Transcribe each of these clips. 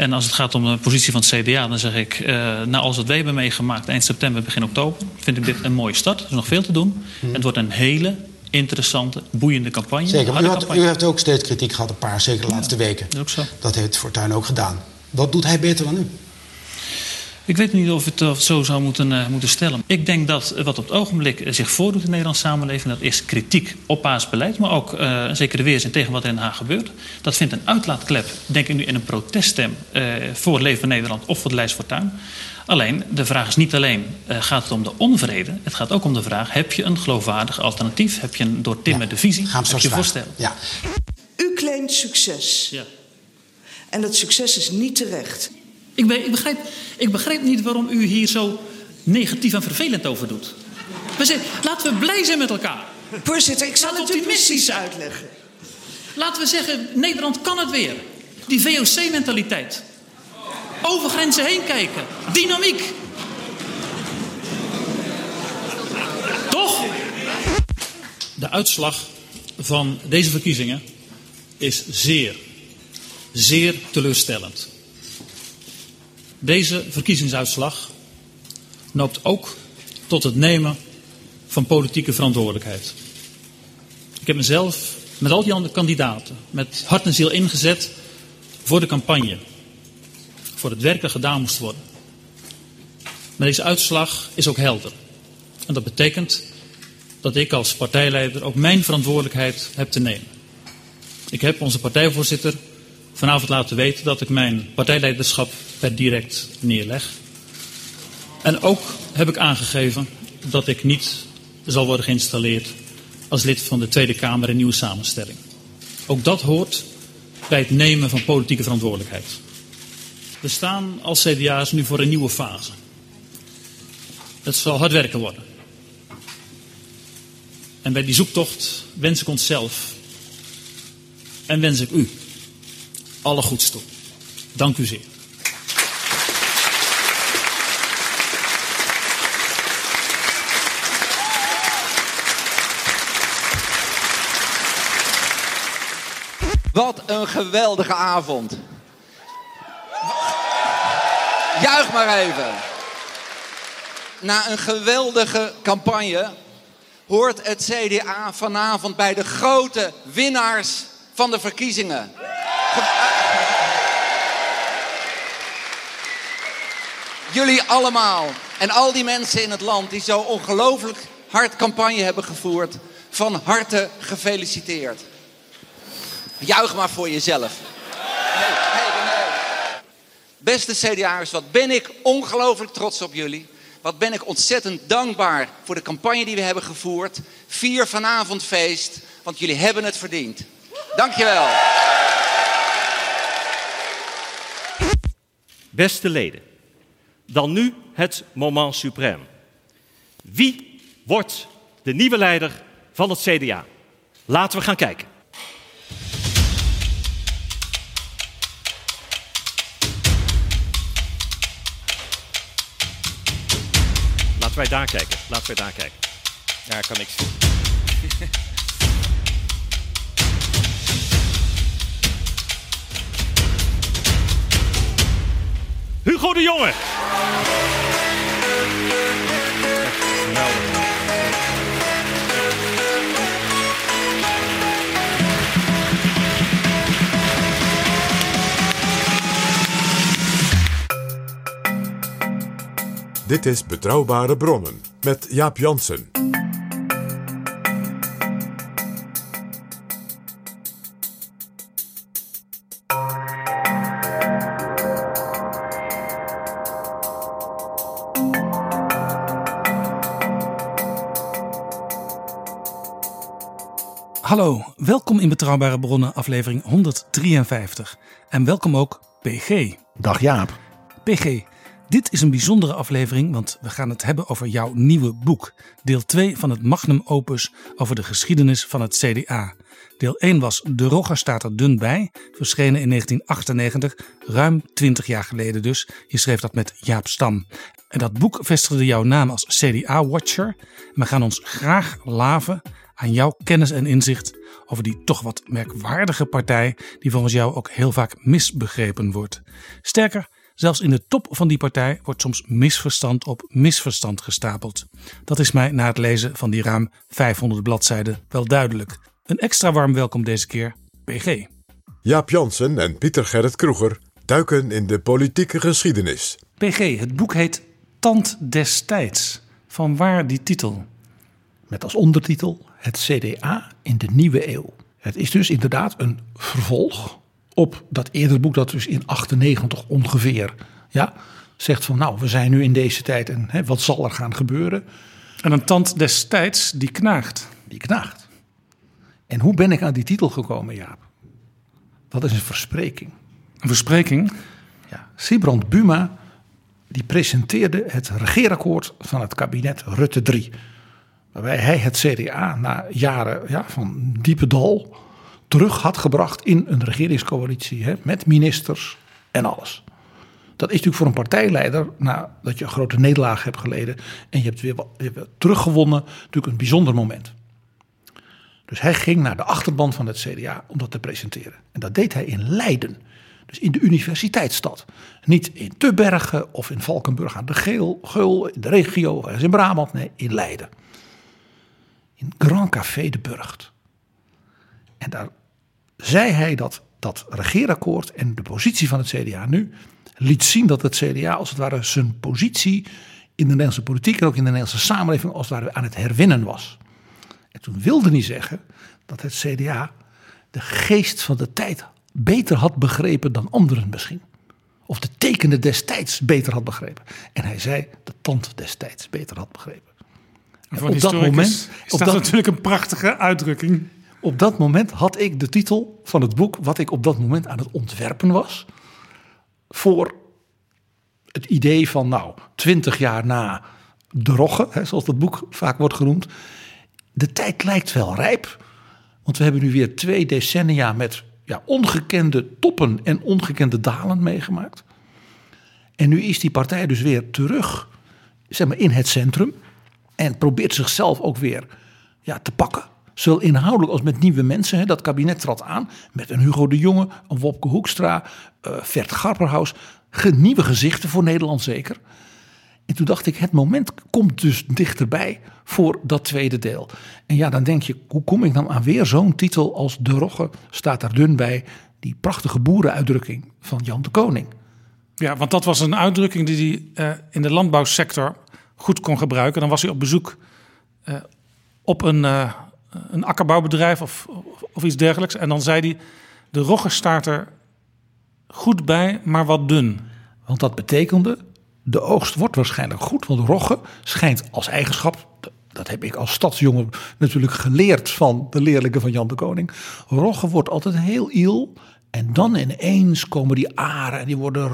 En als het gaat om de positie van het CDA, dan zeg ik, eh na alles wat wij hebben meegemaakt eind september, begin oktober, vind ik dit een mooie start. Er is nog veel te doen. Het wordt een hele interessante, boeiende campagne. Zeker, maar u, Harde had, campagne. u heeft ook steeds kritiek gehad, een paar, zeker de laatste weken. Dat ook zo. Dat heeft Fortuyn ook gedaan. Wat doet hij beter dan u? Ik weet niet of het, of het zo zou moeten, eh, moeten stellen. Ik denk dat wat op het ogenblik eh, zich voordoet in de Nederlandse samenleving... dat is kritiek op beleid, maar ook eh, een zekere weerzin tegen wat er in Den Haag gebeurt. Dat vindt een uitlaatklep, denk ik nu, in een proteststem... eh, voor Leven Nederland of voor de lijst Fortuyn. Alleen, de vraag is niet alleen, eh, gaat het om de onvrede... het gaat ook om de vraag, heb je een geloofwaardig alternatief? Heb je een doortimmerde visie? Gaan we heb je voorstellen? Ja. U claimt succes. Ja. En dat succes is niet terecht. Ik, ik, begrijp, ik begrijp niet waarom u hier zo negatief en vervelend over doet. We laten we blij zijn met elkaar. Voorzitter, ik zal het u optimistisch precies uitleggen. Laten we zeggen, Nederland kan het weer. Die VOC-mentaliteit. Over grenzen heen kijken. Dynamiek. Toch? De uitslag van deze verkiezingen is zeer, zeer teleurstellend. Deze verkiezingsuitslag noopt ook tot het nemen van politieke verantwoordelijkheid. Ik heb mezelf met al die andere kandidaten met hart en ziel ingezet voor de campagne. Voor het werk dat gedaan moest worden. Maar deze uitslag is ook helder. En dat betekent dat ik als partijleider ook mijn verantwoordelijkheid heb te nemen. Ik heb onze partijvoorzitter vanavond laten weten dat ik mijn partijleiderschap per direct neerleg. En ook heb ik aangegeven dat ik niet zal worden geïnstalleerd als lid van de Tweede Kamer in nieuwe samenstelling. Ook dat hoort bij het nemen van politieke verantwoordelijkheid. We staan als CDA's nu voor een nieuwe fase. Het zal hard werken worden. En bij die zoektocht wens ik onszelf en wens ik u alle goeds toe. Dank u zeer. Wat een geweldige avond. Juich maar even. Na een geweldige campagne hoort het CDA vanavond bij de grote winnaars van de verkiezingen. Jullie allemaal en al die mensen in het land die zo ongelooflijk hard campagne hebben gevoerd, van harte gefeliciteerd. Juich maar voor jezelf. Nee, nee, nee. Beste CDA'ers, wat ben ik ongelooflijk trots op jullie. Wat ben ik ontzettend dankbaar voor de campagne die we hebben gevoerd. Vier vanavond feest, want jullie hebben het verdiend. Dankjewel. Beste leden, dan nu het moment suprême. Wie wordt de nieuwe leider van het CDA? Laten we gaan kijken. Laten wij daar kijken. Laten wij daar kijken. Ja, kan niks zien. Hugo de Jonge. Dit is Betrouwbare Bronnen met Jaap Jansen. Hallo, welkom in Betrouwbare Bronnen, aflevering 153. En welkom ook PG. Dag Jaap. PG, dit is een bijzondere aflevering, want we gaan het hebben over jouw nieuwe boek. Deel 2 van het magnum opus over de geschiedenis van het CDA. Deel 1 was De Rogger staat er dun bij, verschenen in 1998, ruim 20 jaar geleden dus. Je schreef dat met Jaap Stam. En dat boek vestigde jouw naam als CDA-watcher. We gaan ons graag laven aan jouw kennis en inzicht over die toch wat merkwaardige partij die volgens jou ook heel vaak misbegrepen wordt. Sterker, zelfs in de top van die partij wordt soms misverstand op misverstand gestapeld. Dat is mij na het lezen van die ruim 500 bladzijden wel duidelijk. Een extra warm welkom deze keer, PG. Jaap Jansen en Pieter Gerrit Kroeger duiken in de politieke geschiedenis. PG, het boek heet Tand destijds. Van waar die titel? Met als ondertitel Het CDA in de nieuwe eeuw. Het is dus inderdaad een vervolg op dat eerder boek dat dus in 98 ongeveer ja, zegt van nou we zijn nu in deze tijd en hè, wat zal er gaan gebeuren. En een tand destijds die knaagt. Die knaagt. En hoe ben ik aan die titel gekomen Jaap? Dat is een verspreking. Een verspreking? Ja, Sibrand Buma die presenteerde het regeerakkoord van het kabinet Rutte 3. Waarbij hij het CDA na jaren ja, van diepe dal terug had gebracht in een regeringscoalitie hè, met ministers en alles. Dat is natuurlijk voor een partijleider, nadat je een grote nederlaag hebt geleden en je hebt weer, teruggewonnen, natuurlijk een bijzonder moment. Dus hij ging naar de achterban van het CDA om dat te presenteren. En dat deed hij in Leiden. Dus in de universiteitsstad. Niet in Tubbergen of in Valkenburg aan de Geel, Geul, in de regio, ergens in Brabant. Nee, in Leiden. In Grand Café de Burgt. En daar zei hij dat dat regeerakkoord en de positie van het CDA nu liet zien dat het CDA als het ware zijn positie in de Nederlandse politiek en ook in de Nederlandse samenleving als het ware aan het herwinnen was. En toen wilde hij zeggen dat het CDA de geest van de tijd beter had begrepen dan anderen misschien. Of de tekenen destijds beter had begrepen. En hij zei de tand destijds beter had begrepen. En op dat moment is dat, dat natuurlijk een prachtige uitdrukking. Op dat moment had ik de titel van het boek, wat ik op dat moment aan het ontwerpen was, voor het idee van, nou, twintig jaar na de Rogge, hè, zoals dat boek vaak wordt genoemd. De tijd lijkt wel rijp, want we hebben nu weer twee decennia met ja, ongekende toppen en ongekende dalen meegemaakt. En nu is die partij dus weer terug zeg maar, in het centrum. En probeert zichzelf ook weer ja, te pakken. Zowel inhoudelijk als met nieuwe mensen. Hè. Dat kabinet trad aan met een Hugo de Jonge, een Wopke Hoekstra, uh, Vert Garperhaus. Nieuwe gezichten voor Nederland zeker. En toen dacht ik, het moment komt dus dichterbij voor dat tweede deel. En ja, dan denk je, hoe kom ik dan aan weer zo'n titel als De Rogge staat daar dun bij. Die prachtige boerenuitdrukking van Jan de Koning. Ja, want dat was een uitdrukking die hij uh, in de landbouwsector goed kon gebruiken. Dan was hij op bezoek uh, op een, uh, een akkerbouwbedrijf of, of, of, iets dergelijks. En dan zei hij, de Rogge staat er goed bij, maar wat dun. Want dat betekende, de oogst wordt waarschijnlijk goed. Want rogge schijnt als eigenschap, dat heb ik als stadsjongen natuurlijk geleerd van de leerlingen van Jan de Koning. Rogge wordt altijd heel iel. En dan ineens komen die aren en die worden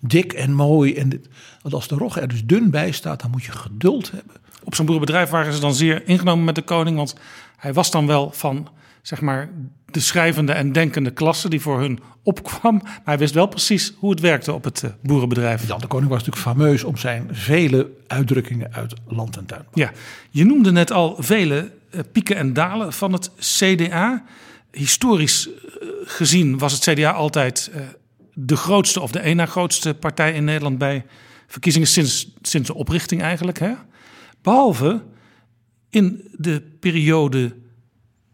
dik en mooi. En dit, want als de rogge er dus dun bij staat, dan moet je geduld hebben. Op zo'n boerenbedrijf waren ze dan zeer ingenomen met de koning. Want hij was dan wel van zeg maar, de schrijvende en denkende klasse die voor hun opkwam. Maar hij wist wel precies hoe het werkte op het boerenbedrijf. Jan de Koning was natuurlijk fameus om zijn vele uitdrukkingen uit land en tuin. Ja, je noemde net al vele pieken en dalen van het CDA. Historisch gezien was het CDA altijd de grootste of de na grootste partij in Nederland bij verkiezingen sinds, sinds de oprichting eigenlijk. Hè? Behalve in de periode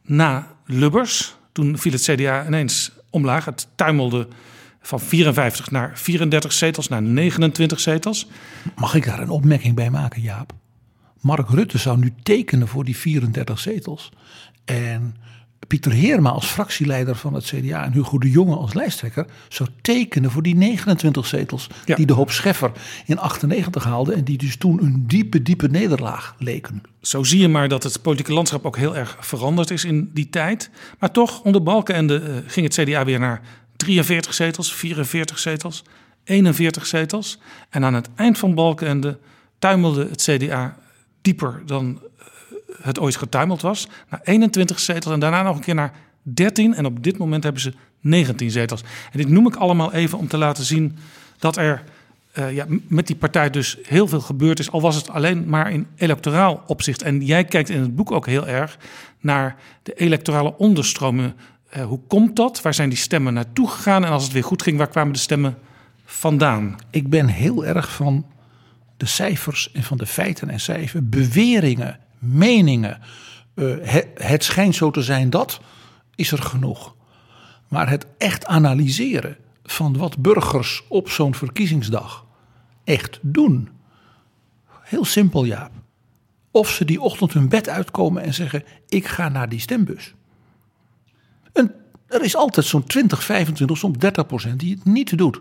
na Lubbers. Toen viel het CDA ineens omlaag. Het tuimelde van 54 naar 34 zetels, naar 29 zetels. Mag ik daar een opmerking bij maken, Jaap? Mark Rutte zou nu tekenen voor die 34 zetels. En Pieter Heerma als fractieleider van het CDA en Hugo de Jonge als lijsttrekker zou tekenen voor die 29 zetels die de hoop Scheffer in 98 haalde en die dus toen een diepe, diepe nederlaag leken. Zo zie je maar dat het politieke landschap ook heel erg veranderd is in die tijd. Maar toch, onder Balkenende uh, ging het CDA weer naar 43 zetels, 44 zetels, 41 zetels. En aan het eind van Balkenende tuimelde het CDA dieper dan het ooit getuimeld was. Naar 21 zetels en daarna nog een keer naar 13. En op dit moment hebben ze 19 zetels. En dit noem ik allemaal even om te laten zien dat er uh, ja, met die partij dus heel veel gebeurd is. Al was het alleen maar in electoraal opzicht. En jij kijkt in het boek ook heel erg naar de electorale onderstromen. Uh, hoe komt dat? Waar zijn die stemmen naartoe gegaan? En als het weer goed ging, waar kwamen de stemmen vandaan? Ik ben heel erg van de cijfers en van de feiten en cijfers. Beweringen meningen. Uh, het, schijnt zo te zijn dat, is er genoeg. Maar het echt analyseren van wat burgers op zo'n verkiezingsdag echt doen. Heel simpel, Jaap. Of ze die ochtend hun bed uitkomen en zeggen: Ik ga naar die stembus. Er is altijd zo'n 20, 25, soms 30 procent die het niet doet.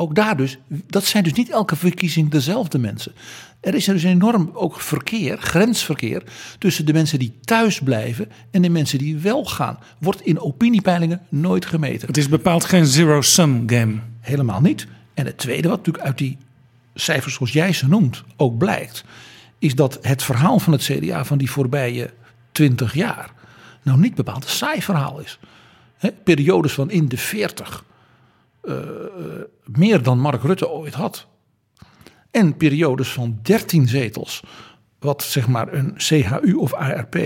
Ook daar dus, dat zijn dus niet elke verkiezing dezelfde mensen. Er is er dus enorm ook verkeer, grensverkeer, tussen de mensen die thuis blijven en de mensen die wel gaan. Wordt in opiniepeilingen nooit gemeten. Het is bepaald geen zero-sum game. Helemaal niet. En het tweede, wat natuurlijk uit die cijfers zoals jij ze noemt ook blijkt, is dat het verhaal van het CDA van die voorbije twintig jaar nou niet bepaald een saai verhaal is. He, periodes van in de veertig uh, meer dan Mark Rutte ooit had. En periodes van 13 zetels, wat zeg maar een CHU of ARP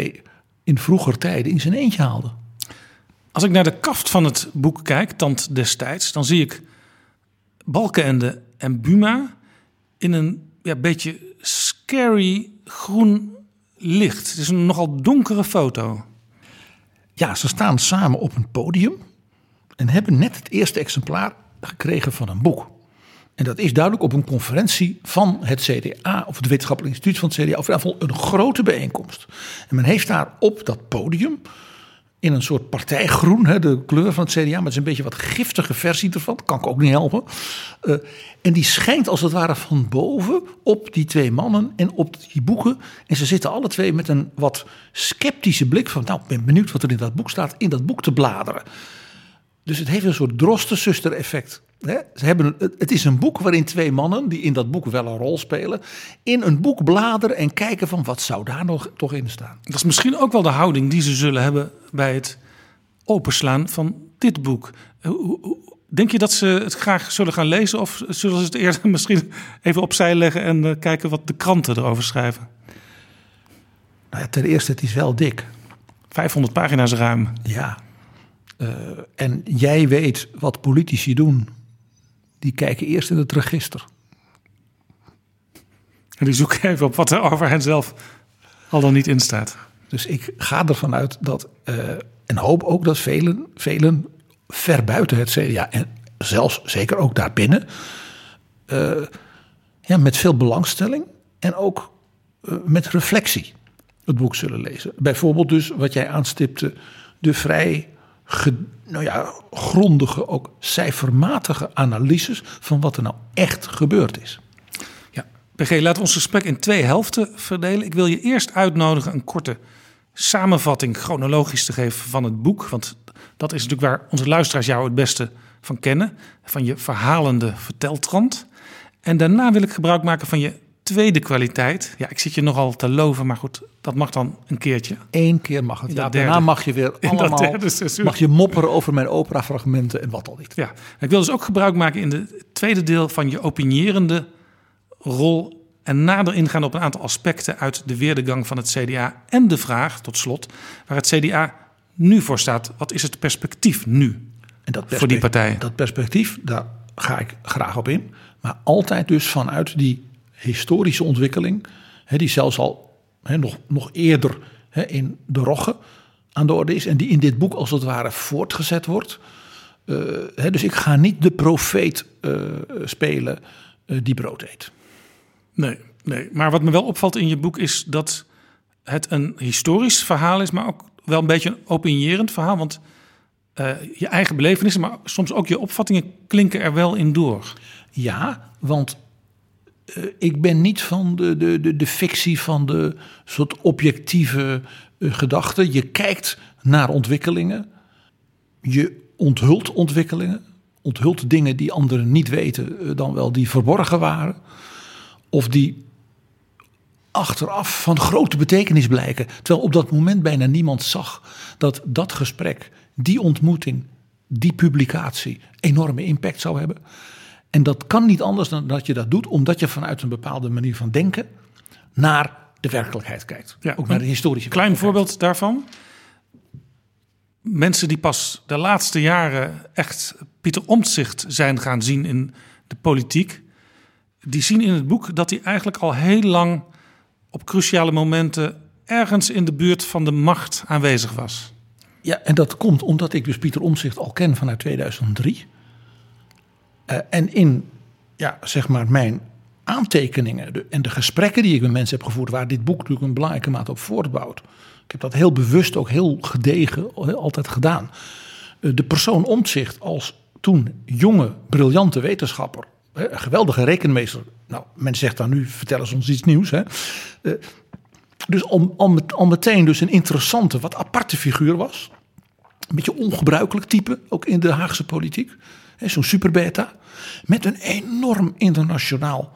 in vroeger tijden in zijn eentje haalde. Als ik naar de kaft van het boek kijk, Tand destijds, dan zie ik Balkenende en Buma in een ja, beetje scary groen licht. Het is een nogal donkere foto. Ja, ze staan samen op een podium en hebben net het eerste exemplaar gekregen van een boek. En dat is duidelijk op een conferentie van het CDA, of het Wetenschappelijk Instituut van het CDA, of in ieder geval een grote bijeenkomst. En men heeft daar op dat podium, in een soort partijgroen, de kleur van het CDA, maar het is een beetje wat giftige versie ervan, kan ik ook niet helpen. Uh, en die schijnt als het ware van boven op die twee mannen en op die boeken. En ze zitten alle twee met een wat sceptische blik van, nou, ik ben benieuwd wat er in dat boek staat, in dat boek te bladeren. Dus het heeft een soort drostensuster effect. Ze hebben, het is een boek waarin twee mannen, die in dat boek wel een rol spelen, in een boek bladeren en kijken van wat zou daar nog toch in staan. Dat is misschien ook wel de houding die ze zullen hebben bij het openslaan van dit boek. Denk je dat ze het graag zullen gaan lezen of zullen ze het eerder misschien even opzij leggen en eh, kijken wat de kranten erover schrijven? Nou ja, ten eerste, het is wel dik. 500 pagina's ruim. Ja, uh, en jij weet wat politici doen. Die kijken eerst in het register. En die zoeken even op wat er over hen zelf al dan niet in staat. Dus ik ga ervan uit dat, uh, en hoop ook dat velen, velen ver buiten het CDA en zelfs zeker ook daarbinnen, uh, ja, met veel belangstelling en ook met reflectie het boek zullen lezen. Bijvoorbeeld dus wat jij aanstipte, de vrij nou ja, grondige, ook cijfermatige analyses van wat er nou echt gebeurd is. Ja, PG, laten we ons gesprek in twee helften verdelen. Ik wil je eerst uitnodigen een korte samenvatting chronologisch te geven van het boek. Want dat is natuurlijk waar onze luisteraars jou het beste van kennen. Van je verhalende verteltrand. En daarna wil ik gebruik maken van je tweede kwaliteit. Ja, ik zit je nogal te loven, maar goed, dat mag dan een keertje. Eén keer mag het. Ja, daarna mag je weer allemaal mag je mopperen over mijn operafragmenten en wat al niet. Ja, ik wil dus ook gebruik maken in het tweede deel van je opinierende rol en nader ingaan op een aantal aspecten uit de weerdegang van het CDA en de vraag, tot slot, waar het CDA nu voor staat. Wat is het perspectief nu en dat voor die partijen? Dat perspectief, daar ga ik graag op in. Maar altijd dus vanuit die historische ontwikkeling, hè, die zelfs al hè, nog, nog eerder hè, in de Rogge aan de orde is en die in dit boek als het ware voortgezet wordt. Uh, hè, dus ik ga niet de profeet uh, spelen uh, die brood eet. Nee, nee, maar wat me wel opvalt in je boek is dat het een historisch verhaal is, maar ook wel een beetje een opinierend verhaal. Want je eigen belevenissen, maar soms ook je opvattingen klinken er wel in door. Ja, want uh, ik ben niet van de, de, de, de fictie van de soort objectieve uh, gedachte. Je kijkt naar ontwikkelingen. Je onthult ontwikkelingen. Onthult dingen die anderen niet weten, dan wel die verborgen waren. Of die achteraf van grote betekenis blijken. Terwijl op dat moment bijna niemand zag dat dat gesprek, die ontmoeting, die publicatie enorme impact zou hebben. En dat kan niet anders dan dat je dat doet, omdat je vanuit een bepaalde manier van denken naar de werkelijkheid kijkt. Ja, ook naar de historische. Klein voorbeeld daarvan. Mensen die pas de laatste jaren echt Pieter Omtzigt zijn gaan zien in de politiek, die zien in het boek dat hij eigenlijk al heel lang op cruciale momenten ergens in de buurt van de macht aanwezig was. Ja, en dat komt omdat ik dus Pieter Omzicht al ken vanuit 2003. Uh, en in, ja, zeg maar, mijn aantekeningen en de gesprekken die ik met mensen heb gevoerd, waar dit boek natuurlijk een belangrijke mate op voortbouwt. Ik heb dat heel bewust, ook heel gedegen, altijd gedaan. Uh, de persoon Omtzigt als toen jonge, briljante wetenschapper, een geweldige rekenmeester. Nou, men zegt dan nu, vertellen ze ons iets nieuws. Hè. Dus al, al meteen dus een interessante, wat aparte figuur was. Een beetje ongebruikelijk type, ook in de Haagse politiek. Zo'n superbeta. Met een enorm internationaal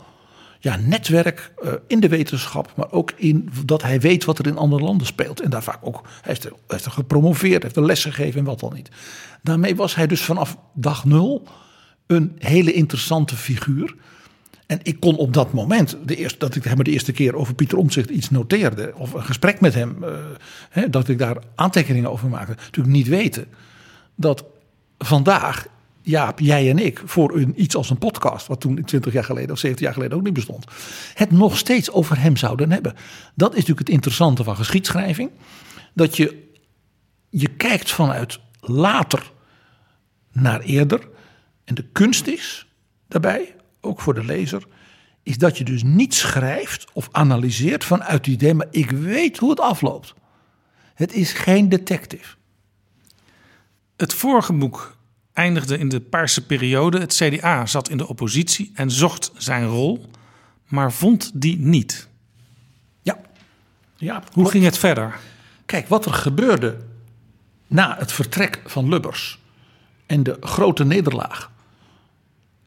ja, netwerk uh, in de wetenschap. Maar ook in dat hij weet wat er in andere landen speelt. En daar vaak ook, hij heeft, hij heeft er gepromoveerd, heeft er les gegeven en wat dan niet. Daarmee was hij dus vanaf dag nul een hele interessante figuur. En ik kon op dat moment, de eerste, dat ik hem de eerste keer over Pieter Omtzigt iets noteerde, of een gesprek met hem, uh, hè, dat ik daar aantekeningen over maakte, natuurlijk niet weten dat vandaag Jaap, jij en ik, voor een, iets als een podcast, wat toen 20 jaar geleden of 70 jaar geleden ook niet bestond, het nog steeds over hem zouden hebben. Dat is natuurlijk het interessante van geschiedschrijving. Dat je, je kijkt vanuit later naar eerder. En de kunst is daarbij, ook voor de lezer, is dat je dus niet schrijft of analyseert vanuit het idee, maar ik weet hoe het afloopt. Het is geen detective. Het vorige boek eindigde in de paarse periode. Het CDA zat in de oppositie en zocht zijn rol, maar vond die niet. Ja. ja Hoe wat, ging het verder? Kijk, wat er gebeurde na het vertrek van Lubbers en de grote nederlaag.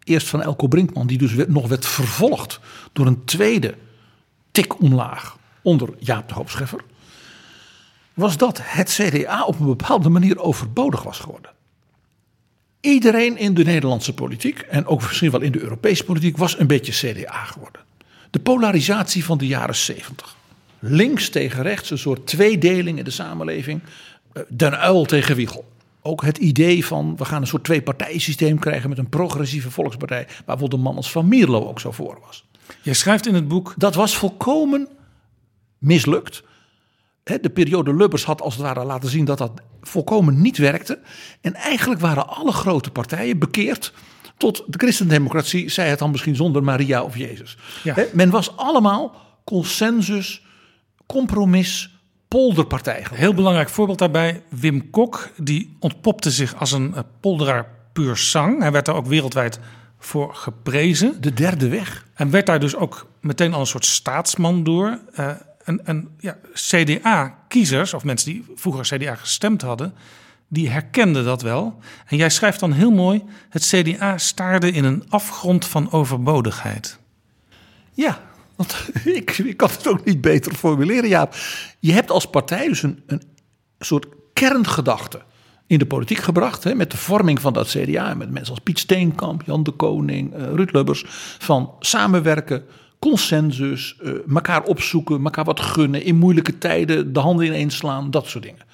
Eerst van Elko Brinkman, die dus nog werd vervolgd door een tweede tik omlaag onder Jaap de Hoop Scheffer. Was dat het CDA op een bepaalde manier overbodig was geworden. Iedereen in de Nederlandse politiek en ook misschien wel in de Europese politiek was een beetje CDA geworden. De polarisatie van de jaren 70. Links tegen rechts, een soort tweedeling in de samenleving. Den Uil tegen Wiegel. Ook het idee van we gaan een soort twee-partijensysteem krijgen met een progressieve volkspartij. Waar bijvoorbeeld een man als Van Mierlo ook zo voor was. Je schrijft in het boek. Dat was volkomen mislukt. De periode Lubbers had als het ware laten zien dat dat volkomen niet werkte. En eigenlijk waren alle grote partijen bekeerd tot de christendemocratie, zij het dan misschien zonder Maria of Jezus. Ja. Men was allemaal consensus, compromis, polderpartij. Geworden. Heel belangrijk voorbeeld daarbij, Wim Kok, die ontpopte zich als een polderaar puur sang. Hij werd daar ook wereldwijd voor geprezen. De derde weg. En werd daar dus ook meteen al een soort staatsman door. Uh, en, en ja, CDA-kiezers, of mensen die vroeger CDA gestemd hadden, die herkenden dat wel. En jij schrijft dan heel mooi: het CDA staarde in een afgrond van overbodigheid. Ja, want ik, ik kan het ook niet beter formuleren, Jaap. Je hebt als partij dus een, een soort kerngedachte in de politiek gebracht. Hè, met de vorming van dat CDA. Met mensen als Piet Steenkamp, Jan de Koning, uh, Ruud Lubbers. Van samenwerken, consensus, elkaar opzoeken, elkaar wat gunnen. In moeilijke tijden de handen ineens slaan, dat soort dingen.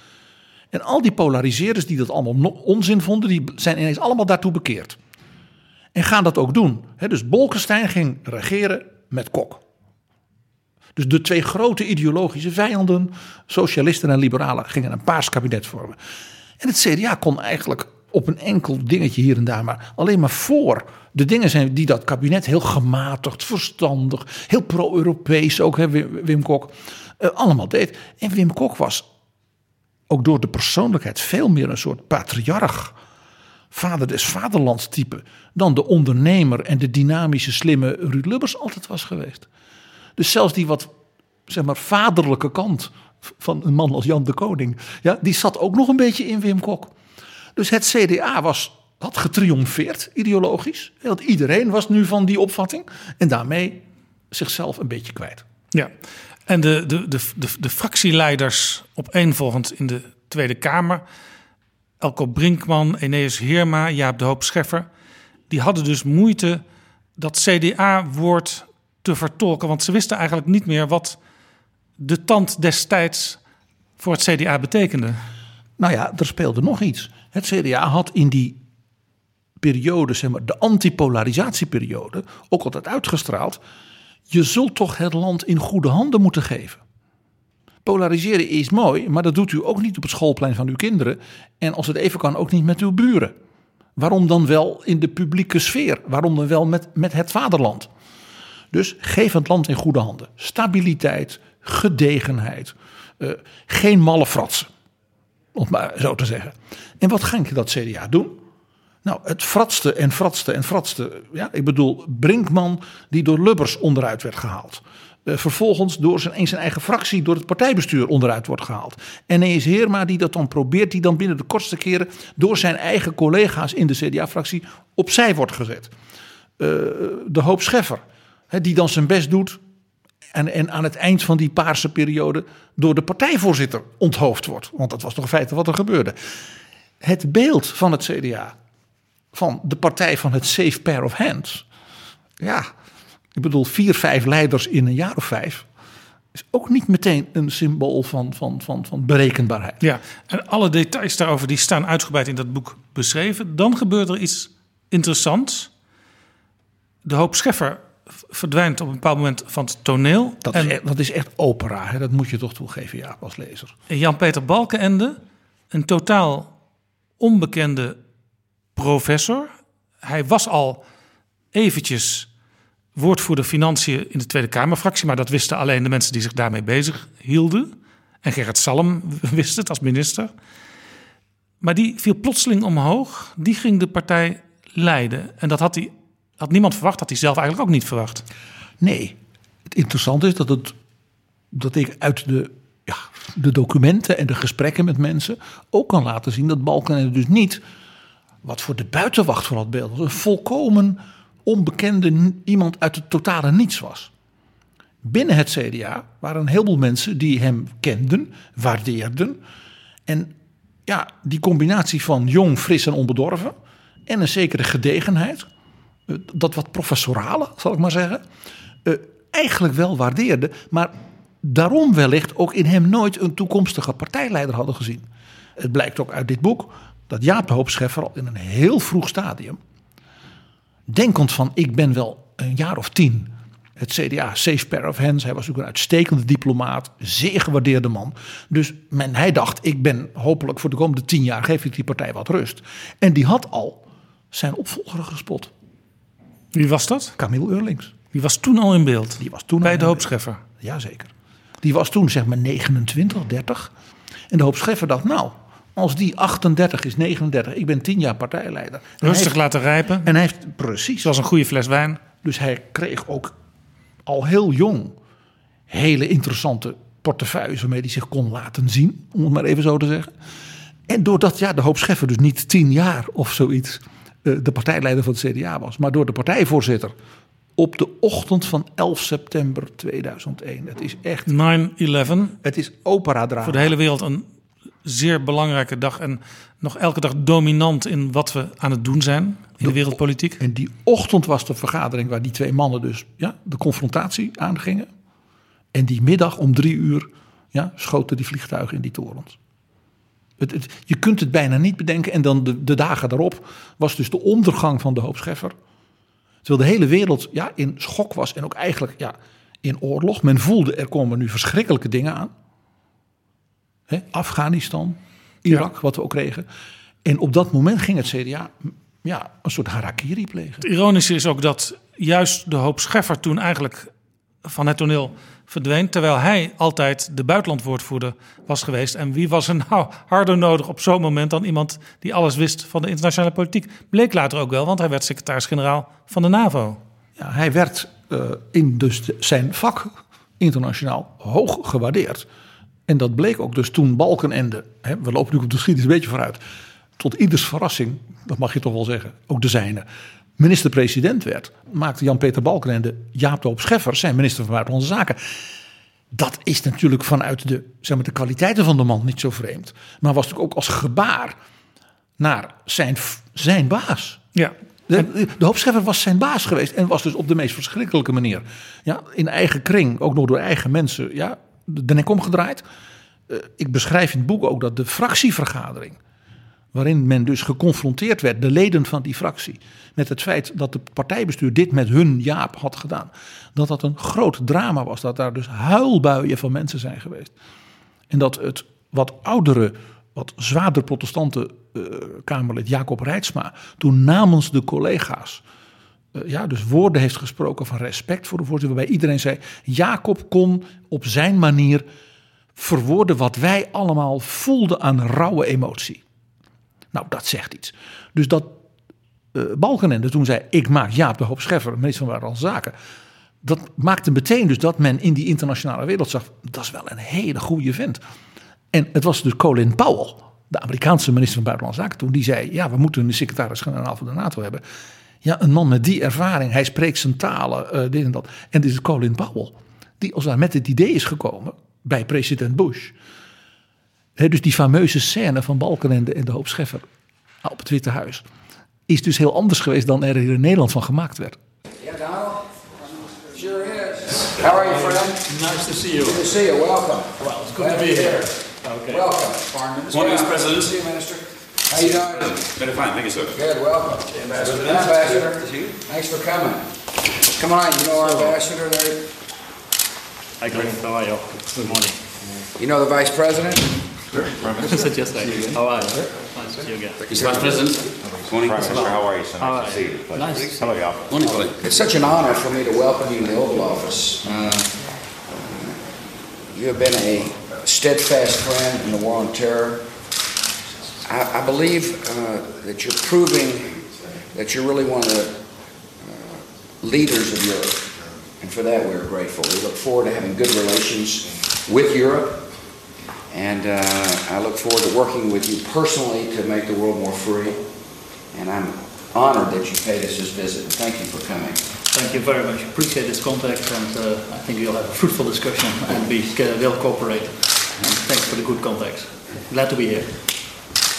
En al die polariseerders die dat allemaal onzin vonden, die zijn ineens allemaal daartoe bekeerd. En gaan dat ook doen. Dus Bolkestein ging regeren met Kok. Dus de twee grote ideologische vijanden, socialisten en liberalen, gingen een paars kabinet vormen. En het CDA kon eigenlijk op een enkel dingetje hier en daar, maar alleen maar voor de dingen zijn die dat kabinet heel gematigd, verstandig, heel pro-Europees ook, hè, Wim Kok, uh, allemaal deed. En Wim Kok was ook door de persoonlijkheid veel meer een soort patriarch, vader des vaderlands type, dan de ondernemer en de dynamische slimme Ruud Lubbers altijd was geweest. Dus zelfs die wat zeg maar vaderlijke kant van een man als Jan de Koning, ja, die zat ook nog een beetje in Wim Kok. Dus het CDA was, had getriomfeerd ideologisch. Want iedereen was nu van die opvatting. En daarmee zichzelf een beetje kwijt. Ja, en de, de, de, de, de fractieleiders opeenvolgend in de Tweede Kamer... Elko Brinkman, Eneas Heerma, Jaap de Hoop Scheffer... die hadden dus moeite dat CDA-woord te vertolken. Want ze wisten eigenlijk niet meer wat de tand destijds voor het CDA betekende. Nou ja, er speelde nog iets. Het CDA had in die periode, zeg maar, de antipolarisatieperiode, ook altijd uitgestraald. Je zult toch het land in goede handen moeten geven. Polariseren is mooi, maar dat doet u ook niet op het schoolplein van uw kinderen. En als het even kan, ook niet met uw buren. Waarom dan wel in de publieke sfeer? Waarom dan wel met, met het vaderland? Dus geef het land in goede handen. Stabiliteit, gedegenheid, uh, geen malle fratsen. Om maar zo te zeggen. En wat ging dat CDA doen? Nou, het fratste en fratste en fratste. Ja, ik bedoel, Brinkman die door Lubbers onderuit werd gehaald. Uh, vervolgens door zijn, in zijn eigen fractie, door het partijbestuur onderuit wordt gehaald. En is Heerma die dat dan probeert, die dan binnen de kortste keren door zijn eigen collega's in de CDA-fractie opzij wordt gezet. Uh, de hoop Scheffer, die dan zijn best doet en, en aan het eind van die paarse periode door de partijvoorzitter onthoofd wordt. Want dat was toch in feite wat er gebeurde. Het beeld van het CDA, van de partij van het safe pair of hands. Ja, ik bedoel, vier, vijf leiders in een jaar of vijf. Is ook niet meteen een symbool van, van, van, van berekenbaarheid. Ja, en alle details daarover die staan uitgebreid in dat boek beschreven. Dan gebeurt er iets interessants. De hoop Scheffer verdwijnt op een bepaald moment van het toneel. Dat, is, echt, dat is echt opera, hè? dat moet je toch toegeven, ja, als lezer. Jan-Peter Balkenende, een totaal onbekende professor. Hij was al eventjes woordvoerder financiën in de Tweede Kamerfractie, maar dat wisten alleen de mensen die zich daarmee bezig hielden. En Gerrit Salm wist het als minister. Maar die viel plotseling omhoog, die ging de partij leiden. En dat had hij had niemand verwacht, had hij zelf eigenlijk ook niet verwacht. Nee, het interessante is dat, het, dat ik uit de, ja, de documenten en de gesprekken met mensen ook kan laten zien dat Balkenende dus niet, wat voor de buitenwacht van het beeld was, een volkomen onbekende iemand uit het totale niets was. Binnen het CDA waren een heleboel mensen die hem kenden, waardeerden. En ja, die combinatie van jong, fris en onbedorven en een zekere gedegenheid dat wat professorale, zal ik maar zeggen, uh, eigenlijk wel waardeerde, maar daarom wellicht ook in hem nooit een toekomstige partijleider hadden gezien. Het blijkt ook uit dit boek dat Jaap de Hoop Scheffer al in een heel vroeg stadium, denkend van ik ben wel een jaar of tien het CDA, safe pair of hands. Hij was ook een uitstekende diplomaat, zeer gewaardeerde man. Dus men, hij dacht, ik ben hopelijk voor de komende tien jaar geef ik die partij wat rust. En die had al zijn opvolger gespot. Wie was dat? Camille Eurlings. Die was toen al in beeld. Die was toen bij de hoopscheffer. Jazeker. Die was toen zeg maar 29, 30. En de hoopscheffer dacht, nou, als die 38 is, 39, ik ben 10 jaar partijleider. Rustig heeft, laten rijpen. En hij heeft precies. Zoals een goede fles wijn. Dus hij kreeg ook al heel jong hele interessante portefeuilles waarmee hij zich kon laten zien, om het maar even zo te zeggen. En doordat ja, de hoop Scheffer dus niet tien jaar of zoiets de partijleider van het CDA was, maar door de partijvoorzitter op de ochtend van 11 september 2001. Het is echt 9-11. Het is opera-drama. Voor de hele wereld een zeer belangrijke dag en nog elke dag dominant in wat we aan het doen zijn in de, wereldpolitiek. En die ochtend was de vergadering waar die twee mannen dus ja, de confrontatie aangingen. En die middag om drie uur ja, schoten die vliegtuigen in die torens. Het, je kunt het bijna niet bedenken. En dan de, de, dagen daarop was dus de ondergang van de hoop Scheffer. Terwijl de hele wereld ja, in schok was en ook eigenlijk ja, in oorlog. Men voelde er komen nu verschrikkelijke dingen aan. Afghanistan, Irak, wat we ook kregen. En op dat moment ging het CDA ja, een soort harakiri plegen. Het ironische is ook dat juist de hoop Scheffer toen eigenlijk van het toneel verdween. Terwijl hij altijd de buitenlandwoordvoerder was geweest. En wie was er nou harder nodig op zo'n moment dan iemand die alles wist van de internationale politiek? Bleek later ook wel, want hij werd secretaris-generaal van de NAVO. Ja, hij werd uh, in dus zijn vak internationaal hoog gewaardeerd. En dat bleek ook dus toen Balkenende, hè, we lopen nu op de geschiedenis een beetje vooruit, tot ieders verrassing, dat mag je toch wel zeggen, ook de zijne, minister-president werd, maakte Jan-Peter Balkenende Jaap de Hoop Scheffer zijn minister van Buitenlandse Zaken. Dat is natuurlijk vanuit de, zeg maar, de kwaliteiten van de man niet zo vreemd. Maar was natuurlijk ook als gebaar naar zijn, zijn baas. Ja. De, de Hoop Scheffer was zijn baas geweest en was dus op de meest verschrikkelijke manier. Ja, in eigen kring, ook nog door eigen mensen, ja, de nek omgedraaid. Uh, ik beschrijf in het boek ook dat de fractievergadering waarin men dus geconfronteerd werd, de leden van die fractie, met het feit dat het partijbestuur dit met hun Jaap had gedaan. Dat dat een groot drama was, dat daar dus huilbuien van mensen zijn geweest. En dat het wat oudere, wat zwaarder protestante uh, Kamerlid Jacob Reitsma toen namens de collega's uh, ja, dus woorden heeft gesproken van respect voor de voorzitter, waarbij iedereen zei: Jacob kon op zijn manier verwoorden wat wij allemaal voelden aan rauwe emotie. Nou, dat zegt iets. Dus dat uh, Balkenende toen zei: Ik maak Jaap de Hoop Scheffer, minister van Buitenlandse Zaken. Dat maakte meteen dus dat men in die internationale wereld zag: dat is wel een hele goede vent. En het was dus Colin Powell, de Amerikaanse minister van Buitenlandse Zaken, toen die zei: Ja, we moeten een secretaris-generaal van de NATO hebben. Ja, een man met die ervaring, hij spreekt zijn talen, uh, dit en dat. En dit is Colin Powell, die als daar met het idee is gekomen bij president Bush. He, dus die fameuze scène van Balkenende en de hoop Scheffer op het Witte Huis is dus heel anders geweest dan er hier in Nederland van gemaakt werd. Yeah, Donald. Sure is. How are you, friend? Nice to see you. Good to see you. Welcome. Well, it's good to be here. Okay. Welcome, Foreign Minister. Morning. President. See you, Minister. How you doing? Very fine, thank you, sir. Good, welcome. Ambassador. Ambassador. Thanks for coming. Come on, you know our ambassador there? Hi, Greg. How are you? Good morning. You know the Vice President? Said yesterday. How are you? Nice to see you again. Mr. Vice President. Morning, Prime Minister. How are you? So nice to see you? you. Pleasure. Nice. Hello, y'all. Morning, Billy. It's such an honor for me to welcome you in the Oval Office. Uh, you have been a steadfast friend in the war on terror. I, I believe uh, that you're proving that you're really one of the uh, leaders of Europe. And for that, we're grateful. We look forward to having good relations with Europe. And uh, I look forward to working with you personally to make the world more free. And I'm honored that you paid us this visit. And thank you for coming. Thank you very much. Appreciate this contact, and uh, I think we'll have a fruitful discussion and we uh, will cooperate. And thanks for the good contacts. Glad to be here.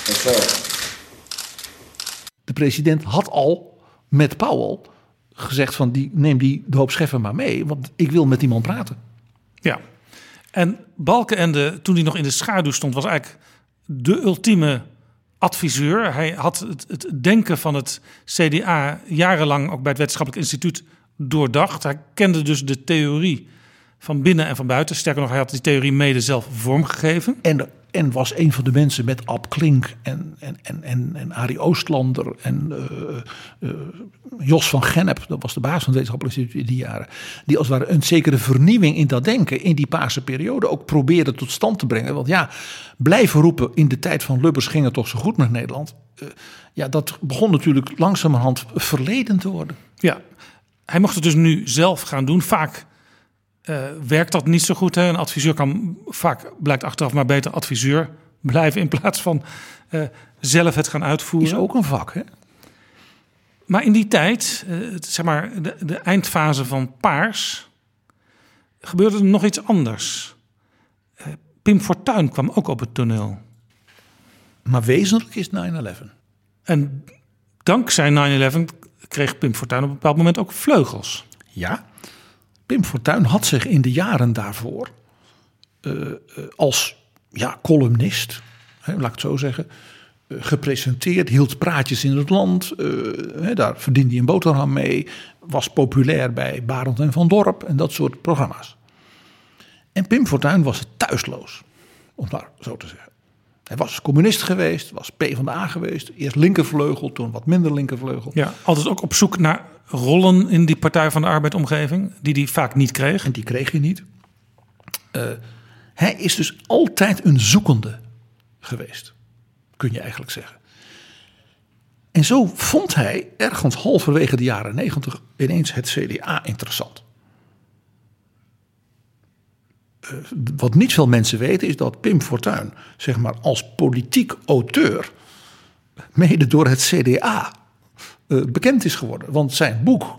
Yes, sir. De president had al met Powell gezegd van die, neem die de hoop Scheffer maar mee, want ik wil met die man praten. Ja, en Balkenende, toen hij nog in de schaduw stond, was eigenlijk de ultieme adviseur. Hij had het, het denken van het CDA jarenlang ook bij het Wetenschappelijk Instituut doordacht. Hij kende dus de theorie van binnen en van buiten. Sterker nog, hij had die theorie mede zelf vormgegeven. En, en was een van de mensen met Ab Klink en, en, en, en, en Arie Oostlander en uh, uh, Jos van Gennep, dat was de baas van Wetenschappelijk Instituut in die jaren, die als het ware een zekere vernieuwing in dat denken in die paarse periode ook probeerde tot stand te brengen. Want ja, blijven roepen in de tijd van Lubbers ging het toch zo goed met Nederland. Uh, ja, dat begon natuurlijk langzamerhand verleden te worden. Ja, hij mocht het dus nu zelf gaan doen. Vaak uh, werkt dat niet zo goed. Hè? Een adviseur kan vaak, blijkt achteraf, maar beter adviseur blijven in plaats van uh, zelf het gaan uitvoeren. Is ook een vak, hè? Maar in die tijd, uh, zeg maar de, de, eindfase van Paars, gebeurde er nog iets anders. Pim Fortuyn kwam ook op het toneel. Maar wezenlijk is 9-11. En dankzij 9-11 kreeg Pim Fortuyn op een bepaald moment ook vleugels. Ja, Pim Fortuyn had zich in de jaren daarvoor uh, uh, als ja, columnist, hè, laat ik het zo zeggen, uh, gepresenteerd, hield praatjes in het land. Hè, daar verdiende hij een boterham mee, was populair bij Barend en Van Dorp en dat soort programma's. En Pim Fortuyn was thuisloos, om maar zo te zeggen. Hij was communist geweest, was P van de A geweest. Eerst linkervleugel, toen wat minder linkervleugel. Ja, altijd ook op zoek naar rollen in die Partij van de Arbeid-omgeving, die hij vaak niet kreeg. En die kreeg hij niet. Uh, hij is dus altijd een zoekende geweest, kun je eigenlijk zeggen. En zo vond hij ergens halverwege de jaren negentig ineens het CDA interessant. Uh, wat niet veel mensen weten is dat Pim Fortuyn, zeg maar als politiek auteur, mede door het CDA uh, bekend is geworden. Want zijn boek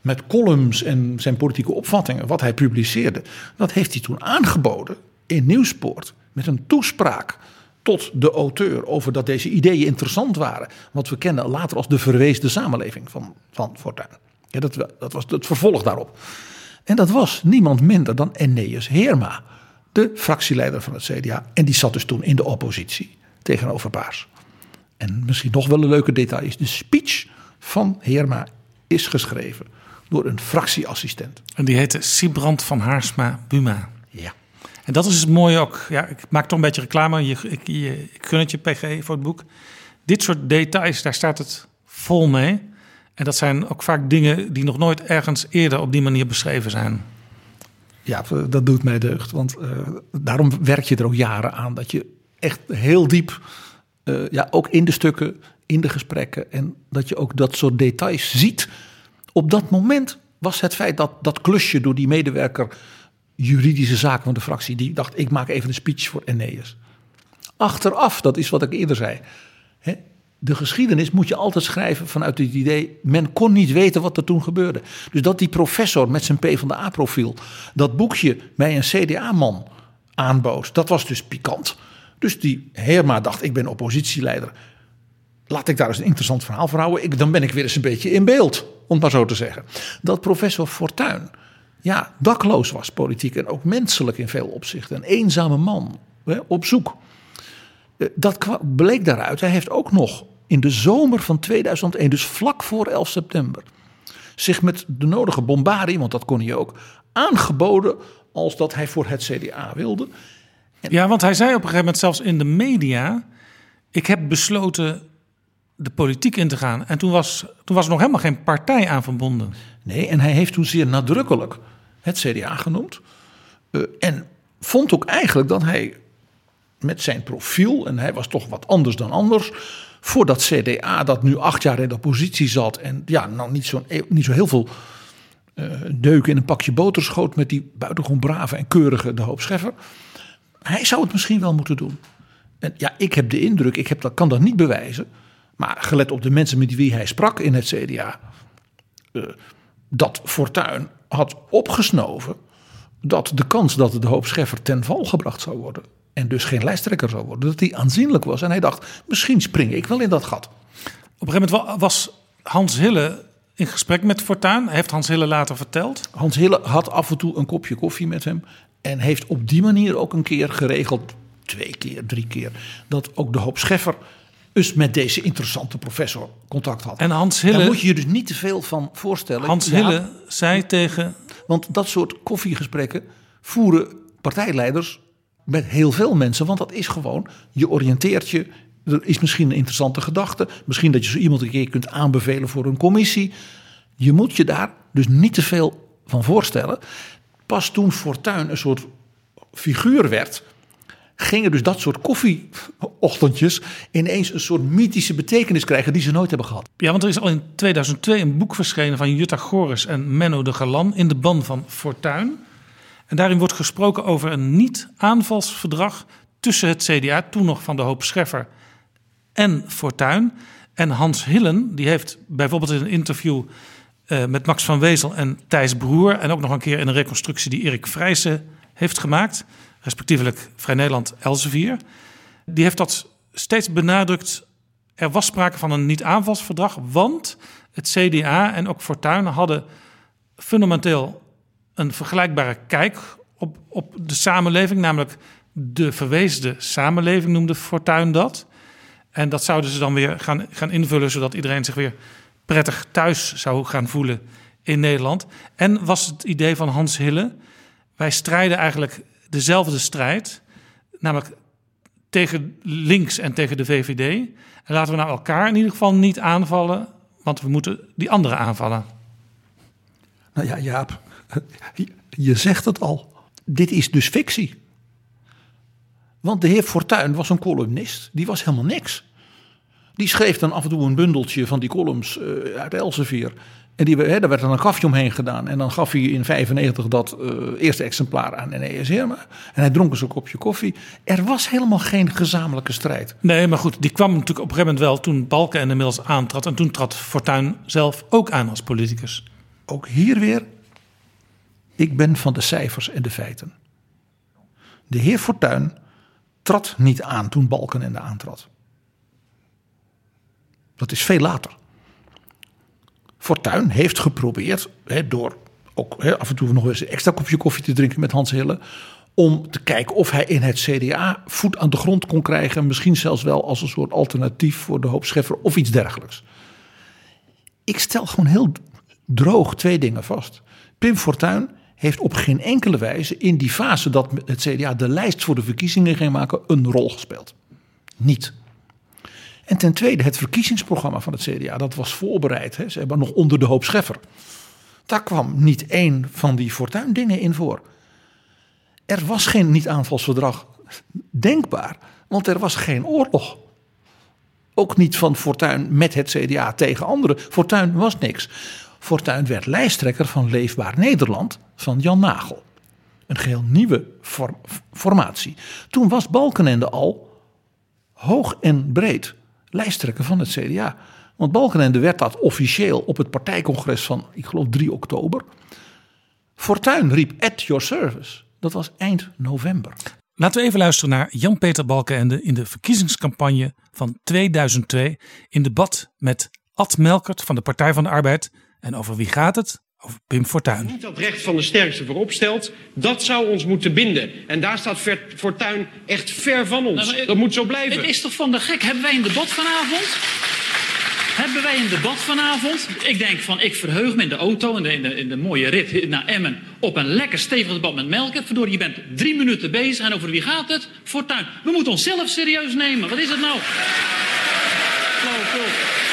met columns en zijn politieke opvattingen, wat hij publiceerde, dat heeft hij toen aangeboden in Nieuwspoort met een toespraak tot de auteur over dat deze ideeën interessant waren. Wat we kennen later als de verweesde samenleving van, van Fortuyn. Ja, dat, dat was het vervolg daarop. En dat was niemand minder dan Eneas Heerma, de fractieleider van het CDA. En die zat dus toen in de oppositie tegenover Paars. En misschien nog wel een leuke detail is: de speech van Heerma is geschreven door een fractieassistent. En die heette Sibrand van Haarsma Buma. Ja. En dat is het mooie ook. Ja, ik maak toch een beetje reclame. Je, ik, je, ik gun het je, PG, voor het boek. Dit soort details, daar staat het vol mee. En dat zijn ook vaak dingen die nog nooit ergens eerder op die manier beschreven zijn. Ja, dat doet mij deugd. Want uh, daarom werk je er ook jaren aan. Dat je echt heel diep, uh, ja, ook in de stukken, in de gesprekken. En dat je ook dat soort details ziet. Op dat moment was het feit dat dat klusje door die medewerker juridische zaken van de fractie, die dacht: ik maak even een speech voor Eneas. Achteraf, dat is wat ik eerder zei. Hè, de geschiedenis moet je altijd schrijven vanuit het idee: men kon niet weten wat er toen gebeurde. Dus dat die professor met zijn P van de A-profiel dat boekje bij een CDA-man aanbood, dat was dus pikant. Dus die Herma dacht: ik ben oppositieleider. Laat ik daar eens een interessant verhaal voor houden. Ik, dan ben ik weer eens een beetje in beeld, om maar zo te zeggen. Dat professor Fortuyn ja, dakloos was politiek en ook menselijk in veel opzichten. Een eenzame man hè, op zoek. Eh, dat bleek daaruit. Hij heeft ook nog in de zomer van 2001, dus vlak voor 11 september, zich met de nodige bombardie, want dat kon hij ook, aangeboden als dat hij voor het CDA wilde. Ja, want hij zei op een gegeven moment zelfs in de media: Ik heb besloten de politiek in te gaan. En toen was, toen was er nog helemaal geen partij aan verbonden. Nee, en hij heeft toen zeer nadrukkelijk het CDA genoemd. Uh, en vond ook eigenlijk dat hij met zijn profiel, en hij was toch wat anders dan anders, voor dat CDA dat nu acht jaar in de oppositie zat en ja, nou niet zo, niet zo heel veel uh, deuken in een pakje boter schoot met die buitengewoon brave en keurige de hoop Scheffer. Hij zou het misschien wel moeten doen. En ja, ik heb de indruk, ik heb dat, kan dat niet bewijzen, maar gelet op de mensen met wie hij sprak in het CDA, uh, dat Fortuyn had opgesnoven dat de kans dat de hoop Scheffer ten val gebracht zou worden en dus geen lijsttrekker zou worden, dat die aanzienlijk was. En hij dacht, misschien spring ik wel in dat gat. Op een gegeven moment was Hans Hille in gesprek met Fortuyn. Hij heeft Hans Hille later verteld. Hans Hille had af en toe een kopje koffie met hem en heeft op die manier ook een keer geregeld, twee keer, drie keer, dat ook de hoop Scheffer dus met deze interessante professor contact had. En Hans Hille... Daar moet je je dus niet te veel van voorstellen. Hans Hille zei tegen... Want dat soort koffiegesprekken voeren partijleiders met heel veel mensen. Want dat is gewoon, je oriënteert je. Er is misschien een interessante gedachte. Misschien dat je zo iemand een keer kunt aanbevelen voor een commissie. Je moet je daar dus niet te veel van voorstellen. Pas toen Fortuyn een soort figuur werd gingen dus dat soort koffieochtendjes ineens een soort mythische betekenis krijgen die ze nooit hebben gehad. Ja, want er is al in 2002 een boek verschenen van Jutta Goris en Menno de Galan in de ban van Fortuin. En daarin wordt gesproken over een niet-aanvalsverdrag tussen het CDA, toen nog van de Hoop Scheffer, en Fortuin. En Hans Hillen, die heeft bijvoorbeeld in een interview uh, met Max van Wezel en Thijs Broer... en ook nog een keer in een reconstructie die Erik Vrijsen heeft gemaakt respectievelijk Vrij Nederland Elsevier. Die heeft dat steeds benadrukt. Er was sprake van een niet-aanvalsverdrag, want het CDA en ook Fortuyn hadden fundamenteel een vergelijkbare kijk op, op de samenleving, namelijk de verweesde samenleving noemde Fortuyn dat. En dat zouden ze dan weer gaan, gaan invullen, zodat iedereen zich weer prettig thuis zou gaan voelen in Nederland. En was het idee van Hans Hille, wij strijden eigenlijk dezelfde strijd. Namelijk tegen links en tegen de VVD. En laten we nou elkaar in ieder geval niet aanvallen, want we moeten die anderen aanvallen. Nou ja, Jaap, je zegt het al. Dit is dus fictie. Want de heer Fortuyn was een columnist. Die was helemaal niks. Die schreef dan af en toe een bundeltje van die columns uh, uit Elsevier. En die, hè, daar werd dan een kafje omheen gedaan. En dan gaf hij in 95 dat uh, eerste exemplaar aan NES Herma. En hij dronk eens een kopje koffie. Er was helemaal geen gezamenlijke strijd. Nee, maar goed, die kwam natuurlijk op een gegeven moment wel toen Balken en inmiddels aantrad. En toen trad Fortuyn zelf ook aan als politicus. Ook hier weer, ik ben van de cijfers en de feiten. De heer Fortuyn trad niet aan toen Balkenende aantrad. Dat is veel later. Fortuyn heeft geprobeerd, door ook af en toe nog eens een extra kopje koffie te drinken met Hans Hille, om te kijken of hij in het CDA voet aan de grond kon krijgen. Misschien zelfs wel als een soort alternatief voor de hoop Scheffer of iets dergelijks. Ik stel gewoon heel droog twee dingen vast. Pim Fortuyn heeft op geen enkele wijze in die fase dat het CDA de lijst voor de verkiezingen ging maken een rol gespeeld. Niet. En ten tweede, het verkiezingsprogramma van het CDA, dat was voorbereid. Hè. Ze hebben nog onder de hoop Scheffer. Daar kwam niet één van die fortuin dingen in voor. Er was geen niet-aanvalsverdrag denkbaar, want er was geen oorlog. Ook niet van Fortuin met het CDA tegen anderen. Fortuin was niks. Fortuyn werd lijsttrekker van Leefbaar Nederland van Jan Nagel. Een geheel nieuwe formatie. Toen was Balkenende al hoog en breed lijsttrekker van het CDA. Want Balkenende werd dat officieel op het partijcongres van, ik geloof 3 oktober. Fortuyn riep at your service. Dat was eind november. Laten we even luisteren naar Jan-Peter Balkenende in de verkiezingscampagne van 2002 in debat met Ad Melkert van de Partij van de Arbeid en over wie gaat het? Over Pim Fortuyn. Niet dat recht van de sterkste voorop stelt, dat zou ons moeten binden. En daar staat Fortuyn echt ver van ons. Nou, dat moet zo blijven. Het is toch van de gek? Hebben wij een debat vanavond? Hebben wij een debat vanavond? Ik denk van, ik verheug me in de auto, in de, in de, in de mooie rit naar Emmen, op een lekker stevig debat met Melk. Verdorie, je bent drie minuten bezig en over wie gaat het? Fortuyn. We moeten onszelf serieus nemen. Wat is het nou?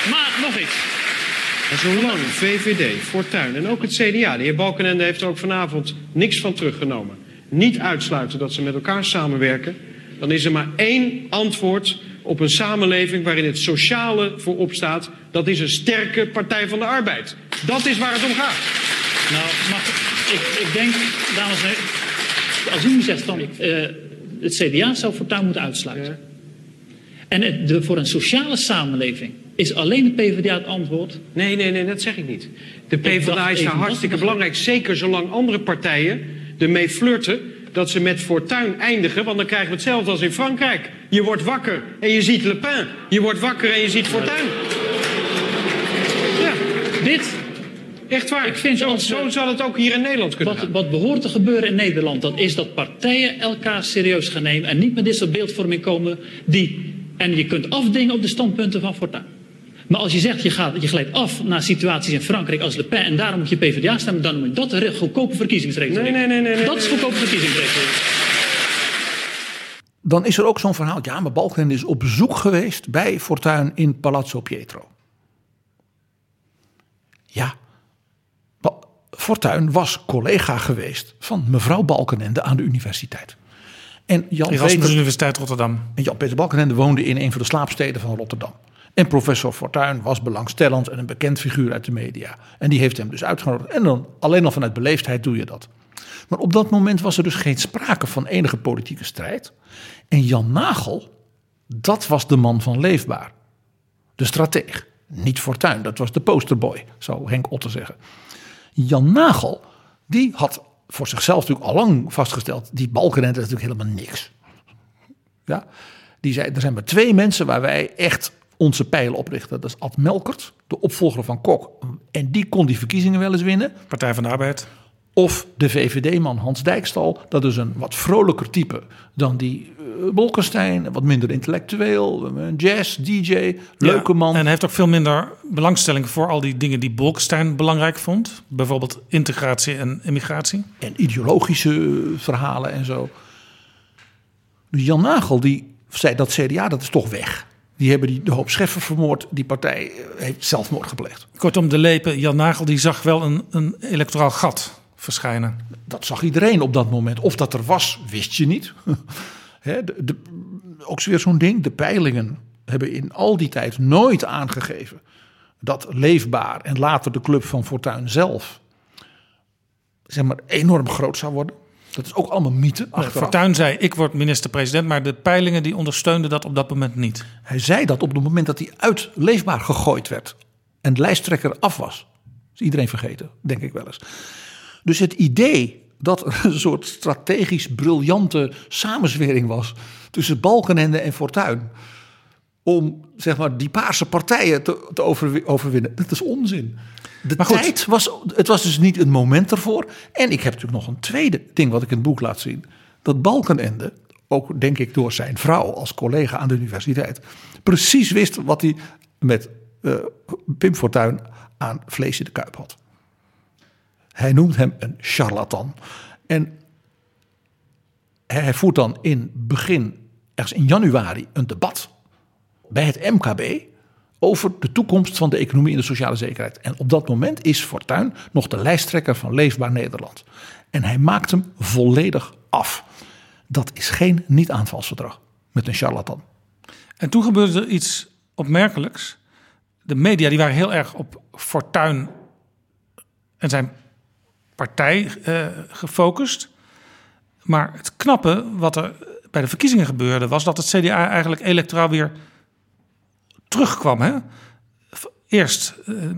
Maar nog iets. En zolang VVD, Fortuyn en ook het CDA, de heer Balkenende heeft er ook vanavond niks van teruggenomen, niet uitsluiten dat ze met elkaar samenwerken, dan is er maar één antwoord op een samenleving waarin het sociale voorop staat. Dat is een sterke Partij van de Arbeid. Dat is waar het om gaat. Nou, mag, ik, ik denk, dames en heren, als u zegt van uh, het CDA zou Fortuyn moeten uitsluiten. En het, de, voor een sociale samenleving is alleen de PvdA het antwoord? Nee, nee, nee, dat zeg ik niet. De PvdA is daar hartstikke belangrijk. Zeker zolang andere partijen ermee flirten dat ze met fortuin eindigen. Want dan krijgen we hetzelfde als in Frankrijk. Je wordt wakker en je ziet Le Pen. Je wordt wakker en je ziet fortuin. Ja, dit. Echt waar. Ik vind zo, zo zal het ook hier in Nederland kunnen wat, gaan. Wat behoort te gebeuren in Nederland, dat is dat partijen elkaar serieus gaan nemen. En niet met dit soort beeldvorming komen die... En je kunt afdingen op de standpunten van Fortuyn. Maar als je zegt, je, gaat, je glijdt af naar situaties in Frankrijk als Le Pen... en daarom moet je PvdA stemmen, dan noem je dat een goedkope verkiezingsregeling. Nee, nee, nee, nee. Dat is goedkope. Dan is er ook zo'n verhaal. Ja, maar Balkenende is op bezoek geweest bij Fortuyn in Palazzo Pietro. Ja, Fortuyn was collega geweest van mevrouw Balkenende aan de universiteit. En Jan Peter, Universiteit Rotterdam. En Jan-Peter Balkenende woonde in een van de slaapsteden van Rotterdam. En professor Fortuyn was belangstellend en een bekend figuur uit de media. En die heeft hem dus uitgenodigd. En dan alleen al vanuit beleefdheid doe je dat. Maar op dat moment was er dus geen sprake van enige politieke strijd. En Jan Nagel, dat was de man van Leefbaar. De strateeg. Niet Fortuyn, dat was de posterboy, zou Henk Otter zeggen. Jan Nagel, die had voor zichzelf natuurlijk al lang vastgesteld... die Balkenende is natuurlijk helemaal niks. Ja, die zei, er zijn maar twee mensen waar wij echt onze pijlen oprichten. Dat is Ad Melkert, de opvolger van Kok. En die kon die verkiezingen wel eens winnen. Partij van de Arbeid. Of de VVD-man Hans Dijkstal. Dat is een wat vrolijker type dan die uh, Bolkestein. Wat minder intellectueel. Een jazz, DJ, leuke man. En hij heeft ook veel minder belangstelling voor al die dingen die Bolkestein belangrijk vond. Bijvoorbeeld integratie en immigratie. En ideologische verhalen en zo. Dus Jan Nagel die zei dat CDA, dat is toch weg. Die hebben die, de hoop Scheffer vermoord. Die partij eh, heeft zelfmoord gepleegd. Kortom, de lepen Jan Nagel die zag wel een, een electoraal gat verschijnen. Dat zag iedereen op dat moment. Of dat er was, wist je niet. De, ook weer zo'n ding. De peilingen hebben in al die tijd nooit aangegeven dat Leefbaar en later de club van Fortuin zelf zeg maar enorm groot zou worden. Dat is ook allemaal mythe. Nee, Fortuyn zei, ik word minister-president, maar de peilingen die ondersteunden dat op dat moment niet. Hij zei dat op het moment dat hij uit Leefbaar gegooid werd en de lijsttrekker af was. Dat is iedereen vergeten, denk ik wel eens. Dus het idee dat er een soort strategisch briljante samenzwering was tussen Balkenende en Fortuyn om zeg maar, die paarse partijen te, te overwinnen. Dat is onzin. De tijd was, het was dus niet een moment ervoor. En ik heb natuurlijk nog een tweede ding wat ik in het boek laat zien. Dat Balkenende, ook denk ik door zijn vrouw als collega aan de universiteit, precies wist wat hij met uh, Pim Fortuyn aan vlees in de kuip had. Hij noemt hem een charlatan. En hij voert dan in begin, ergens in januari, een debat bij het MKB over de toekomst van de economie en de sociale zekerheid. En op dat moment is Fortuyn nog de lijsttrekker van Leefbaar Nederland. En hij maakt hem volledig af. Dat is geen niet-aanvalsverdrag met een charlatan. En toen gebeurde er iets opmerkelijks. De media die waren heel erg op Fortuyn en zijn partij uh, gefocust. Maar het knappe wat er bij de verkiezingen gebeurde... was dat het CDA eigenlijk electoraal weer terugkwam. Hè? Eerst uh,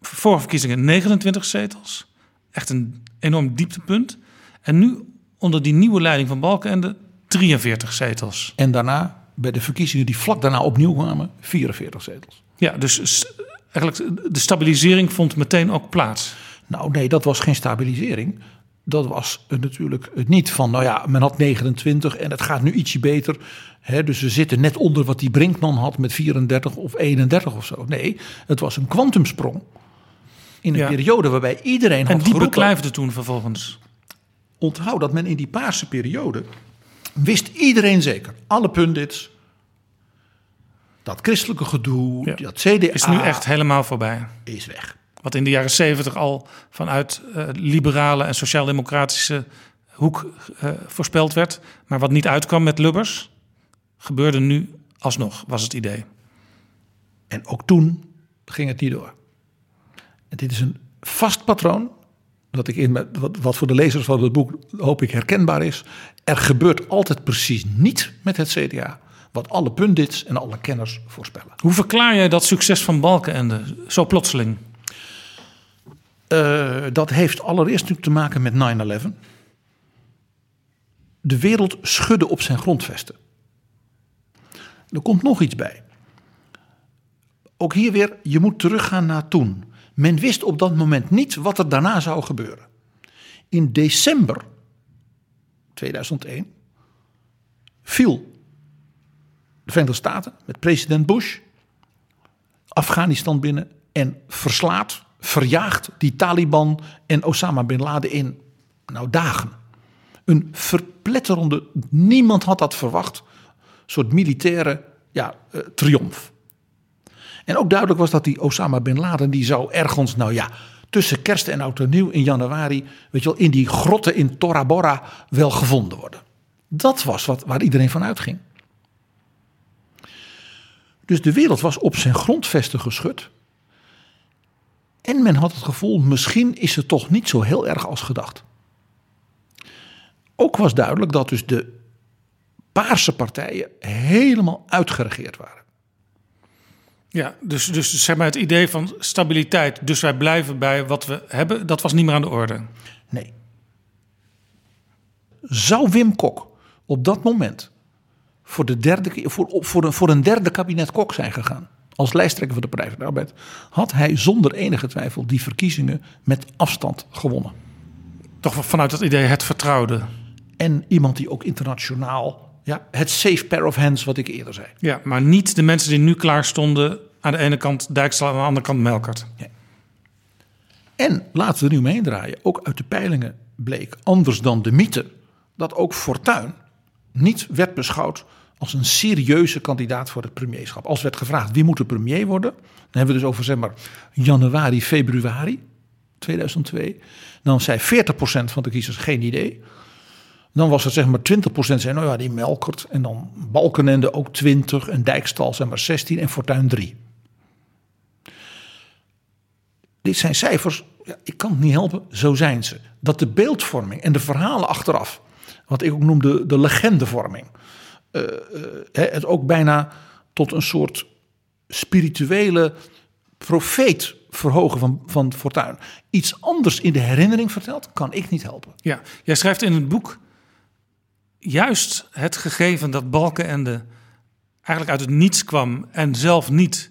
vorige verkiezingen 29 zetels. Echt een enorm dieptepunt. En nu onder die nieuwe leiding van Balkenende 43 zetels. En daarna, bij de verkiezingen die vlak daarna opnieuw kwamen, 44 zetels. Ja, dus eigenlijk de stabilisering vond meteen ook plaats. Nou nee, dat was geen stabilisering. Dat was natuurlijk het niet van, nou ja, men had 29 en het gaat nu ietsje beter dus we zitten net onder wat die Brinkman had met 34 of 31 of zo. Nee, het was een kwantumsprong. In een periode waarbij iedereen had En die beklijfde toen vervolgens. Onthoud dat men in die paarse periode wist iedereen zeker, alle pundits, dat christelijke gedoe, dat CDA... Is nu echt helemaal voorbij. Is weg. Wat in de jaren 70 al vanuit uh, liberale en sociaal-democratische hoek uh, voorspeld werd, maar wat niet uitkwam met Lubbers gebeurde nu alsnog, was het idee. En ook toen ging het niet door. En dit is een vast patroon, dat ik in, wat, wat voor de lezers van het boek hoop ik herkenbaar is. Er gebeurt altijd precies niet met het CDA wat alle pundits en alle kenners voorspellen. Hoe verklaar jij dat succes van Balkenende zo plotseling? Uh, dat heeft allereerst natuurlijk te maken met 9-11. De wereld schudde op zijn grondvesten. Er komt nog iets bij. Ook hier weer, je moet teruggaan naar toen. Men wist op dat moment niet wat er daarna zou gebeuren. In december 2001 viel de Verenigde Staten met president Bush Afghanistan binnen en verslaat, verjaagt die Taliban en Osama bin Laden in nou, dagen. Een verpletterende, niemand had dat verwacht soort militaire ja, uh, triomf. En ook duidelijk was dat die Osama bin Laden, die zou ergens, nou ja, tussen kerst en oud nieuw in januari, weet je wel, in die grotten in Tora Bora wel gevonden worden. Dat was wat, waar iedereen van uitging. Dus de wereld was op zijn grondvesten geschud. En men had het gevoel, misschien is het toch niet zo heel erg als gedacht. Ook was duidelijk dat dus de paarse partijen helemaal uitgeregeerd waren. Ja, dus, dus zeg maar het idee van stabiliteit, dus wij blijven bij wat we hebben, dat was niet meer aan de orde. Nee. Zou Wim Kok op dat moment voor, de derde, voor, voor, een, voor een derde kabinet Kok zijn gegaan, als lijsttrekker van de Partij van de Arbeid, had hij zonder enige twijfel die verkiezingen met afstand gewonnen. Toch vanuit het idee het vertrouwde. En iemand die ook internationaal ja, het safe pair of hands wat ik eerder zei. Ja, maar niet de mensen die nu klaar stonden aan de ene kant Dijkstal en aan de andere kant Melkert. Ja. En laten we er nu omheen draaien. Ook uit de peilingen bleek, anders dan de mythe, dat ook Fortuin niet werd beschouwd als een serieuze kandidaat voor het premierschap. Als werd gevraagd wie moet de premier worden, dan hebben we dus over zeg maar januari, februari 2002. Dan zei 40% van de kiezers geen idee. Dan was het zeg maar 20% zei, nou ja, die Melkert. En dan Balkenende ook 20 en Dijkstal zeg maar 16 en Fortuin 3. Dit zijn cijfers, ja, ik kan het niet helpen, zo zijn ze. Dat de beeldvorming en de verhalen achteraf, wat ik ook noemde de legendevorming, uh, uh, het ook bijna tot een soort spirituele profeet verhogen van, van Fortuin. Iets anders in de herinnering vertelt, kan ik niet helpen. Ja, jij schrijft in het boek juist het gegeven dat Balkenende eigenlijk uit het niets kwam en zelf niet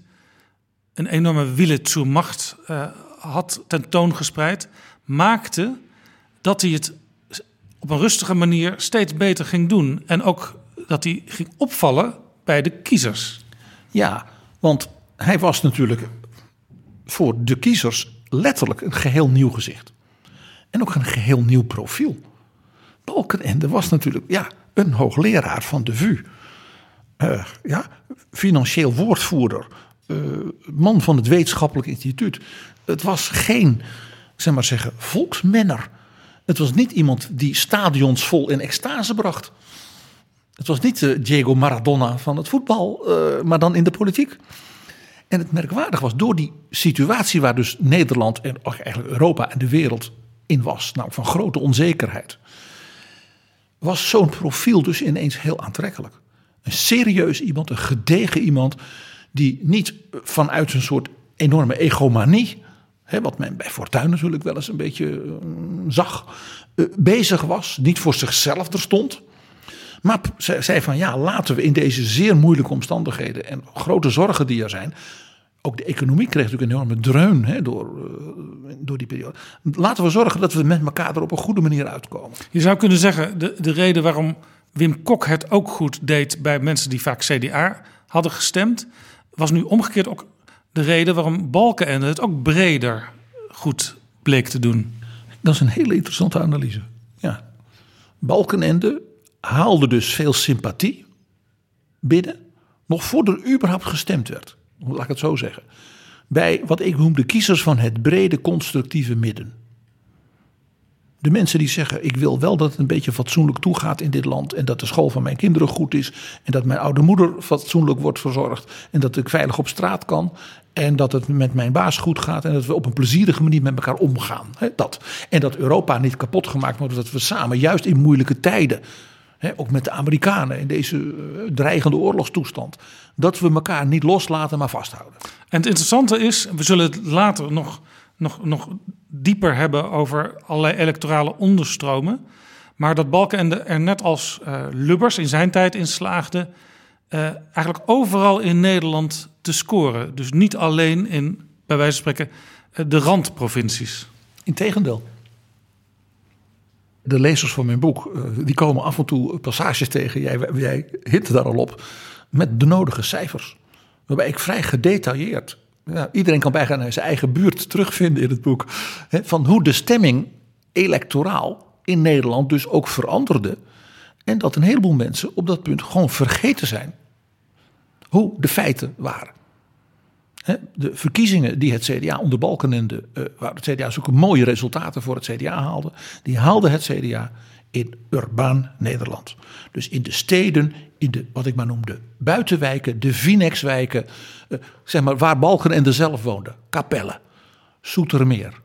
een enorme wille zur macht uh, had tentoongespreid, maakte dat hij het op een rustige manier steeds beter ging doen. En ook dat hij ging opvallen bij de kiezers. Ja, want hij was natuurlijk voor de kiezers letterlijk een geheel nieuw gezicht. En ook een geheel nieuw profiel. Balkenende was natuurlijk ja, een hoogleraar van de VU. Uh, ja, financieel woordvoerder. Uh, man van het wetenschappelijk instituut. Het was geen, zeg maar zeggen, volksmenner. Het was niet iemand die stadions vol in extase bracht. Het was niet uh, Diego Maradona van het voetbal, maar dan in de politiek. En het merkwaardig was, door die situatie waar dus Nederland en eigenlijk Europa en de wereld in was, nou van grote onzekerheid, was zo'n profiel dus ineens heel aantrekkelijk. Een serieus iemand, een gedegen iemand, die niet vanuit een soort enorme egomanie, hè, wat men bij Fortuyn natuurlijk wel eens een beetje uh, zag, uh, bezig was, niet voor zichzelf er stond. Maar zei van ja, laten we in deze zeer moeilijke omstandigheden en grote zorgen die er zijn. Ook de economie kreeg natuurlijk een enorme dreun hè, door, uh, door die periode. Laten we zorgen dat we met elkaar er op een goede manier uitkomen. Je zou kunnen zeggen, de, de reden waarom Wim Kok het ook goed deed bij mensen die vaak CDA hadden gestemd, was nu omgekeerd ook de reden waarom Balkenende het ook breder goed bleek te doen. Dat is een hele interessante analyse. Ja. Balkenende haalde dus veel sympathie binnen, nog voordat er überhaupt gestemd werd. Laat ik het zo zeggen. Bij wat ik noem de kiezers van het brede constructieve midden. De mensen die zeggen: Ik wil wel dat het een beetje fatsoenlijk toegaat in dit land. En dat de school van mijn kinderen goed is. En dat mijn oude moeder fatsoenlijk wordt verzorgd. En dat ik veilig op straat kan. En dat het met mijn baas goed gaat. En dat we op een plezierige manier met elkaar omgaan. dat. En dat Europa niet kapot gemaakt wordt. Dat we samen, juist in moeilijke tijden ook met de Amerikanen in deze uh, dreigende oorlogstoestand. Dat we elkaar niet loslaten, maar vasthouden. En het interessante is, we zullen het later nog, nog, nog dieper hebben over allerlei electorale onderstromen. Maar dat Balkenende er net als uh, Lubbers in zijn tijd in slaagde. Uh, eigenlijk overal in Nederland te scoren. Dus niet alleen in, bij wijze van spreken, de randprovincies. Integendeel de lezers van mijn boek, eh, die komen af en toe passages tegen. Jij, jij hint daar al op. Met de nodige cijfers. Waarbij ik vrij gedetailleerd. Iedereen kan bijgaan zijn eigen buurt terugvinden in het boek. Hè, van hoe de stemming electoraal in Nederland dus ook veranderde. En dat een heleboel mensen op dat punt gewoon vergeten zijn. Hoe de feiten waren de verkiezingen die het CDA onder Balkenende, uh, waar het CDA zulke mooie resultaten voor het CDA haalde, die haalde het CDA in urbaan Nederland. Dus in de steden, in de wat ik maar noemde buitenwijken, de Vinexwijken, uh, zeg maar waar Balkenende zelf woonde, Capelle, Soetermeer,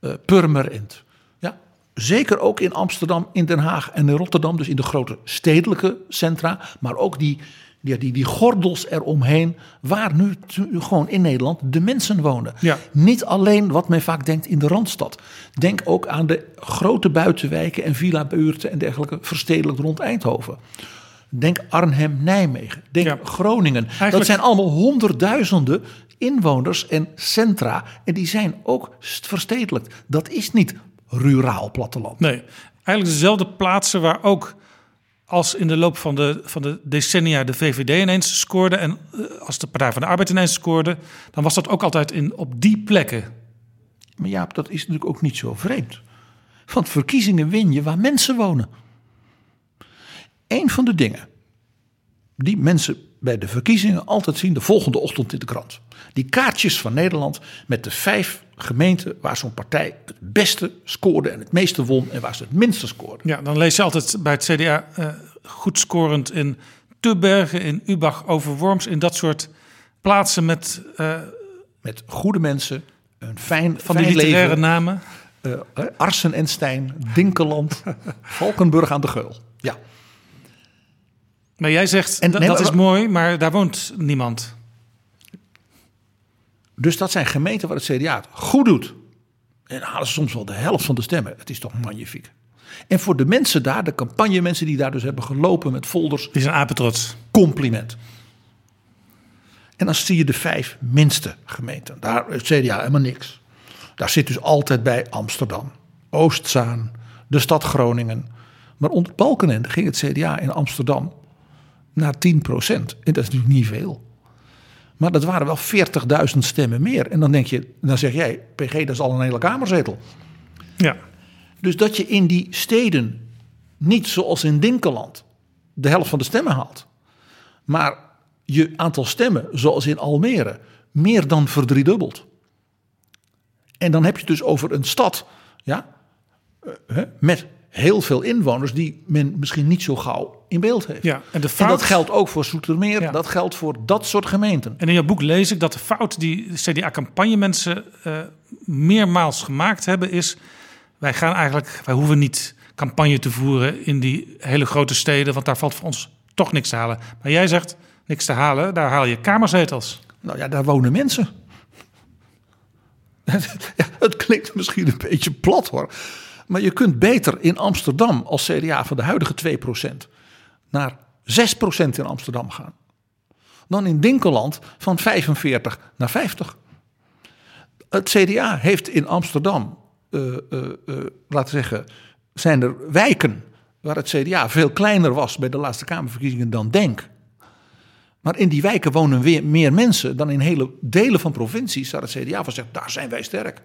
uh, Purmerend. Ja, zeker ook in Amsterdam, in Den Haag en in Rotterdam, dus in de grote stedelijke centra, maar ook die die, die, die gordels eromheen, waar nu gewoon in Nederland de mensen wonen. Ja. Niet alleen wat men vaak denkt in de Randstad. Denk ook aan de grote buitenwijken en villa-buurten en dergelijke verstedelijk rond Eindhoven. Denk Arnhem, Nijmegen. Denk Groningen. Eigenlijk... Dat zijn allemaal honderdduizenden inwoners en centra. En die zijn ook verstedelijkt. Dat is niet ruraal platteland. Nee, eigenlijk dezelfde plaatsen waar ook als in de loop van de, van de decennia de VVD ineens scoorde en eh, als de Partij van de Arbeid ineens scoorde, dan was dat ook altijd in, op die plekken. Maar ja, dat is natuurlijk ook niet zo vreemd. Want verkiezingen win je waar mensen wonen. Een van de dingen die mensen bij de verkiezingen altijd zien de volgende ochtend in de krant. Die kaartjes van Nederland met de vijf gemeenten waar zo'n partij het beste scoorde en het meeste won en waar ze het minste scoorde. Ja, dan lees je altijd bij het CDA eh, goed scorend in Tubbergen, in Ubach, Overworms, in dat soort plaatsen met... eh, met goede mensen, een fijn, Van fijn die literaire leven. namen. Eh, Arsen en Stijn, Dinkeland, Valkenburg aan de Geul. Ja. Maar jij zegt, En- dat- nee, dat maar- is mooi, maar daar woont niemand. Dus dat zijn gemeenten waar het CDA het goed doet. En halen ze soms wel de helft van de stemmen. Het is toch magnifiek. En voor de mensen daar, de campagnemensen die daar dus hebben gelopen met folders. Die zijn apetrots. Compliment. En dan zie je de vijf minste gemeenten. Daar het CDA helemaal niks. Daar zit dus altijd bij Amsterdam, Oostzaan, de stad Groningen. Maar onder Balkenende ging het CDA in Amsterdam naar 10 procent. En dat is natuurlijk niet veel. Maar dat waren wel 40.000 stemmen meer. En dan denk je, dan zeg jij, PG, dat is al een hele kamerzetel. Ja. Dus dat je in die steden niet zoals in Dinkeland de helft van de stemmen haalt. Maar je aantal stemmen, zoals in Almere, meer dan verdriedubbelt. En dan heb je het dus over een stad ja, eh, met heel veel inwoners die men misschien niet zo gauw in beeld heeft. Ja, en de En fout- dat geldt ook voor Soetermeer, dat geldt voor dat soort gemeenten. En in jouw boek lees ik dat de fout die CDA-campagnemensen eh meermaals gemaakt hebben is... wij gaan eigenlijk, wij hoeven niet campagne te voeren in die hele grote steden... want daar valt voor ons toch niks te halen. Maar jij zegt, niks te halen, daar haal je kamerzetels. Nou ja, daar wonen mensen. Ja, het klinkt misschien een beetje plat hoor. Maar je kunt beter in Amsterdam als CDA van de huidige 2% naar 6% in Amsterdam gaan. Dan in Dinkeland van 45 naar 50. Het CDA heeft in Amsterdam, eh, eh, eh, laten we zeggen, zijn er wijken waar het CDA veel kleiner was bij de laatste Kamerverkiezingen dan Denk. Maar in die wijken wonen weer meer mensen dan in hele delen van provincies waar het CDA van zegt, daar zijn wij sterk.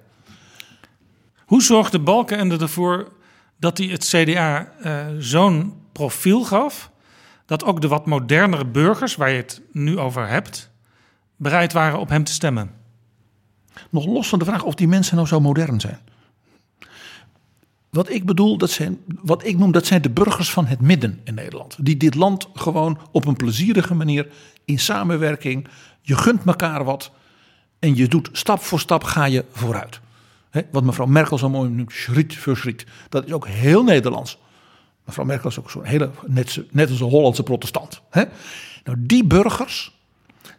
Hoe zorgde Balkenende ervoor dat hij het CDA eh, zo'n profiel gaf... dat ook de wat modernere burgers, waar je het nu over hebt... bereid waren op hem te stemmen? Nog los van de vraag of die mensen nou zo modern zijn. Wat ik bedoel, dat zijn, wat ik noem, dat zijn de burgers van het midden in Nederland. Die dit land gewoon op een plezierige manier in samenwerking. Je gunt elkaar wat en je doet stap voor stap ga je vooruit. Wat mevrouw Merkel zo mooi noemt, schriet voor schriet. Dat is ook heel Nederlands. Mevrouw Merkel is ook zo'n hele, net, net als een Hollandse protestant. Nou, die burgers,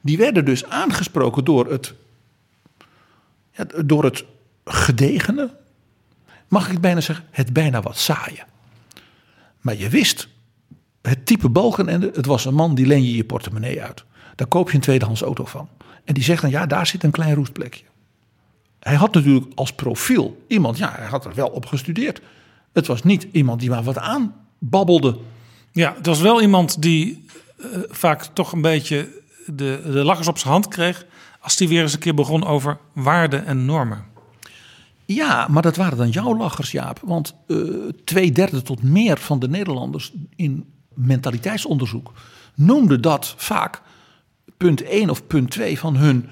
die werden dus aangesproken door het door het gedegene, mag ik bijna zeggen, het bijna wat saaie. Maar je wist, het type Balkenende, het was een man die leen je je portemonnee uit. Daar koop je een tweedehands auto van. En die zegt dan, ja, daar zit een klein roestplekje. Hij had natuurlijk als profiel iemand, ja, hij had er wel op gestudeerd. Het was niet iemand die maar wat aanbabbelde. Ja, het was wel iemand die eh, vaak toch een beetje de, de lachers op zijn hand kreeg... als die weer eens een keer begon over waarden en normen. Ja, maar dat waren dan jouw lachers, Jaap. Want eh, twee derde tot meer van de Nederlanders in mentaliteitsonderzoek noemden dat vaak punt 1 of punt 2 van hun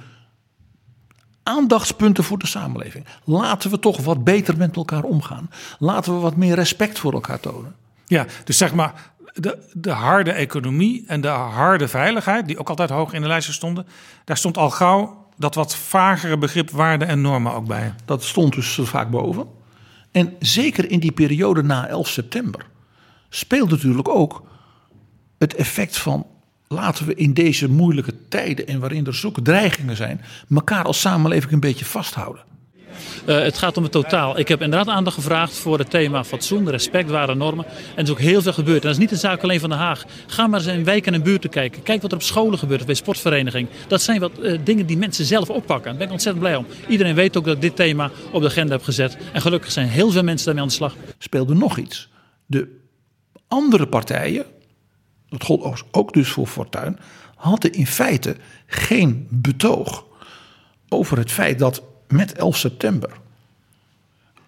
aandachtspunten voor de samenleving. Laten we toch wat beter met elkaar omgaan. Laten we wat meer respect voor elkaar tonen. Ja, dus zeg maar de, de harde economie en de harde veiligheid... die ook altijd hoog in de lijstje stonden... daar stond al gauw dat wat vagere begrip waarden en normen ook bij. Dat stond dus vaak boven. En zeker in die periode na 11 september speelde natuurlijk ook het effect van laten we in deze moeilijke tijden en waarin er zulke dreigingen zijn, elkaar als samenleving een beetje vasthouden. Uh, het gaat om het totaal. Ik heb inderdaad aandacht gevraagd voor het thema fatsoen, respect, ware normen. En er is ook heel veel gebeurd. En dat is niet een zaak alleen van Den Haag. Ga maar eens in wijken en buurten kijken. Kijk wat er op scholen gebeurt, bij sportverenigingen. Dat zijn wat uh, dingen die mensen zelf oppakken. Daar ben ik ontzettend blij om. Iedereen weet ook dat ik dit thema op de agenda heb gezet. En gelukkig zijn heel veel mensen daarmee aan de slag. Speelde nog iets. De andere partijen, dat gold ook dus voor Fortuyn, hadden in feite geen betoog over het feit dat met 11 september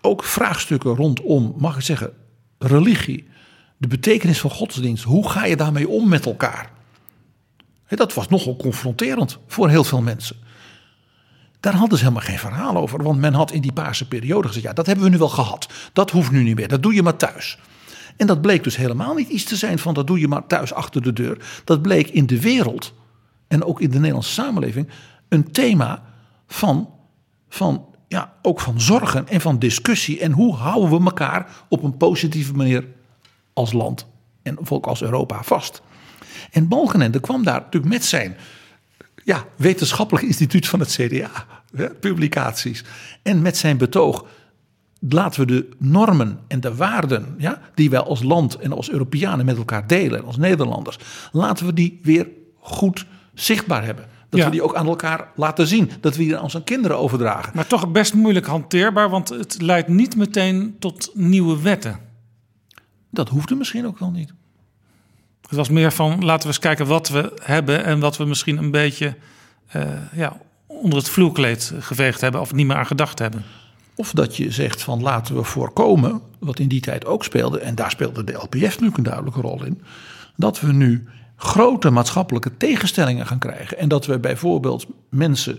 ook vraagstukken rondom, mag ik zeggen, religie, de betekenis van godsdienst, hoe ga je daarmee om met elkaar? Dat was nogal confronterend voor heel veel mensen. Daar hadden ze helemaal geen verhaal over. Want men had in die paarse periode gezegd: ja, dat hebben we nu wel gehad. Dat hoeft nu niet meer. Dat doe je maar thuis. En dat bleek dus helemaal niet iets te zijn van dat doe je maar thuis achter de deur. Dat bleek in de wereld en ook in de Nederlandse samenleving een thema van, van ja, ook van zorgen en van discussie. En hoe houden we elkaar op een positieve manier als land en ook als Europa vast. En Balkenende kwam daar natuurlijk met zijn ja, wetenschappelijk instituut van het CDA, hè, publicaties. En met zijn betoog laten we de normen en de waarden ja, die wij als land en als Europeanen met elkaar delen, en als Nederlanders, laten we die weer goed zichtbaar hebben. Dat Ja. we die ook aan elkaar laten zien. Dat we die aan onze kinderen overdragen. Maar toch best moeilijk hanteerbaar, want het leidt niet meteen tot nieuwe wetten. Dat hoefde misschien ook wel niet. Het was meer van laten we eens kijken wat we hebben en wat we misschien een beetje eh, ja, onder het vloerkleed geveegd hebben of niet meer aan gedacht hebben. Of dat je zegt van laten we voorkomen, wat in die tijd ook speelde, en daar speelde de LPF natuurlijk een duidelijke rol in, dat we nu grote maatschappelijke tegenstellingen gaan krijgen. En dat we bijvoorbeeld mensen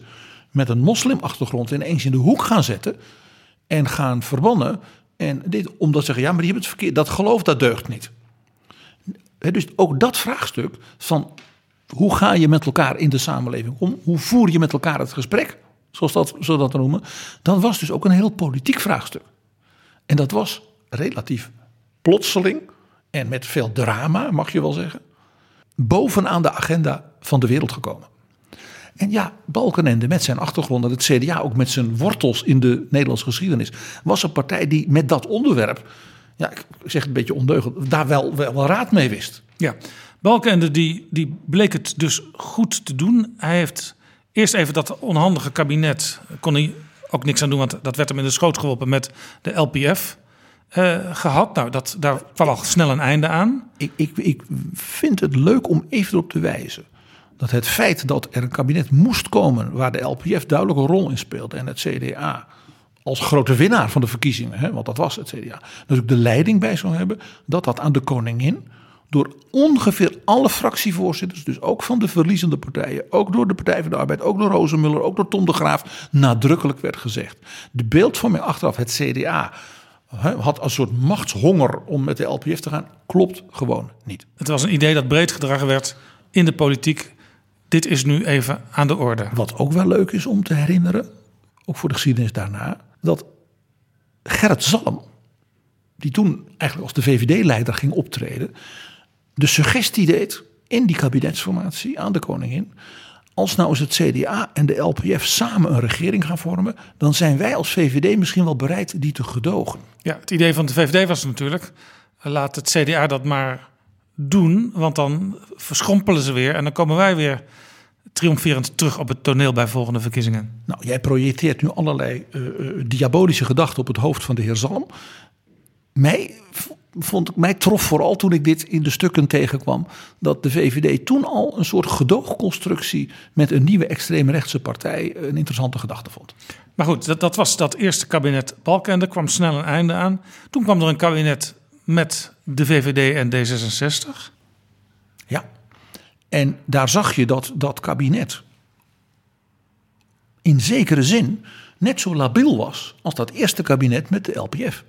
met een moslimachtergrond ineens in de hoek gaan zetten en gaan verbannen. En dit omdat ze zeggen, ja, maar die hebben het verkeerd. Dat geloof, dat deugt niet. Dus ook dat vraagstuk van hoe ga je met elkaar in de samenleving om? Hoe voer je met elkaar het gesprek? Zoals dat, zo dat noemen. Dat was dus ook een heel politiek vraagstuk. En dat was relatief plotseling en met veel drama, mag je wel zeggen, bovenaan de agenda van de wereld gekomen. En ja, Balkenende met zijn achtergrond en het CDA ook met zijn wortels in de Nederlandse geschiedenis, was een partij die met dat onderwerp, ja, ik zeg het een beetje ondeugend, daar wel, wel raad mee wist. Ja, Balkenende die, die bleek het dus goed te doen. Hij heeft eerst even dat onhandige kabinet, kon hij ook niks aan doen, want dat werd hem in de schoot geworpen met de LPF eh, gehad. Nou, dat, daar kwam al snel een einde aan. Ik, ik, ik vind het leuk om even erop te wijzen dat het feit dat er een kabinet moest komen waar de LPF duidelijk een rol in speelde en het CDA als grote winnaar van de verkiezingen, hè, want dat was het CDA, natuurlijk de leiding bij zou hebben, dat dat aan de koningin door ongeveer alle fractievoorzitters, dus ook van de verliezende partijen, ook door de Partij van de Arbeid, ook door Rozenmuller, ook door Tom de Graaf, nadrukkelijk werd gezegd. De beeldvorming achteraf, het CDA had een soort machtshonger om met de LPF te gaan, klopt gewoon niet. Het was een idee dat breed gedragen werd in de politiek. Dit is nu even aan de orde. Wat ook wel leuk is om te herinneren, ook voor de geschiedenis daarna, dat Gerrit Zalm, die toen eigenlijk als de VVD-leider ging optreden, de suggestie deed in die kabinetsformatie aan de koningin. Als nou eens het CDA en de LPF samen een regering gaan vormen, dan zijn wij als VVD misschien wel bereid die te gedogen. Ja, het idee van de VVD was natuurlijk, laat het CDA dat maar doen, want dan verschrompelen ze weer en dan komen wij weer triomferend terug op het toneel bij volgende verkiezingen. Nou, jij projecteert nu allerlei uh, uh, diabolische gedachten op het hoofd van de heer Zalm. Mij, vond, mij trof vooral toen ik dit in de stukken tegenkwam... dat de VVD toen al een soort gedoogconstructie... met een nieuwe extreemrechtse partij een interessante gedachte vond. Maar goed, dat, dat was dat eerste kabinet Balkenende. kwam snel een einde aan. Toen kwam er een kabinet met de VVD en D66. Ja, en daar zag je dat dat kabinet... in zekere zin net zo labiel was... als dat eerste kabinet met de LPF.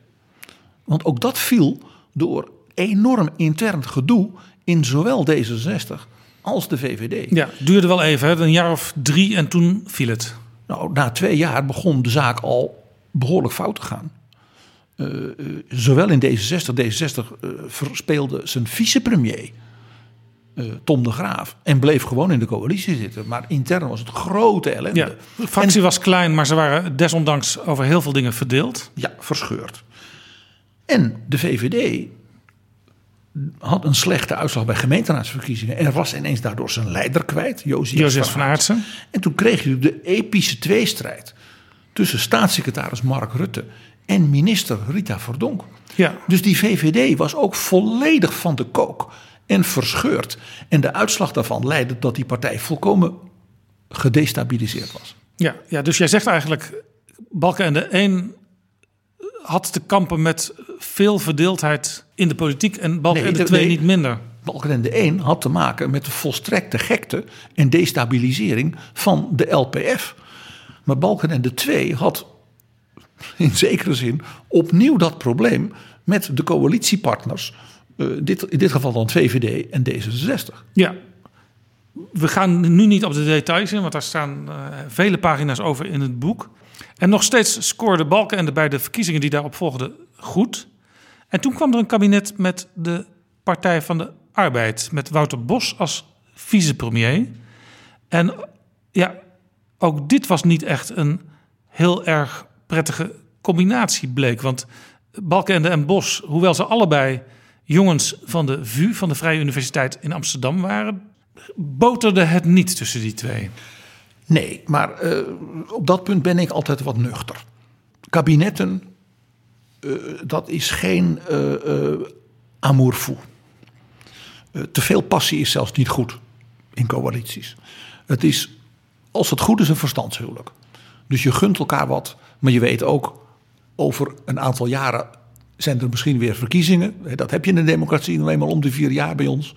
Want ook dat viel door enorm intern gedoe in zowel D66 als de VVD. Ja, duurde wel even, hè? een jaar of drie en toen viel het. Nou, na twee jaar begon de zaak al behoorlijk fout te gaan. Uh, uh, zowel in D66, D66 uh, verspeelde zijn vicepremier Tom de Graaf en bleef gewoon in de coalitie zitten. Maar intern was het grote ellende. Ja, de fractie en, was klein, maar ze waren desondanks over heel veel dingen verdeeld. Ja, verscheurd. En de VVD had een slechte uitslag bij gemeenteraadsverkiezingen. En was ineens daardoor zijn leider kwijt, Jozef, Jozef van Aartsen. En toen kreeg je de epische tweestrijd tussen staatssecretaris Mark Rutte en minister Rita Verdonk. Ja. Dus die VVD was ook volledig van de kook en verscheurd. En de uitslag daarvan leidde dat die partij volkomen gedestabiliseerd was. Ja, ja dus jij zegt eigenlijk, Balkenende 1 had te kampen met veel verdeeldheid in de politiek en Balkenende nee, 2 nee, niet minder. Balkenende 1 had te maken met de volstrekte gekte en destabilisering van de LPF. Maar Balkenende 2 had in zekere zin opnieuw dat probleem met de coalitiepartners. eh, dit, in dit geval dan VVD en D66. Ja. We gaan nu niet op de details in, want daar staan eh, vele pagina's over in het boek. En nog steeds scoorde Balkenende bij de verkiezingen die daarop volgden goed. En toen kwam er een kabinet met de Partij van de Arbeid, met Wouter Bos als vicepremier. En ja, ook dit was niet echt een heel erg prettige combinatie, bleek. Want Balkenende en Bos, hoewel ze allebei jongens van de VU, van de Vrije Universiteit in Amsterdam waren, boterde het niet tussen die twee. Nee, maar eh, op dat punt ben ik altijd wat nuchter. Kabinetten, eh, dat is geen eh, amour fou. Te veel passie is zelfs niet goed in coalities. Het is, als het goed is, een verstandshuwelijk. Dus je gunt elkaar wat, maar je weet ook, over een aantal jaren zijn er misschien weer verkiezingen. Dat heb je in de democratie nou eenmaal om de vier jaar bij ons.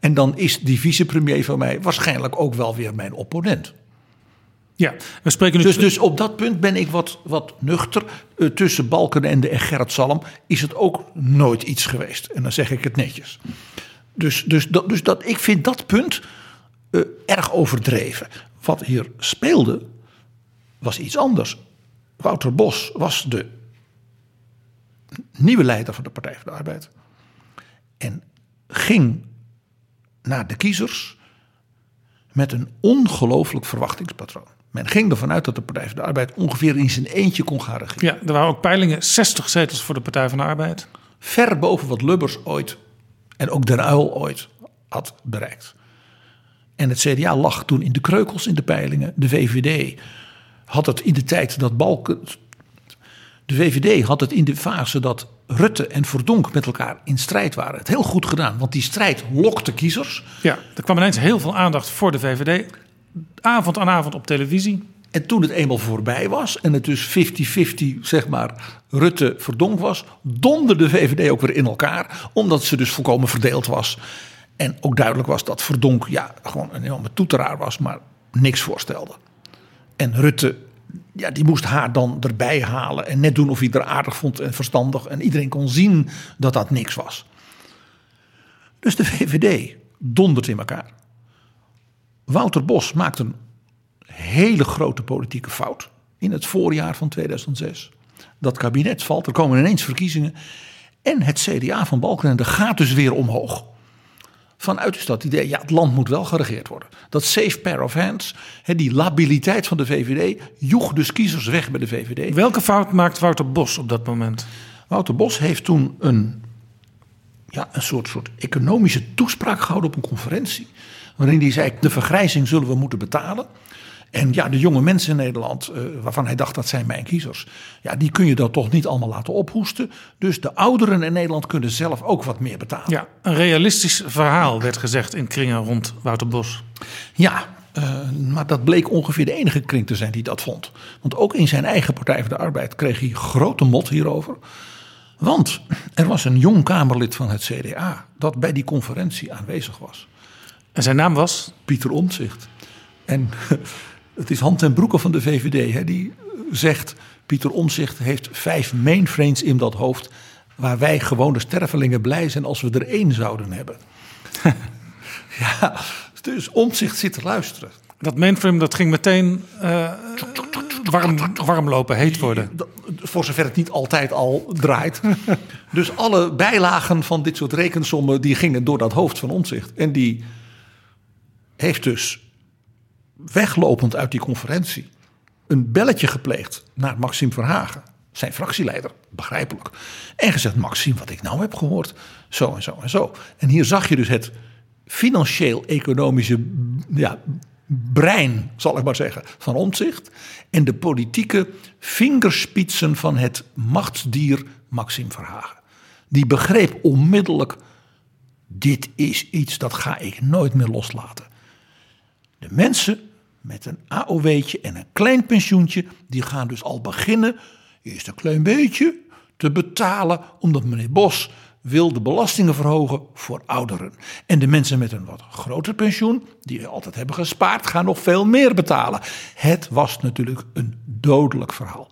En dan is die vicepremier van mij waarschijnlijk ook wel weer mijn opponent. Ja, we spreken nu... Dus, dus op dat punt ben ik wat, wat nuchter. Eh, tussen Balkenende en Gerrit Salm is het ook nooit iets geweest. En dan zeg ik het netjes. Dus, dus, dat, dus dat, ik vind dat punt eh, erg overdreven. Wat hier speelde was iets anders. Wouter Bos was de nieuwe leider van de Partij van de Arbeid. En ging naar de kiezers met een ongelooflijk verwachtingspatroon. Men ging ervan uit dat de Partij van de Arbeid ongeveer in zijn eentje kon gaan regeren. Ja, er waren ook peilingen 60 zetels voor de Partij van de Arbeid. Ver boven wat Lubbers ooit en ook Den Uyl ooit had bereikt. En het CDA lag toen in de kreukels in de peilingen. De VVD had het in de tijd dat Balken. De VVD had het in de fase dat Rutte en Verdonk met elkaar in strijd waren. Het heel goed gedaan, want die strijd lokte kiezers. Ja, er kwam ineens heel veel aandacht voor de VVD. Avond aan avond op televisie. En toen het eenmaal voorbij was en het dus 50-50 zeg maar Rutte-Verdonk was, donderde de VVD ook weer in elkaar, omdat ze dus volkomen verdeeld was. En ook duidelijk was dat Verdonk ja, gewoon een enorme toeteraar was, maar niks voorstelde. En Rutte, ja, die moest haar dan erbij halen en net doen of hij er aardig vond en verstandig. En iedereen kon zien dat dat niks was. Dus de VVD dondert in elkaar. Wouter Bos maakt een hele grote politieke fout in het voorjaar van 2006. Dat kabinet valt, er komen ineens verkiezingen. En het CDA van Balkenende gaat dus weer omhoog. Vanuit is dat idee, ja, het land moet wel geregeerd worden. Dat safe pair of hands, die labiliteit van de VVD, joeg dus kiezers weg bij de VVD. Welke fout maakt Wouter Bos op dat moment? Wouter Bos heeft toen een, ja, een soort, soort economische toespraak gehouden op een conferentie. Waarin hij zei, de vergrijzing zullen we moeten betalen. En ja, de jonge mensen in Nederland, eh, waarvan hij dacht dat zijn mijn kiezers, ja, die kun je dat toch niet allemaal laten ophoesten. Dus de ouderen in Nederland kunnen zelf ook wat meer betalen. Ja, een realistisch verhaal werd gezegd in kringen rond Wouter Bos. Ja, uh, maar dat bleek ongeveer de enige kring te zijn die dat vond. Want ook in zijn eigen Partij van de Arbeid kreeg hij grote mot hierover. Want er was een jong Kamerlid van het CDA dat bij die conferentie aanwezig was. En zijn naam was? Pieter Omtzigt. En het is hand en broeken van de VVD. Hè, die zegt, Pieter Omtzigt heeft vijf mainframes in dat hoofd... waar wij gewone stervelingen blij zijn als we er één zouden hebben. ja, dus Omtzigt zit te luisteren. Dat mainframe dat ging meteen uh, warm, warm lopen, heet worden. Voor zover het niet altijd al draait. dus alle bijlagen van dit soort rekensommen... die gingen door dat hoofd van Omtzigt. En die heeft dus weglopend uit die conferentie een belletje gepleegd naar Maxime Verhagen, zijn fractieleider, begrijpelijk. En gezegd: Maxime, wat ik nou heb gehoord, zo en zo en zo. En hier zag je dus het financieel-economische ja, brein, zal ik maar zeggen, van omzicht. En de politieke vingerspitsen van het machtsdier Maxime Verhagen. Die begreep onmiddellijk: dit is iets dat ga ik nooit meer loslaten. De mensen met een AOW'tje en een klein pensioentje, die gaan dus al beginnen eerst een klein beetje te betalen, omdat meneer Bos wil de belastingen verhogen voor ouderen. En de mensen met een wat groter pensioen, die altijd hebben gespaard, gaan nog veel meer betalen. Het was natuurlijk een dodelijk verhaal.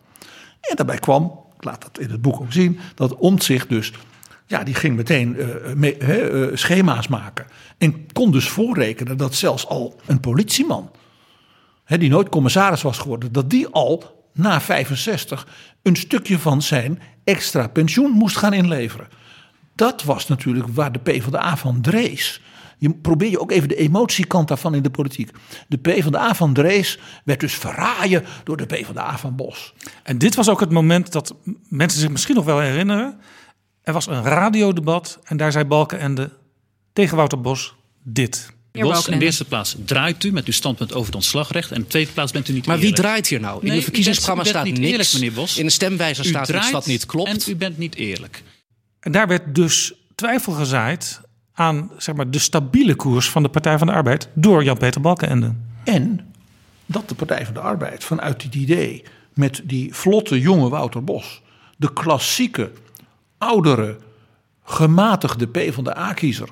En daarbij kwam, ik laat dat in het boek ook zien, dat Omtzigt dus, ja, die ging meteen uh, me, uh, schema's maken. En kon dus voorrekenen dat zelfs al een politieman, hè, die nooit commissaris was geworden, dat die al na 65 een stukje van zijn extra pensioen moest gaan inleveren. Dat was natuurlijk waar de PvdA van Drees. Je probeer je ook even de emotiekant daarvan in de politiek. De PvdA van Drees werd dus verraaien door de PvdA van Bos. En dit was ook het moment dat mensen zich misschien nog wel herinneren. Er was een radiodebat en daar zei Balkenende tegen Wouter Bos dit. Bos, in de eerste plaats draait u met uw standpunt over het ontslagrecht. En in de tweede plaats bent u niet Maar eerlijk. wie draait hier nou? In Nee, uw verkiezingsprogramma u bent- u staat niet niks. Eerlijk, meneer Bos. In de stemwijzer U staat draait wat niet klopt. En u bent niet eerlijk. En daar werd dus twijfel gezaaid aan zeg maar, de stabiele koers van de Partij van de Arbeid door Jan-Peter Balkenende. En dat de Partij van de Arbeid vanuit dit idee met die vlotte jonge Wouter Bos, de klassieke, oudere, gematigde P van de A-kiezer,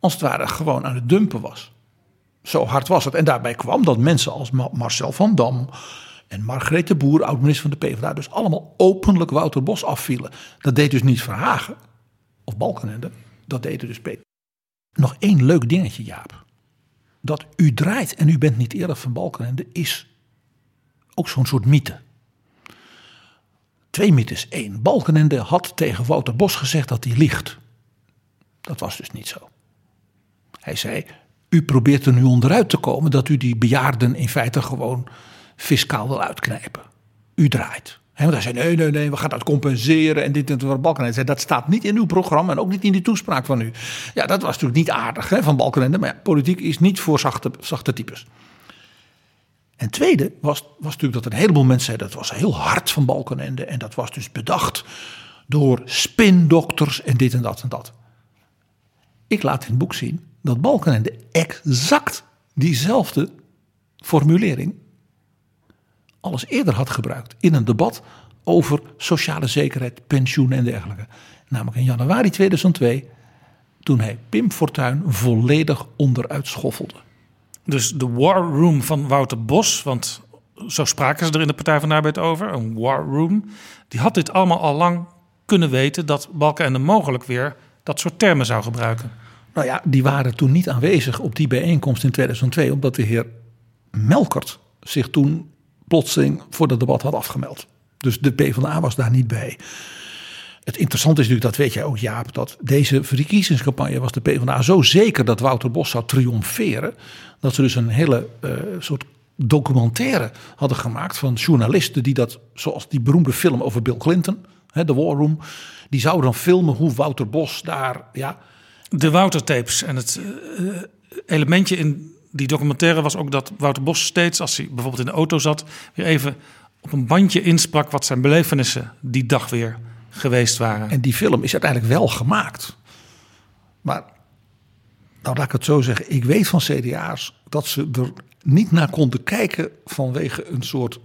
als het ware gewoon aan het dumpen was. Zo hard was het. En daarbij kwam dat mensen als Ma- Marcel van Dam en Margreet de Boer, oud-minister van de PvdA, dus allemaal openlijk Wouter Bos afvielen. Dat deed dus niet Verhagen of Balkenende, dat deed dus Peter. Nog één leuk dingetje, Jaap. Dat u draait en u bent niet eerlijk van Balkenende is ook zo'n soort mythe. Twee mythes. Eén, Balkenende had tegen Wouter Bos gezegd dat hij liegt. Dat was dus niet zo. Hij zei, u probeert er nu onderuit te komen dat u die bejaarden in feite gewoon fiscaal wil uitknijpen. U draait. He, want hij zei, nee, nee, nee, we gaan dat compenseren en dit en dat. Balkenende dat staat niet in uw programma en ook niet in die toespraak van u. Ja, dat was natuurlijk niet aardig van Balkenende, maar ja, politiek is niet voor zachte, zachte types. En tweede was, was natuurlijk dat een heleboel mensen zeiden dat was heel hard van Balkenende. En dat was dus bedacht door spindokters en dit en dat en dat. Ik laat in het boek zien dat Balkenende exact diezelfde formulering alles eerder had gebruikt in een debat over sociale zekerheid, pensioen en dergelijke. Namelijk in januari 2002, toen hij Pim Fortuyn volledig onderuit schoffelde. Dus de war room van Wouter Bos, want zo spraken ze er in de Partij van de Arbeid over, een war room, die had dit allemaal al lang kunnen weten dat Balkenende mogelijk weer dat soort termen zou gebruiken. Nou ja, die waren toen niet aanwezig op die bijeenkomst in 2002, omdat de heer Melkert zich toen plotseling voor dat debat had afgemeld. Dus de PvdA was daar niet bij. Het interessante is natuurlijk, dat weet jij ook Jaap, dat deze verkiezingscampagne was de PvdA zo zeker dat Wouter Bos zou triomferen, dat ze dus een hele uh, soort documentaire hadden gemaakt van journalisten die dat, zoals die beroemde film over Bill Clinton, hè, The War Room, die zouden dan filmen hoe Wouter Bos daar, ja, de Wouter-tapes. En het uh, elementje in die documentaire was ook dat Wouter Bos steeds, als hij bijvoorbeeld in de auto zat, weer even op een bandje insprak wat zijn belevenissen die dag weer geweest waren. En die film is uiteindelijk wel gemaakt. Maar, nou laat ik het zo zeggen, ik weet van CDA's dat ze er niet naar konden kijken vanwege een soort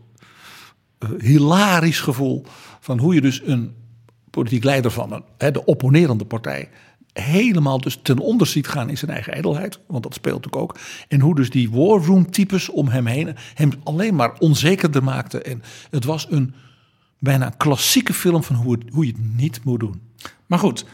uh, hilarisch gevoel van hoe je dus een politiek leider van een, hè, de opponerende partij helemaal dus ten onder ziet gaan in zijn eigen ijdelheid. Want dat speelt ook. En hoe dus die war room types om hem heen hem alleen maar onzekerder maakten. En het was een bijna klassieke film van hoe, hoe je het niet moet doen. Maar goed,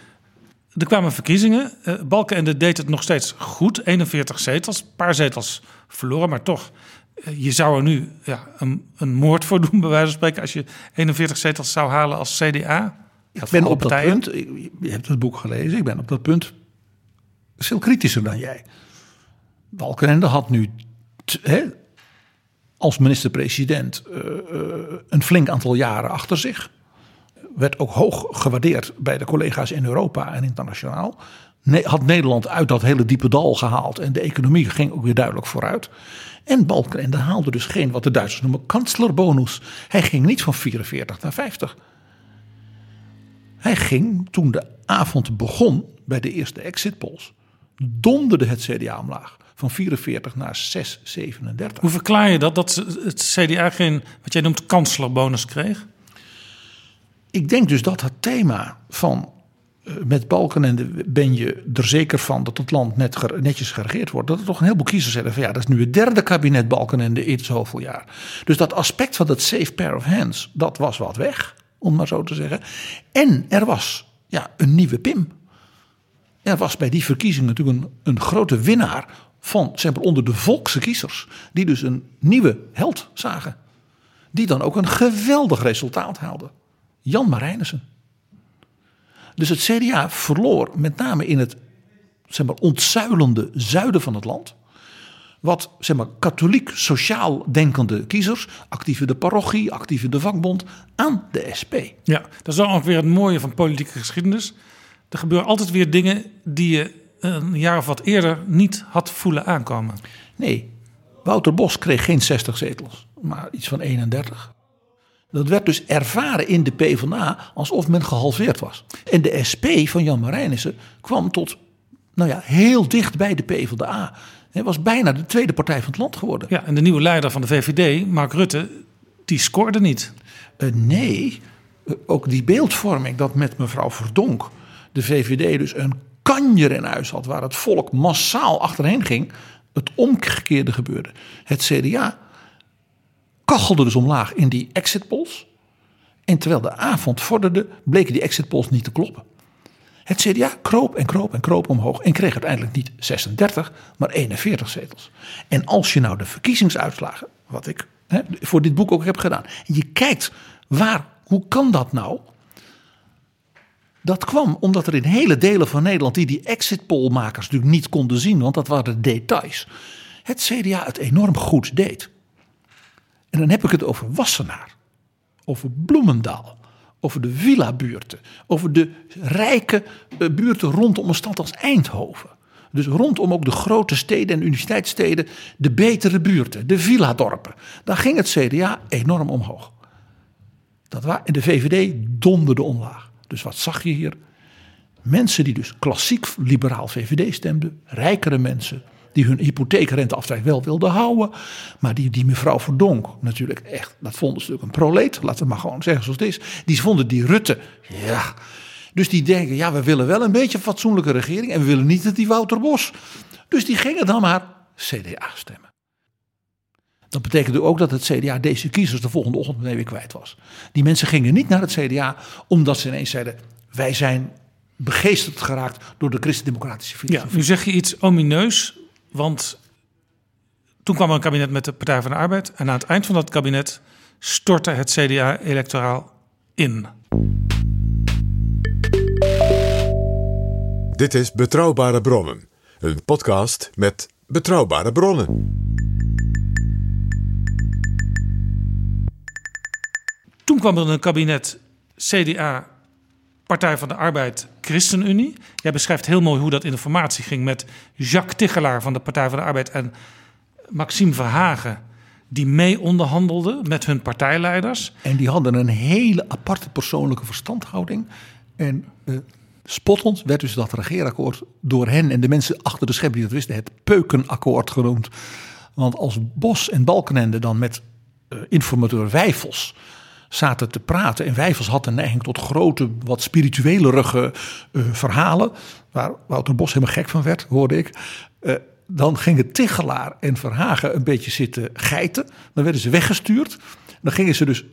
er kwamen verkiezingen. Uh, Balkenende deed het nog steeds goed. 41 zetels, een paar zetels verloren, maar toch. Uh, je zou er nu ja, een, een moord voor doen, bij wijze van spreken, als je 41 zetels zou halen als CDA. Ik ben op dat punt, je hebt het boek gelezen, ik ben op dat punt veel kritischer dan jij. Balkenende had nu hè, als minister-president uh, uh, een flink aantal jaren achter zich. Werd ook hoog gewaardeerd bij de collega's in Europa en internationaal. Had Nederland uit dat hele diepe dal gehaald en de economie ging ook weer duidelijk vooruit. En Balkenende haalde dus geen, wat de Duitsers noemen, kanslerbonus. Hij ging niet van 44 naar 50. Hij ging toen de avond begon bij de eerste exit polls, donderde het CDA omlaag van 44 naar 6, 37. Hoe verklaar je dat, dat het CDA geen, wat jij noemt, kanslerbonus kreeg? Ik denk dus dat het thema van eh, met Balkenende ben je er zeker van dat het land net netjes geregeerd wordt. Dat er toch een heleboel kiezers zeggen van ja, dat is nu het derde kabinet Balkenende in zoveel jaar. Dus dat aspect van dat safe pair of hands, dat was wat weg, om maar zo te zeggen. En er was ja, een nieuwe Pim. Er was bij die verkiezing natuurlijk een, een grote winnaar van, zeg maar, onder de volkse kiezers. Die dus een nieuwe held zagen. Die dan ook een geweldig resultaat haalde. Jan Marijnissen. Dus het CDA verloor met name in het zeg maar, ontzuilende zuiden van het land. Wat zeg maar, katholiek sociaal denkende kiezers, actief in de parochie, actief in de vakbond, aan de SP. Ja, dat is dan ook weer het mooie van politieke geschiedenis. Er gebeuren altijd weer dingen die je een jaar of wat eerder niet had voelen aankomen. Nee, Wouter Bos kreeg geen 60 zetels, maar iets van 31. Dat werd dus ervaren in de PvdA alsof men gehalveerd was. En de SP van Jan Marijnissen kwam tot nou ja, heel dicht bij de PvdA. Hij was bijna de tweede partij van het land geworden. Ja, en de nieuwe leider van de VVD, Mark Rutte, die scoorde niet. Eh, nee, eh, ook die beeldvorming dat met mevrouw Verdonk de VVD dus een kanjer in huis had... waar het volk massaal achterheen ging, het omgekeerde gebeurde. Het CDA kachelde dus omlaag in die exit polls. En terwijl de avond vorderde, bleken die exit polls niet te kloppen. Het CDA kroop en kroop en kroop omhoog en kreeg uiteindelijk niet 36, maar 41 zetels. En als je nou de verkiezingsuitslagen, wat ik hè, voor dit boek ook heb gedaan, en je kijkt waar, hoe kan dat nou? Dat kwam omdat er in hele delen van Nederland die die exit pollmakers natuurlijk niet konden zien, want dat waren details. Het CDA het enorm goed deed. En dan heb ik het over Wassenaar, over Bloemendaal, over de villa-buurten, over de rijke eh, buurten rondom een stad als Eindhoven. Dus rondom ook de grote steden en universiteitssteden, de betere buurten, de villa-dorpen. Daar ging het CDA enorm omhoog. Dat wa- en de VVD donderde omlaag. Dus wat zag je hier? Mensen die dus klassiek liberaal VVD stemden, rijkere mensen, die hun hypotheekrenteaftrek wel wilden houden, maar die, die mevrouw Verdonk natuurlijk echt, dat vonden ze natuurlijk een proleet, laten we maar gewoon zeggen zoals het is. Die vonden die Rutte, ja. Dus die denken, ja, we willen wel een beetje een fatsoenlijke regering en we willen niet dat die Wouter Bos. Dus die gingen dan maar CDA stemmen. Dat betekende ook dat het CDA deze kiezers de volgende ochtend meteen weer kwijt was. Die mensen gingen niet naar het CDA omdat ze ineens zeiden: wij zijn begeesterd geraakt door de christendemocratische Ja, filosofie. nu zeg je iets omineus, want toen kwam er een kabinet met de Partij van de Arbeid. En aan het eind van dat kabinet stortte het CDA electoraal in. Dit is Betrouwbare Bronnen, een podcast met betrouwbare bronnen. Toen kwam er een kabinet CDA, Partij van de Arbeid, ChristenUnie. Jij beschrijft heel mooi hoe dat in de formatie ging met Jacques Tichelaar van de Partij van de Arbeid en Maxime Verhagen, die mee onderhandelden met hun partijleiders. En die hadden een hele aparte persoonlijke verstandhouding. En eh, spottend werd dus dat regeerakkoord door hen en de mensen achter de schep die dat wisten het peukenakkoord genoemd. Want als Bos en Balkenende dan met eh, informateur Wijfels zaten te praten. En Wijfels had een neiging tot grote, wat spirituelerige eh, verhalen. Waar Wouter Bos helemaal gek van werd, hoorde ik. Eh, dan gingen Tichelaar en Verhagen een beetje zitten geiten. Dan werden ze weggestuurd. Dan gingen ze dus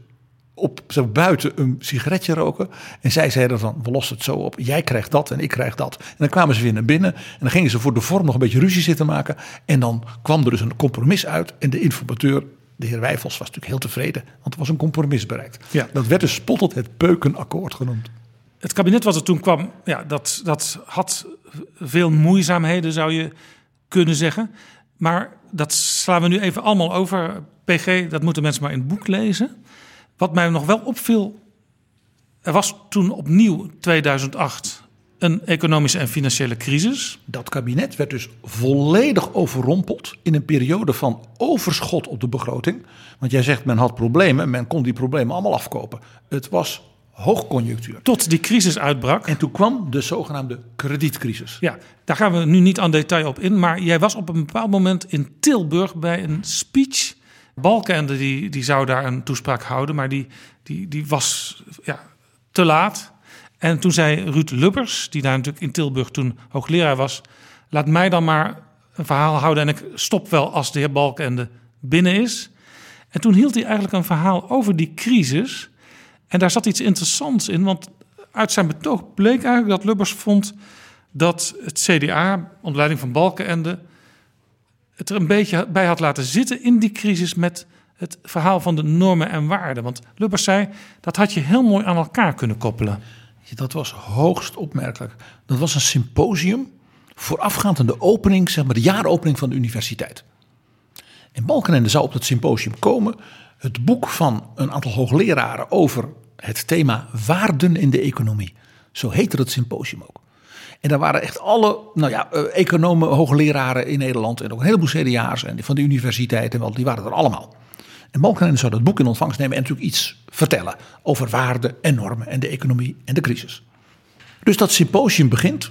op buiten een sigaretje roken. En zij zeiden van, we lossen het zo op. Jij krijgt dat en ik krijg dat. En dan kwamen ze weer naar binnen. En dan gingen ze voor de vorm nog een beetje ruzie zitten maken. En dan kwam er dus een compromis uit. En de informateur, de heer Wijfels, was natuurlijk heel tevreden. Want er was een compromis bereikt. Ja. Dat werd dus spottend het peukenakkoord genoemd. Het kabinet wat er toen kwam, ja, dat, dat had veel moeizaamheden, zou je kunnen zeggen. Maar dat slaan we nu even allemaal over. PG, dat moeten mensen maar in het boek lezen. Wat mij nog wel opviel, er was toen opnieuw 2008 een economische en financiële crisis. Dat kabinet werd dus volledig overrompeld in een periode van overschot op de begroting. Want jij zegt men had problemen, men kon die problemen allemaal afkopen. Het was hoogconjunctuur. Tot die crisis uitbrak. En toen kwam de zogenaamde kredietcrisis. Ja, daar gaan we nu niet aan detail op in. Maar jij was op een bepaald moment in Tilburg bij een speech. Balkenende die, die zou daar een toespraak houden, maar die, die, die was ja, te laat. En toen zei Ruud Lubbers, die daar natuurlijk in Tilburg toen hoogleraar was... laat mij dan maar een verhaal houden en ik stop wel als de heer Balkenende binnen is. En toen hield hij eigenlijk een verhaal over die crisis. En daar zat iets interessants in, want uit zijn betoog bleek eigenlijk dat Lubbers vond dat het CDA, onder leiding van Balkenende, het er een beetje bij had laten zitten in die crisis met het verhaal van de normen en waarden. Want Lubbers zei, dat had je heel mooi aan elkaar kunnen koppelen. Dat was hoogst opmerkelijk. Dat was een symposium voorafgaand aan de opening, zeg maar de jaaropening van de universiteit. En Balkenende zou op dat symposium komen. Het boek van een aantal hoogleraren over het thema waarden in de economie. Zo heette het symposium ook. En daar waren echt alle nou ja, eh, economen, hoogleraren in Nederland en ook een heleboel CDA's en van de universiteiten, wel, die waren er allemaal. En Balkenende zou dat boek in ontvangst nemen en natuurlijk iets vertellen over waarden en normen en de economie en de crisis. Dus dat symposium begint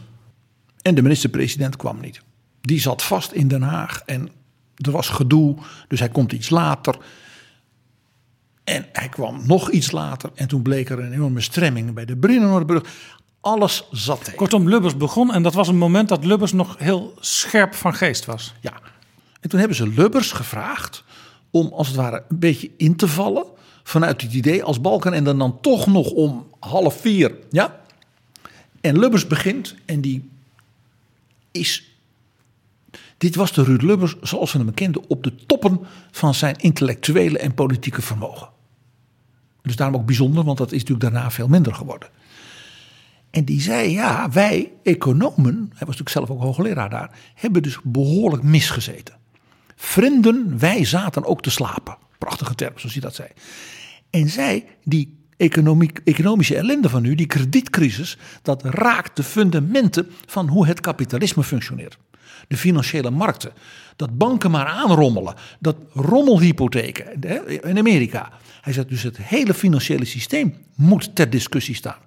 en de minister-president kwam niet. Die zat vast in Den Haag en er was gedoe, dus hij komt iets later. En hij kwam nog iets later en toen bleek er een enorme stremming bij de Brinnenoordbrug. Alles zat tegen. Kortom, Lubbers begon en dat was een moment dat Lubbers nog heel scherp van geest was. Ja, en toen hebben ze Lubbers gevraagd om als het ware een beetje in te vallen vanuit het idee als Balken en dan, dan toch nog om half vier. Ja? En Lubbers begint en die is. Dit was de Ruud Lubbers zoals we hem kenden op de toppen van zijn intellectuele en politieke vermogen. Dus daarom ook bijzonder, want dat is natuurlijk daarna veel minder geworden. En die zei, ja, wij economen, hij was natuurlijk zelf ook hoogleraar daar, hebben dus behoorlijk misgezeten. Vrienden, wij zaten ook te slapen. Prachtige term, zoals hij dat zei. En zij, die economische ellende van nu, die kredietcrisis, dat raakt de fundamenten van hoe het kapitalisme functioneert. De financiële markten, dat banken maar aanrommelen, dat rommelhypotheken in Amerika. Hij zegt dus het hele financiële systeem moet ter discussie staan.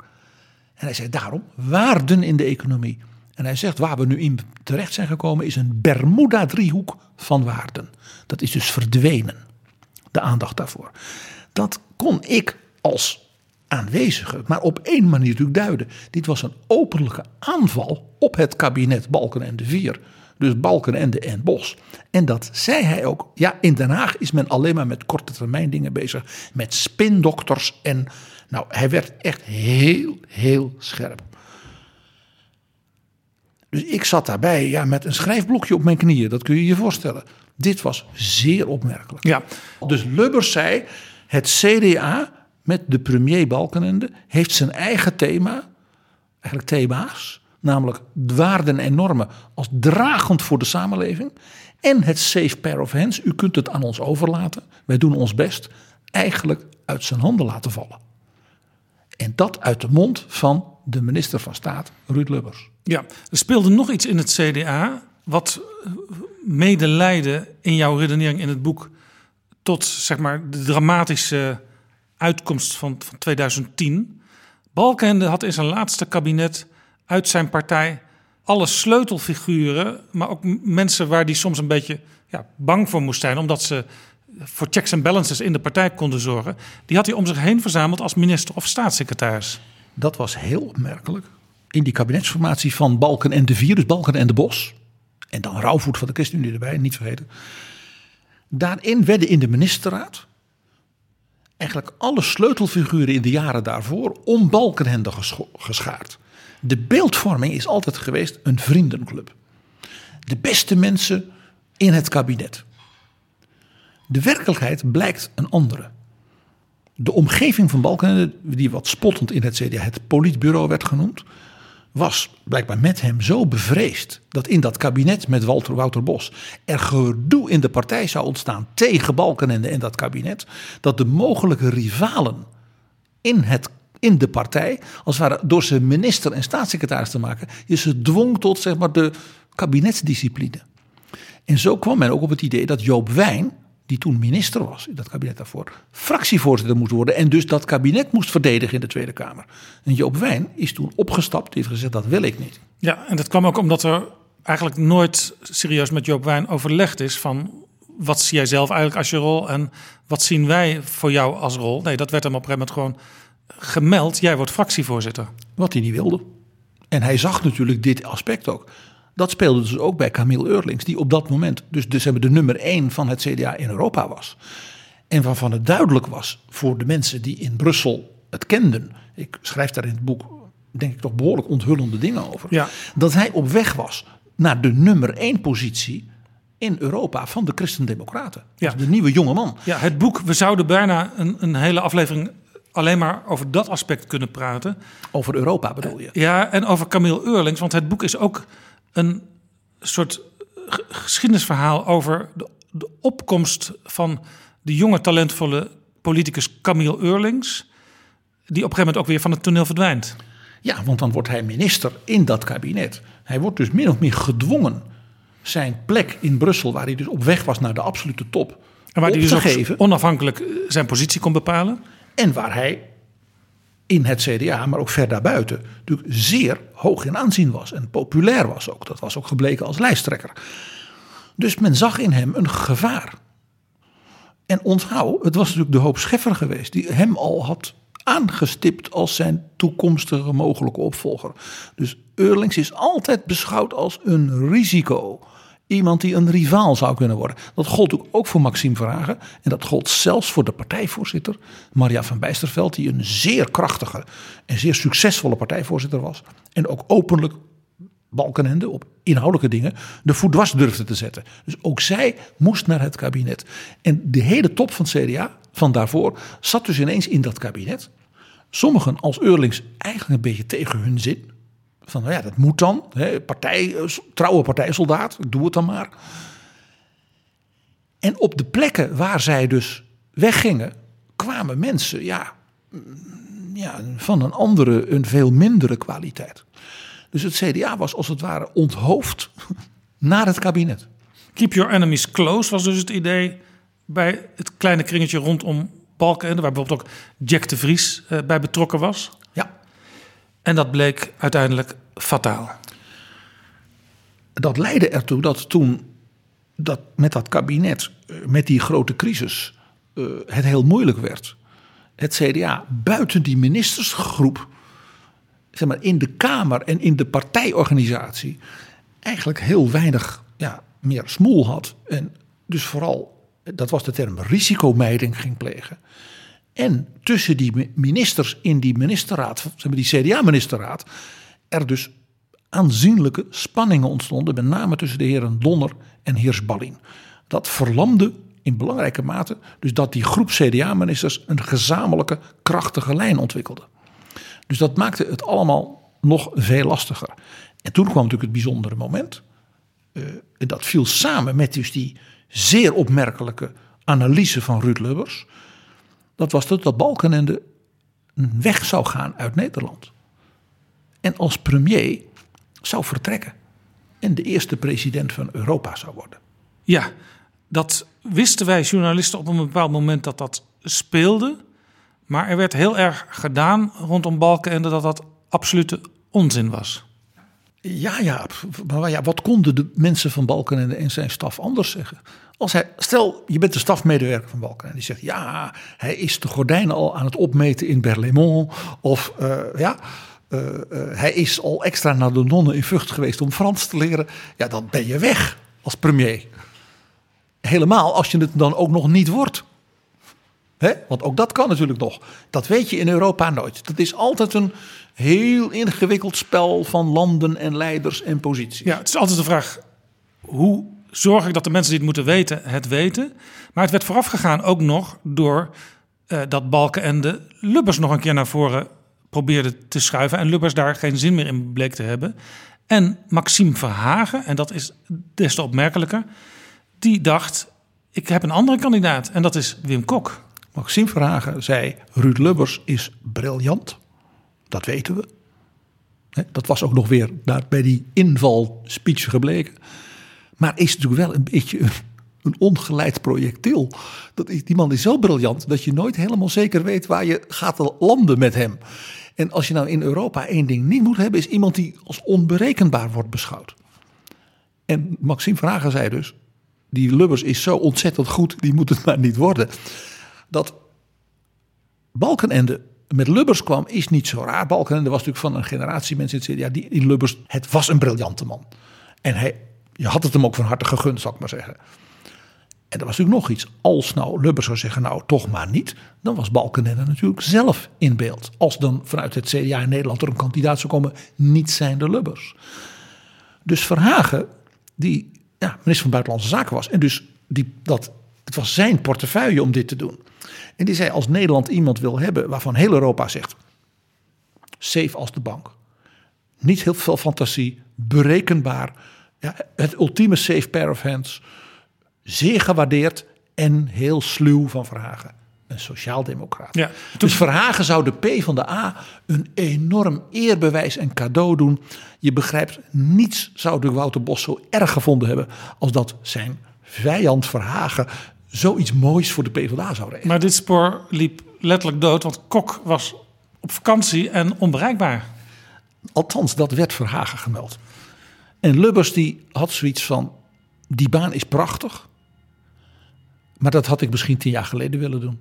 En hij zegt daarom waarden in de economie. En hij zegt waar we nu in terecht zijn gekomen is een Bermuda-driehoek van waarden. Dat is dus verdwenen. De aandacht daarvoor. Dat kon ik als aanwezige maar op één manier natuurlijk duiden. Dit was een openlijke aanval op het kabinet Balkenende 4. Dus Balkenende en Bos. En dat zei hij ook. Ja, in Den Haag is men alleen maar met korte termijn dingen bezig. Met spindokters. En nou, hij werd echt heel, heel scherp. Dus ik zat daarbij ja, met een schrijfblokje op mijn knieën. Dat kun je je voorstellen. Dit was zeer opmerkelijk. Ja. Dus Lubbers zei: het CDA met de premier Balkenende heeft zijn eigen thema, eigenlijk thema's, namelijk waarden en normen als dragend voor de samenleving. En het safe pair of hands, u kunt het aan ons overlaten, wij doen ons best, eigenlijk uit zijn handen laten vallen. En dat uit de mond van de minister van Staat, Ruud Lubbers. Ja, er speelde nog iets in het CDA wat mede leidde in jouw redenering in het boek tot zeg maar de dramatische uitkomst van, van 2010. Balkenende had in zijn laatste kabinet uit zijn partij alle sleutelfiguren, maar ook mensen waar die soms een beetje ja, bang voor moest zijn, omdat ze voor checks en balances in de partij konden zorgen. Die had hij om zich heen verzameld als minister of staatssecretaris. Dat was heel opmerkelijk. In die kabinetsformatie van Balken en de Vier, dus Balken en de Bos. En dan Rauwvoet van de ChristenUnie erbij, niet vergeten. Daarin werden in de ministerraad eigenlijk alle sleutelfiguren in de jaren daarvoor om Balkenende geschaard. De beeldvorming is altijd geweest een vriendenclub. De beste mensen in het kabinet. De werkelijkheid blijkt een andere. De omgeving van Balkenende, die wat spottend in het CDA het politbureau werd genoemd, was blijkbaar met hem zo bevreesd dat in dat kabinet met Walter Wouter Bos er gedoe in de partij zou ontstaan tegen Balkenende en dat kabinet, dat de mogelijke rivalen in, het, in de partij, als het ware door zijn minister en staatssecretaris te maken, je ze dwong tot zeg maar de kabinetsdiscipline. En zo kwam men ook op het idee dat Joop Wijn, die toen minister was in dat kabinet daarvoor, fractievoorzitter moest worden en dus dat kabinet moest verdedigen in de Tweede Kamer. En Joop Wijn is toen opgestapt, heeft gezegd dat wil ik niet. Ja, en dat kwam ook omdat er eigenlijk nooit serieus met Joop Wijn overlegd is van wat zie jij zelf eigenlijk als je rol en wat zien wij voor jou als rol. Nee, dat werd hem op een gegeven moment gewoon gemeld: jij wordt fractievoorzitter. Wat hij niet wilde. En hij zag natuurlijk dit aspect ook. Dat speelde dus ook bij Camille Eurlings, die op dat moment dus, dus hebben de nummer één van het CDA in Europa was. En waarvan het duidelijk was voor de mensen die in Brussel het kenden. Ik schrijf daar in het boek, denk ik, toch behoorlijk onthullende dingen over. Ja. Dat hij op weg was naar de nummer één positie in Europa van de Christen-Democraten. Ja. Dus de nieuwe jonge man. Ja, het boek, we zouden bijna een, een hele aflevering alleen maar over dat aspect kunnen praten. Over Europa bedoel je? Ja, en over Camille Eurlings. Want het boek is ook een soort geschiedenisverhaal over de, de opkomst van de jonge, talentvolle politicus Camille Eurlings. Die op een gegeven moment ook weer van het toneel verdwijnt. Ja, want dan wordt hij minister in dat kabinet. Hij wordt dus min of meer gedwongen zijn plek in Brussel, waar hij dus op weg was naar de absolute top, En waar hij dus geven. onafhankelijk eh, zijn positie kon bepalen. En waar hij in het CDA, maar ook ver daarbuiten, natuurlijk zeer hoog in aanzien was en populair was ook. Dat was ook gebleken als lijsttrekker. Dus men zag in hem een gevaar. En onthoud, het was natuurlijk de hoop Scheffer geweest die hem al had aangestipt als zijn toekomstige mogelijke opvolger. Dus Eurlings is altijd beschouwd als een risico. Iemand die een rivaal zou kunnen worden. Dat gold ook- voor Maxime Verhagen. En dat gold zelfs voor de partijvoorzitter, Maria van Bijsterveld, die een zeer krachtige en zeer succesvolle partijvoorzitter was. En ook openlijk Balkenende op inhoudelijke dingen de voet dwars durfde te zetten. Dus ook zij moest naar het kabinet. En de hele top van het CDA van daarvoor zat dus ineens in dat kabinet. Sommigen als Eurlings eigenlijk een beetje tegen hun zin. Van nou ja, dat moet dan. Hè, partij, eh, trouwe partijsoldaat, doe het dan maar. En op de plekken waar zij dus weggingen, kwamen mensen ja, mm, ja, van een andere, een veel mindere kwaliteit. Dus het CDA was als het ware onthoofd naar het kabinet. Keep your enemies close was dus het idee bij het kleine kringetje rondom Balkenende, waar bijvoorbeeld ook Jack de Vries eh, bij betrokken was. En dat bleek uiteindelijk fataal. Dat leidde ertoe dat toen dat met dat kabinet, eh, met die grote crisis, eh, het heel moeilijk werd. Het CDA buiten die ministersgroep, zeg maar in de Kamer en in de partijorganisatie, eigenlijk heel weinig ja, meer smoel had. En dus vooral, dat was de term, risicomijding ging plegen. En tussen die mi- ministers in die ministerraad, zeg maar die CDA-ministerraad, er dus aanzienlijke spanningen ontstonden, met name tussen de heren Donner en Heersballin. Dat verlamde in belangrijke mate dus dat die groep CDA-ministers een gezamenlijke krachtige lijn ontwikkelde. Dus dat maakte het allemaal nog veel lastiger. En toen kwam natuurlijk het bijzondere moment. Eh, dat viel samen met dus die zeer opmerkelijke analyse van Ruud Lubbers. Dat was dat, dat Balkenende weg zou gaan uit Nederland. En als premier zou vertrekken. En de eerste president van Europa zou worden. Ja, dat wisten wij journalisten op een bepaald moment dat dat speelde. Maar er werd heel erg gedaan rondom Balkenende dat dat absolute onzin was. Ja, ja, maar ja, wat konden de mensen van Balkenende en zijn staf anders zeggen? Als hij, stel, je bent de stafmedewerker van Balkenende. Die zegt, ja, hij is de gordijnen al aan het opmeten in Berlaymont. Of eh, ja, eh, eh, hij is al extra naar de nonnen in Vught geweest om Frans te leren. Ja, dan ben je weg als premier. Helemaal als je het dan ook nog niet wordt. Hè? Want ook dat kan natuurlijk nog. Dat weet je in Europa nooit. Dat is altijd een heel ingewikkeld spel van landen en leiders en posities. Ja, het is altijd de vraag: hoe zorg ik dat de mensen die het moeten weten, het weten? Maar het werd voorafgegaan ook nog door eh, dat Balkenende Lubbers nog een keer naar voren probeerde te schuiven. En Lubbers daar geen zin meer in bleek te hebben. En Maxime Verhagen, en dat is des te opmerkelijker, die dacht: ik heb een andere kandidaat. En dat is Wim Kok. Maxime Verhagen zei: Ruud Lubbers is briljant. Dat weten we. Dat was ook nog weer bij die invalspeech gebleken. Maar is natuurlijk wel een beetje een, ongeleid projectiel. Dat is, die man is zo briljant dat je nooit helemaal zeker weet waar je gaat landen met hem. En als je nou in Europa één ding niet moet hebben, is iemand die als onberekenbaar wordt beschouwd. En Maxime Verhagen zei dus: die Lubbers is zo ontzettend goed, die moet het maar niet worden. Dat Balkenende met Lubbers kwam is niet zo raar. Balkenende was natuurlijk van een generatie mensen in het die Lubbers, het was een briljante man. En hij, je had het hem ook van harte gegund, zal ik maar zeggen. En er was natuurlijk nog iets. Als nou Lubbers zou zeggen, nou toch maar niet. Dan was Balkenende natuurlijk zelf in beeld. Als dan vanuit het CDA in Nederland er een kandidaat zou komen. Niet zijn de Lubbers. Dus Verhagen, die ja, minister van Buitenlandse Zaken was. En dus die, dat, het was zijn portefeuille om dit te doen. En die zei, als Nederland iemand wil hebben waarvan heel Europa zegt... safe als de bank. Niet heel veel fantasie, berekenbaar. Ja, het ultieme safe pair of hands. Zeer gewaardeerd en heel sluw van Verhagen. Een sociaaldemocraat. Ja, Dus Verhagen zou de P van de A een enorm eerbewijs en cadeau doen. Je begrijpt, niets zou de Wouter Bos zo erg gevonden hebben... als dat zijn vijand Verhagen zoiets moois voor de PvdA zou regelen. Maar dit spoor liep letterlijk dood, want Kok was op vakantie en onbereikbaar. Althans, dat werd Verhagen gemeld. En Lubbers die had zoiets van, die baan is prachtig. Maar dat had ik misschien tien jaar geleden willen doen.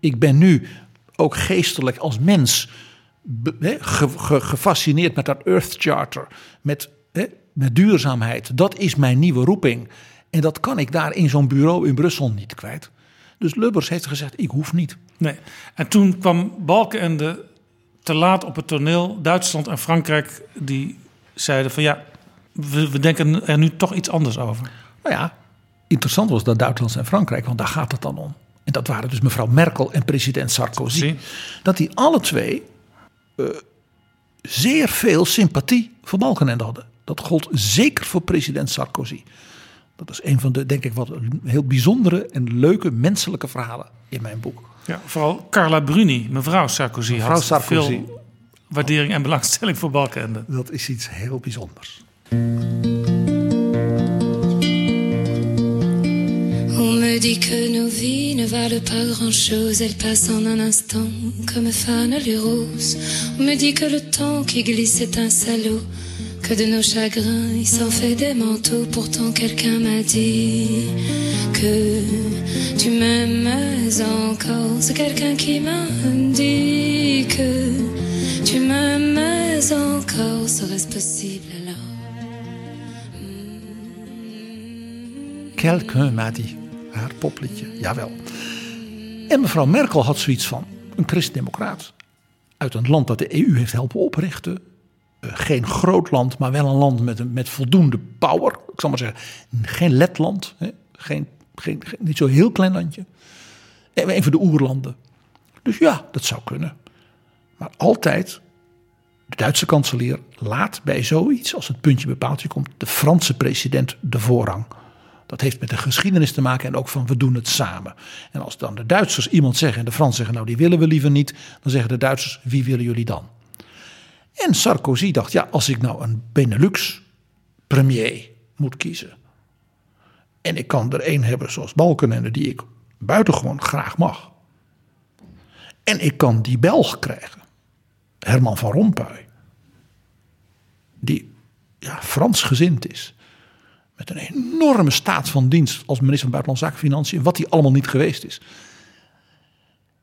Ik ben nu ook geestelijk als mens gefascineerd met dat Earth Charter. Met, met duurzaamheid. Dat is mijn nieuwe roeping. En dat kan ik daar in zo'n bureau in Brussel niet kwijt. Dus Lubbers heeft gezegd, ik hoef niet. Nee. En toen kwam Balkenende te laat op het toneel. Duitsland en Frankrijk die zeiden van ja, we, we denken er nu toch iets anders over. Nou ja, interessant was dat Duitsland en Frankrijk, want daar gaat het dan om. En dat waren dus mevrouw Merkel en president Sarkozy. Dat die alle twee eh, zeer veel sympathie voor Balkenende hadden. Dat gold zeker voor president Sarkozy. Dat is een van de, denk ik, wat heel bijzondere en leuke menselijke verhalen in mijn boek. Ja, vooral Carla Bruni, mevrouw Sarkozy, Mevrouw had Sarkozy. veel waardering en belangstelling voor Balkenende. Dat is iets heel bijzonders. On me dit que nos vies ne valent pas grand-chose, elles passent en un instant comme fanent les roses. On me dit que le temps qui glisse est un salaud, que de nos chagrins il s'en fait des manteaux. Pourtant quelqu'un m'a dit que tu m'aimes encore. C'est quelqu'un qui m'a dit que tu m'aimes encore. Serait-ce possible alors? Quelqu'un m'a dit. Haar popliedje, jawel. En mevrouw Merkel had zoiets van een christendemocraat. Uit een land dat de EU heeft helpen oprichten. Eh, geen groot land, maar wel een land met, met voldoende power. Ik zal maar zeggen, geen Letland. Hè? Geen, geen, niet zo heel klein landje. En Een van de oerlanden. Dus ja, dat zou kunnen. Maar altijd, de Duitse kanselier laat bij zoiets, als het puntje bij paaltje komt, de Franse president de voorrang. Dat heeft met de geschiedenis te maken en ook van we doen het samen. En als dan de Duitsers iemand zeggen en de Fransen zeggen nou die willen we liever niet, dan zeggen de Duitsers wie willen jullie dan? En Sarkozy dacht ja als ik nou een Benelux premier moet kiezen en ik kan er één hebben zoals Balkenende die ik buitengewoon graag mag. En ik kan die Belg krijgen, Herman van Rompuy, die ja, Frans gezind is. Met een enorme staat van dienst als minister van Buitenlandse Zaken en Financiën. Wat hij allemaal niet geweest is.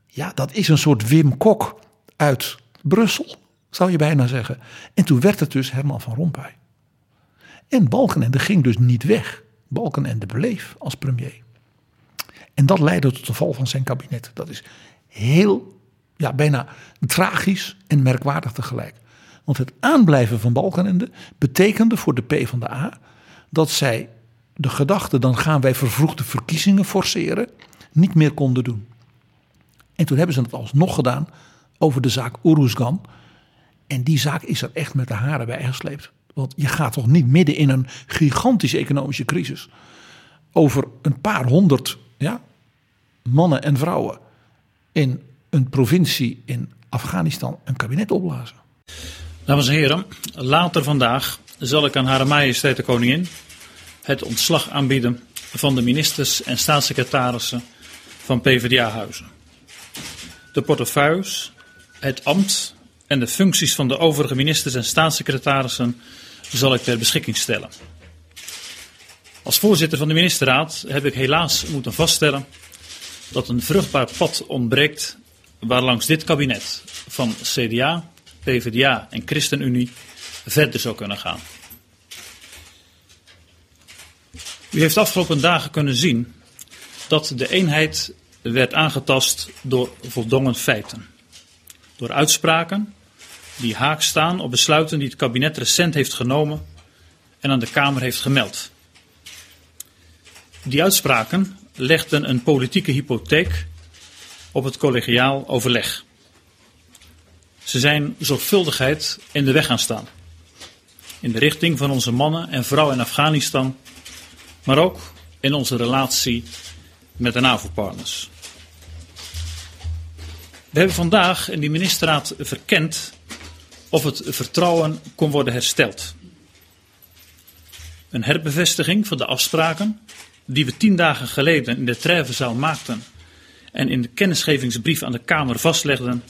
Ja, dat is een soort Wim Kok uit Brussel, zou je bijna zeggen. En toen werd het dus Herman van Rompuy. En Balkenende ging dus niet weg. Balkenende bleef als premier. En dat leidde tot de val van zijn kabinet. Dat is heel, ja, bijna tragisch en merkwaardig tegelijk. Want het aanblijven van Balkenende betekende voor de PvdA dat zij de gedachte, dan gaan wij vervroegde verkiezingen forceren, niet meer konden doen. En toen hebben ze het alsnog gedaan over de zaak Oeruzgan. En die zaak is er echt met de haren bij gesleept. Want je gaat toch niet midden in een gigantische economische crisis over een paar honderd ja, mannen en vrouwen in een provincie in Afghanistan een kabinet opblazen. Dames en heren, later vandaag zal ik aan Hare Majesteit de Koningin het ontslag aanbieden van de ministers en staatssecretarissen van PvdA-huizen. De portefeuilles, het ambt en de functies van de overige ministers en staatssecretarissen zal ik ter beschikking stellen. Als voorzitter van de ministerraad heb ik helaas moeten vaststellen dat een vruchtbaar pad ontbreekt waarlangs dit kabinet van CDA, PvdA en ChristenUnie verder zou kunnen gaan. U heeft de afgelopen dagen kunnen zien dat de eenheid werd aangetast door voldongen feiten. Door uitspraken die haak staan op besluiten die het kabinet recent heeft genomen en aan de Kamer heeft gemeld. Die uitspraken legden een politieke hypotheek op het collegiaal overleg. Ze zijn zorgvuldigheid in de weg gaan staan. In de richting van onze mannen en vrouwen in Afghanistan, maar ook in onze relatie met de NAVO-partners. We hebben vandaag in die ministerraad verkend of het vertrouwen kon worden hersteld. Een herbevestiging van de afspraken die we tien dagen geleden in de Trèvezaal maakten en in de kennisgevingsbrief aan de Kamer vastlegden,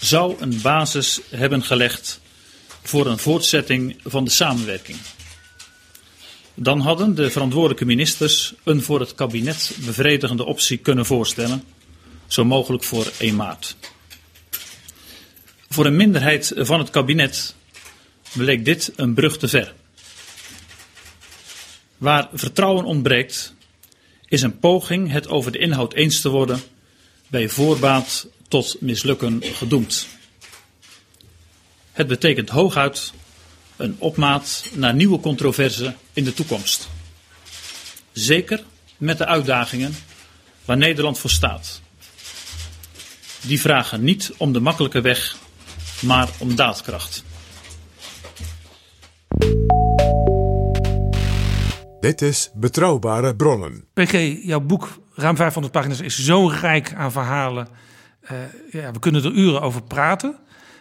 zou een basis hebben gelegd voor een voortzetting van de samenwerking. Dan hadden de verantwoordelijke ministers een voor het kabinet bevredigende optie kunnen voorstellen, zo mogelijk voor 1 maart. Voor een minderheid van het kabinet bleek dit een brug te ver. Waar vertrouwen ontbreekt, is een poging het over de inhoud eens te worden bij voorbaat tot mislukken gedoemd. Het betekent hooguit een opmaat naar nieuwe controverse in de toekomst. Zeker met de uitdagingen waar Nederland voor staat. Die vragen niet om de makkelijke weg, maar om daadkracht. Dit is Betrouwbare Bronnen. PG, jouw boek, ruim 500 pagina's, is zo rijk aan verhalen. Uh, ja, we kunnen er uren over praten.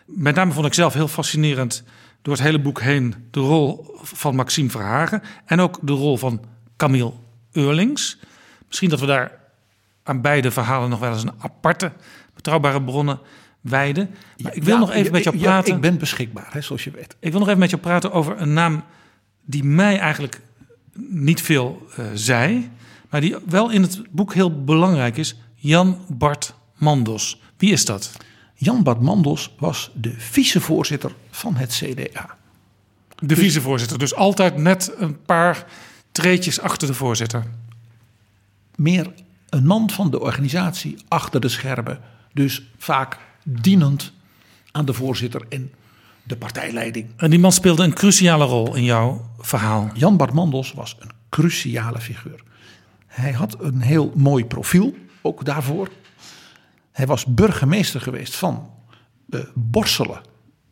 Met name vond ik zelf heel fascinerend door het hele boek heen de rol van Maxime Verhagen en ook de rol van Camille Eurlings. Misschien dat we daar aan beide verhalen nog wel eens een aparte betrouwbare bronnen wijden. Maar ik wil Ja, nog even met jou ja, praten. ik ben beschikbaar, hè, zoals je weet. Ik wil nog even met jou praten over een naam die mij eigenlijk niet veel eh, zei, maar die wel in het boek heel belangrijk is. Jan Bart Mandos. Wie is dat? Jan Bart Mandos was de vicevoorzitter van het CDA. De vicevoorzitter. Dus altijd net een paar treetjes achter de voorzitter. Meer een man van de organisatie achter de schermen. Dus vaak dienend aan de voorzitter en de partijleiding. En die man speelde een cruciale rol in jouw verhaal. Jan Bart Mandos was een cruciale figuur. Hij had een heel mooi profiel, ook daarvoor. Hij was burgemeester geweest van eh, Borselen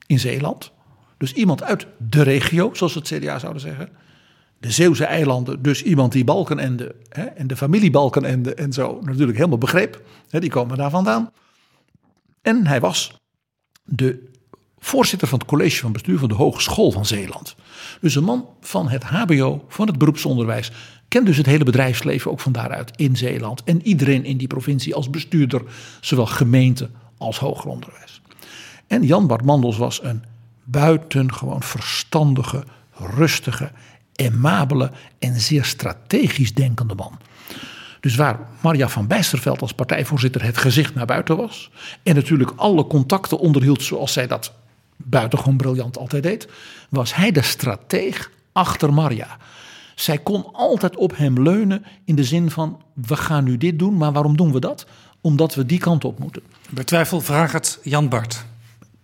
in Zeeland. Dus iemand uit de regio, zoals het CDA zouden zeggen. De Zeeuwse eilanden, dus iemand die Balkenende hè, en de familie Balkenende en zo natuurlijk helemaal begreep. Hè, die komen daar vandaan. En hij was de voorzitter van het college van bestuur van de Hogeschool van Zeeland. Dus een man van het HBO, van het beroepsonderwijs. Kent dus het hele bedrijfsleven ook van daaruit in Zeeland. En iedereen in die provincie als bestuurder, zowel gemeente als hoger onderwijs. En Jan Bart Mandels was een buitengewoon verstandige, rustige, aimabele en zeer strategisch denkende man. Dus waar Maria van Bijsterveld als partijvoorzitter het gezicht naar buiten was. En natuurlijk alle contacten onderhield zoals zij dat buitengewoon briljant altijd deed. Was hij de strateeg achter Maria. Zij kon altijd op hem leunen in de zin van we gaan nu dit doen. Maar waarom doen we dat? Omdat we die kant op moeten. Bij twijfel vraag het Jan Bart.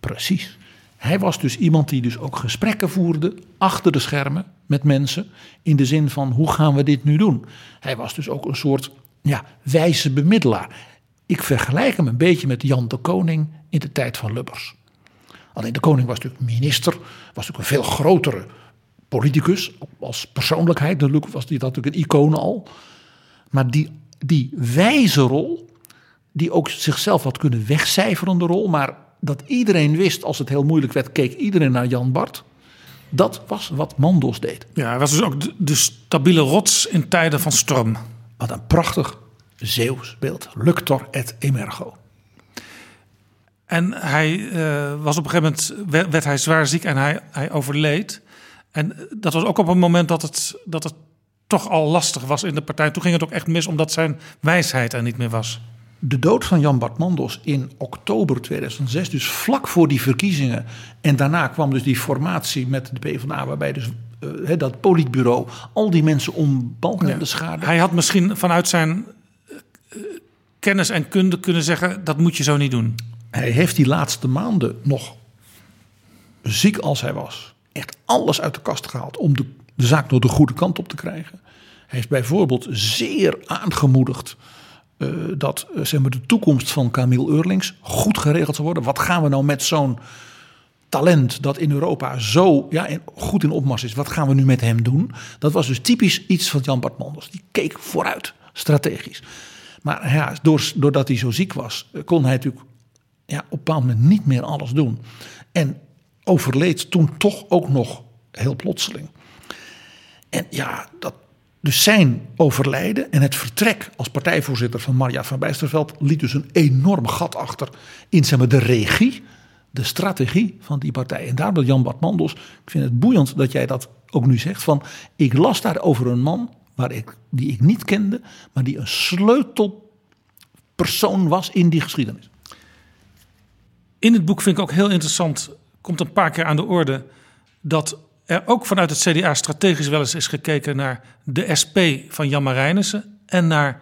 Precies. Hij was dus iemand die dus ook gesprekken voerde achter de schermen met mensen. In de zin van hoe gaan we dit nu doen? Hij was dus ook een soort ja, wijze bemiddelaar. Ik vergelijk hem een beetje met Jan de Koning in de tijd van Lubbers. Alleen de koning was natuurlijk minister, was natuurlijk een veel grotere politicus. Als persoonlijkheid natuurlijk was hij dat natuurlijk een icoon al. Maar die, die wijze rol, die ook zichzelf had kunnen wegcijferen de rol, maar dat iedereen wist als het heel moeilijk werd, keek iedereen naar Jan Bart. Dat was wat Mandos deed. Ja, hij was dus ook de, de stabiele rots in tijden van storm. Wat een prachtig Zeeuws beeld. Luctor et emergo. En hij eh, was op een gegeven moment, werd, werd hij zwaar ziek en hij, hij overleed. En dat was ook op een moment dat het, dat het toch al lastig was in de partij. Toen ging het ook echt mis omdat zijn wijsheid er niet meer was. de dood van Jan Bart Mandos in oktober 2006, dus vlak voor die verkiezingen. En daarna kwam dus die formatie met de PvdA, waarbij dus eh, dat politbureau al die mensen om Balkenende schade. Hij had misschien vanuit zijn eh, kennis en kunde kunnen zeggen: dat moet je zo niet doen. Hij heeft die laatste maanden nog, ziek als hij was, echt alles uit de kast gehaald om de, zaak door de goede kant op te krijgen. Hij heeft bijvoorbeeld zeer aangemoedigd uh, dat uh, zeg maar, de toekomst van Camille Eurlings goed geregeld zou worden. Wat gaan we nou met zo'n talent dat in Europa zo ja, goed in opmars is, wat gaan we nu met hem doen? Dat was dus typisch iets van Jan Bart Manders. Die keek vooruit, strategisch. Maar ja, doordat hij zo ziek was, kon hij natuurlijk ja, op een bepaald moment niet meer alles doen. En overleed toen toch ook nog heel plotseling. En ja, dat, dus zijn overlijden en het vertrek als partijvoorzitter van Marja van Bijsterveld liet dus een enorm gat achter in zeg maar, de regie, de strategie van die partij. En daarom Jan Bart Mandels, ik vind het boeiend dat jij dat ook nu zegt, van ik las daar over een man waar ik, die ik niet kende, maar die een sleutelpersoon was in die geschiedenis. In het boek vind ik ook heel interessant, komt een paar keer aan de orde, dat er ook vanuit het CDA strategisch wel eens is gekeken naar de SP van Jan Marijnissen en naar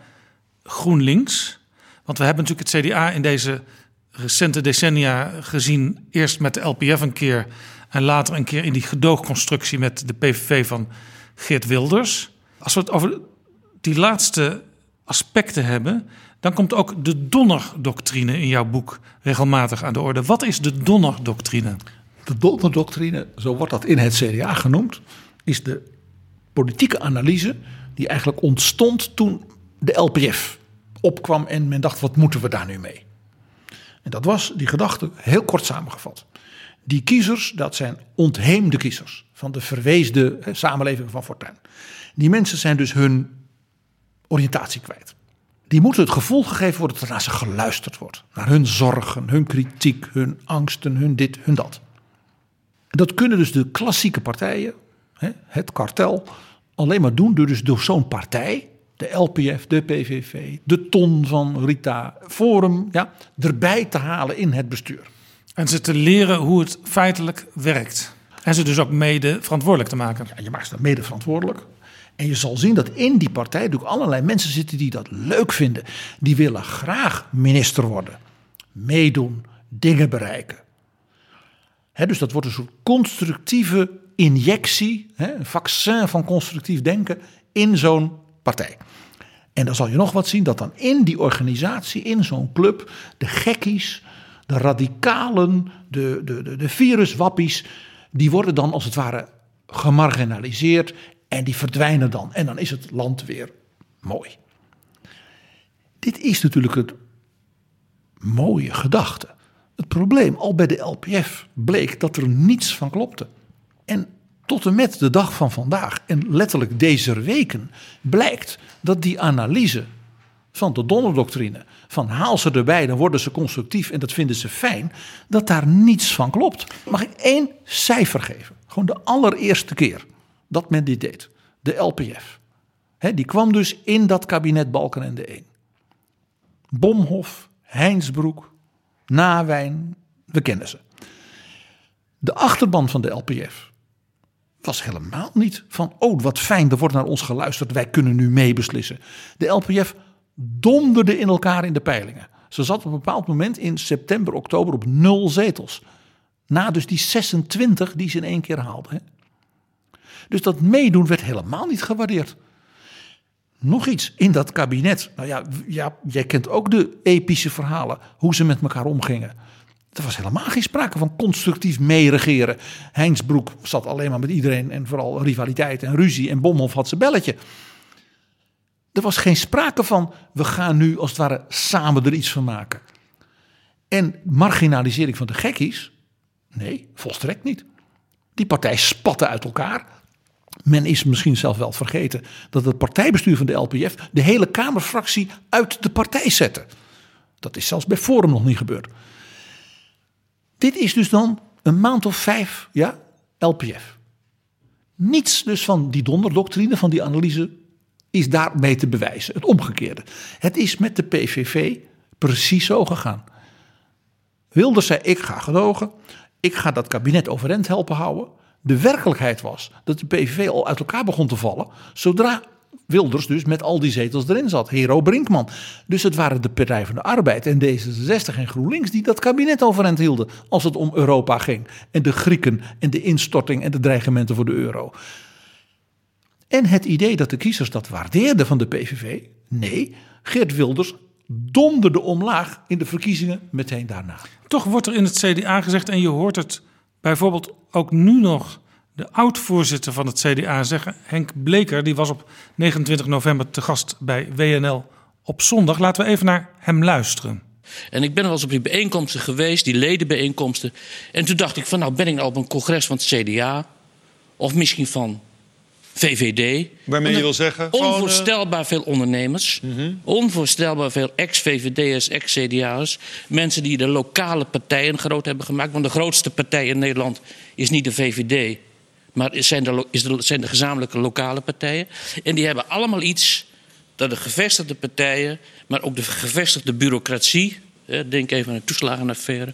GroenLinks. Want we hebben natuurlijk het CDA in deze recente decennia gezien, eerst met de LPF een keer en later een keer in die gedoogconstructie met de PVV van Geert Wilders. Als we het over die laatste aspecten hebben, dan komt ook de Donner-doctrine in jouw boek regelmatig aan de orde. Wat is de Donner-doctrine? De Donner-doctrine, zo wordt dat in het CDA genoemd, is de politieke analyse die eigenlijk ontstond toen de LPF opkwam en men dacht: wat moeten we daar nu mee? En dat was die gedachte heel kort samengevat. Die kiezers, dat zijn ontheemde kiezers van de verweesde samenleving van Fortuin. Die mensen zijn dus hun oriëntatie kwijt. Die moeten het gevoel gegeven worden dat er naar ze geluisterd wordt. Naar hun zorgen, hun kritiek, hun angsten, hun dit, hun dat. Dat kunnen dus de klassieke partijen, het kartel, alleen maar doen door, dus door zo'n partij, de LPF, de PVV, de ton van Rita, Forum, ja, erbij te halen in het bestuur. En ze te leren hoe het feitelijk werkt. En ze dus ook mede verantwoordelijk te maken. Ja, je maakt ze mede verantwoordelijk. En je zal zien dat in die partij ook allerlei mensen zitten die dat leuk vinden. Die willen graag minister worden, meedoen, dingen bereiken dus dat wordt een soort constructieve injectie, een vaccin van constructief denken in zo'n partij. En dan zal je nog wat zien dat dan in die organisatie, in zo'n club, de gekkies, de radicalen, de, de, de, de viruswappies, die worden dan als het ware gemarginaliseerd en die verdwijnen dan. En dan is het land weer mooi. Dit is natuurlijk het mooie gedachte. Het probleem, al bij de LPF, bleek dat er niets van klopte. En tot en met de dag van vandaag, en letterlijk deze weken, blijkt dat die analyse van de donderdoctrine, van haal ze erbij, dan worden ze constructief en dat vinden ze fijn, dat daar niets van klopt. Mag ik één cijfer geven? Gewoon de allereerste keer dat men dit deed. De LPF. die kwam dus in dat kabinet Balkenende 1. Bomhof, Heinsbroek, Nawijn, we kennen ze. De achterban van de LPF was helemaal niet van, oh wat fijn, er wordt naar ons geluisterd, wij kunnen nu meebeslissen. De LPF donderde in elkaar in de peilingen. Ze zat op een bepaald moment in september, oktober op nul zetels. Na dus die 26 die ze in één keer haalden. Dus dat meedoen werd helemaal niet gewaardeerd. Nog iets in dat kabinet. Nou ja, ja, jij kent ook de epische verhalen. Hoe ze met elkaar omgingen. Er was helemaal geen sprake van constructief meeregeren. Heinsbroek zat alleen maar met iedereen en vooral rivaliteit en ruzie. En Bomhoff had zijn belletje. Er was geen sprake van we gaan nu als het ware samen er iets van maken. En marginalisering van de gekkies? Nee, volstrekt niet. Die partij spatte uit elkaar. Men is misschien zelf wel vergeten dat het partijbestuur van de LPF de hele Kamerfractie uit de partij zette. Dat is zelfs bij Forum nog niet gebeurd. Dit is dus dan een maand of vijf, ja, LPF. Niets dus van die donderdoctrine, van die analyse, is daarmee te bewijzen. Het omgekeerde. Het is met de PVV precies zo gegaan. Wilders zei: Ik ga gedogen. Ik ga dat kabinet overeind helpen houden. De werkelijkheid was dat de PVV al uit elkaar begon te vallen. Zodra Wilders dus met al die zetels erin zat. Hero Brinkman. Dus het waren de Partij van de Arbeid en D66 en GroenLinks die dat kabinet overeind hielden. Als het om Europa ging. En de Grieken en de instorting en de dreigementen voor de euro. En het idee dat de kiezers dat waardeerden van de PVV. Nee, Geert Wilders donderde omlaag in de verkiezingen meteen daarna. Toch wordt er in het CDA gezegd, en je hoort het bijvoorbeeld ook nu nog de oud-voorzitter van het CDA zeggen, Henk Bleker, die was op 29 november te gast bij WNL op zondag. Laten we even naar hem luisteren. En ik ben wel eens op die bijeenkomsten geweest, die ledenbijeenkomsten. En toen dacht ik van, nou ben ik nou op een congres van het CDA? Of misschien van VVD. Waarmee je wil zeggen? Uh... Onvoorstelbaar veel ondernemers. Onvoorstelbaar veel ex-VVD'ers, ex-CDA'ers. Mensen die de lokale partijen groot hebben gemaakt. Want de grootste partij in Nederland is niet de VVD. Maar zijn de, is de, zijn de gezamenlijke lokale partijen. En die hebben allemaal iets dat de gevestigde partijen, maar ook de gevestigde bureaucratie. Denk even aan de toeslagenaffaire.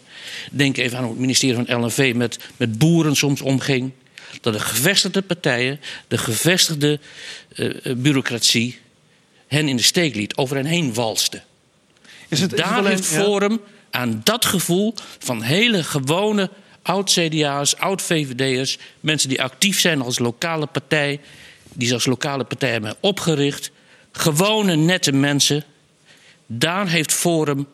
Denk even aan hoe het ministerie van LNV met, met boeren soms omging. Dat de gevestigde partijen, de gevestigde uh, bureaucratie, hen in de steek liet, over hen heen walste. Is het, daar heeft Forum ja? aan dat gevoel van hele gewone oud-CDA's, oud-VVD'ers, mensen die actief zijn als lokale partij, die ze als lokale partij hebben opgericht, gewone nette mensen. Daar heeft Forum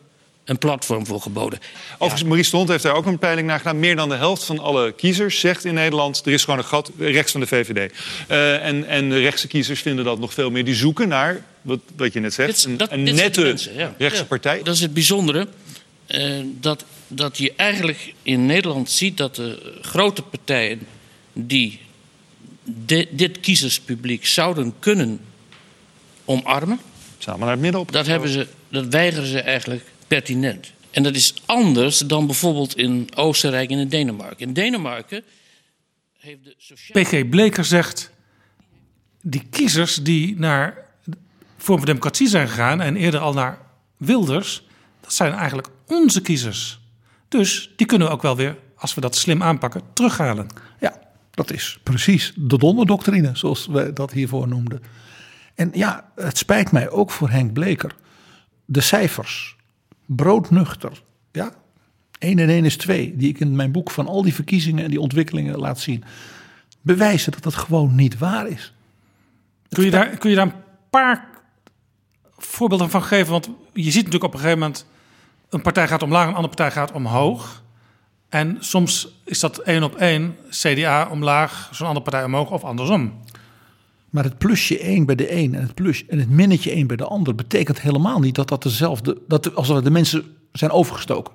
een platform voor geboden. Overigens, ja. Maurice de Hond heeft daar ook een peiling naar gedaan. Meer dan de helft van alle kiezers zegt in Nederland... er is gewoon een gat rechts van de VVD. Uh, en, en de rechtse kiezers vinden dat nog veel meer. Die zoeken naar, wat, wat je net zegt, dit, dat, een, een nette mensen, ja. rechtse ja. partij. Dat is het bijzondere. Uh, dat, dat je eigenlijk in Nederland ziet dat de grote partijen... die de, dit kiezerspubliek zouden kunnen omarmen... Samen naar het midden op. Dat, hebben ze, dat weigeren ze eigenlijk pertinent. En dat is anders dan bijvoorbeeld in Oostenrijk en in Denemarken. In Denemarken heeft de sociale... PG Bleker zegt... die kiezers die naar Vorm van Democratie zijn gegaan... en eerder al naar Wilders... dat zijn eigenlijk onze kiezers. Dus die kunnen we ook wel weer, als we dat slim aanpakken, terughalen. Ja, dat is precies de donderdoctrine, zoals we dat hiervoor noemden. En ja, het spijt mij ook voor Henk Bleker. De cijfers broodnuchter. Ja, 1 en 1 is 2, die ik in mijn boek van al die verkiezingen en die ontwikkelingen laat zien, bewijzen dat dat gewoon niet waar is. Kun je daar, kun je daar een paar voorbeelden van geven? Want je ziet natuurlijk op een gegeven moment, een partij gaat omlaag, een andere partij gaat omhoog. En soms is dat één op één, CDA omlaag, zo'n andere partij omhoog of andersom. Maar het plusje 1 bij de een en het, plus, en het minnetje 1 bij de ander betekent helemaal niet dat dat dezelfde, dat als de mensen zijn overgestoken.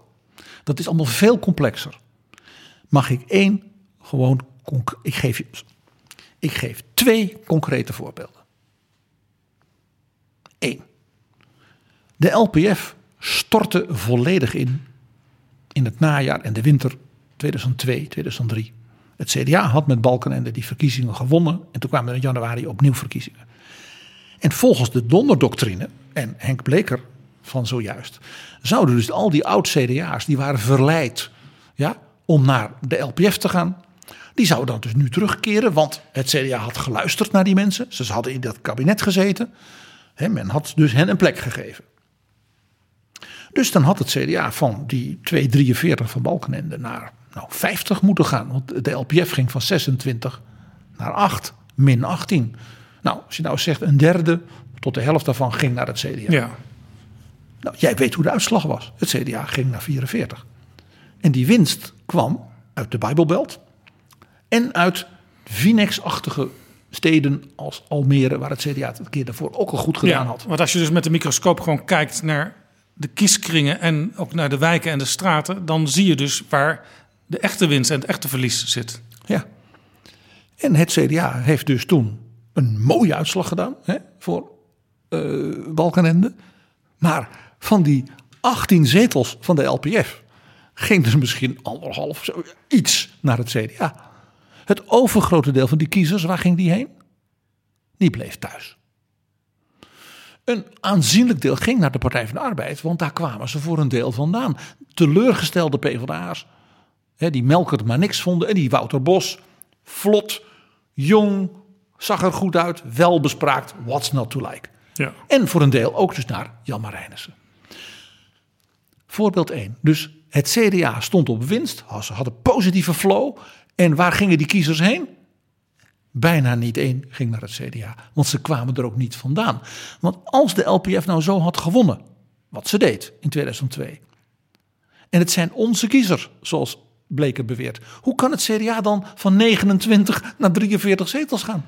Dat is allemaal veel complexer. Mag ik één gewoon, ik geef je, ik geef twee concrete voorbeelden. Eén. De LPF stortte volledig in in het najaar en de winter 2002, 2003. Het CDA had met Balkenende die verkiezingen gewonnen. En toen kwamen er in januari opnieuw verkiezingen. En volgens de donderdoctrine, en Henk Bleker van zojuist, zouden dus al die oud-CDA's die waren verleid ja, om naar de LPF te gaan. Die zouden dan dus nu terugkeren, want het CDA had geluisterd naar die mensen. Ze hadden in dat kabinet gezeten. He, men had dus hen een plek gegeven. Dus dan had het CDA van die 243 van Balkenende naar nou, 50 moeten gaan. Want de LPF ging van 26 naar 8, min 18. Nou, als je nou zegt een derde tot de helft daarvan ging naar het CDA. Ja. Nou, jij weet hoe de uitslag was. Het CDA ging naar 44. En die winst kwam uit de Bijbelbelt en uit Vinex-achtige steden als Almere, waar het CDA het keer daarvoor ook al goed gedaan ja, had. Want als je dus met de microscoop gewoon kijkt naar de kieskringen en ook naar de wijken en de straten, dan zie je dus waar de echte winst en het echte verlies zit. Ja. En het CDA heeft dus toen een mooie uitslag gedaan hè, voor uh, Balkenende. Maar van die 18 zetels van de LPF ging dus misschien anderhalf zo iets naar het CDA. Het overgrote deel van die kiezers, waar ging die heen? Die bleef thuis. Een aanzienlijk deel ging naar de Partij van de Arbeid, want daar kwamen ze voor een deel vandaan. Teleurgestelde PvdA'ers, hè, die Melkert maar niks vonden. En die Wouter Bos, vlot, jong, zag er goed uit, wel bespraakt, what's not to like. Ja. En voor een deel ook dus naar Jan Marijnissen. Voorbeeld 1. Dus het CDA stond op winst, ze hadden positieve flow. En waar gingen die kiezers heen? Bijna niet één ging naar het CDA, want ze kwamen er ook niet vandaan. Want als de LPF nou zo had gewonnen, wat ze deed in 2002. En het zijn onze kiezers, zoals Bleker beweert. Hoe kan het CDA dan van 29 naar 43 zetels gaan?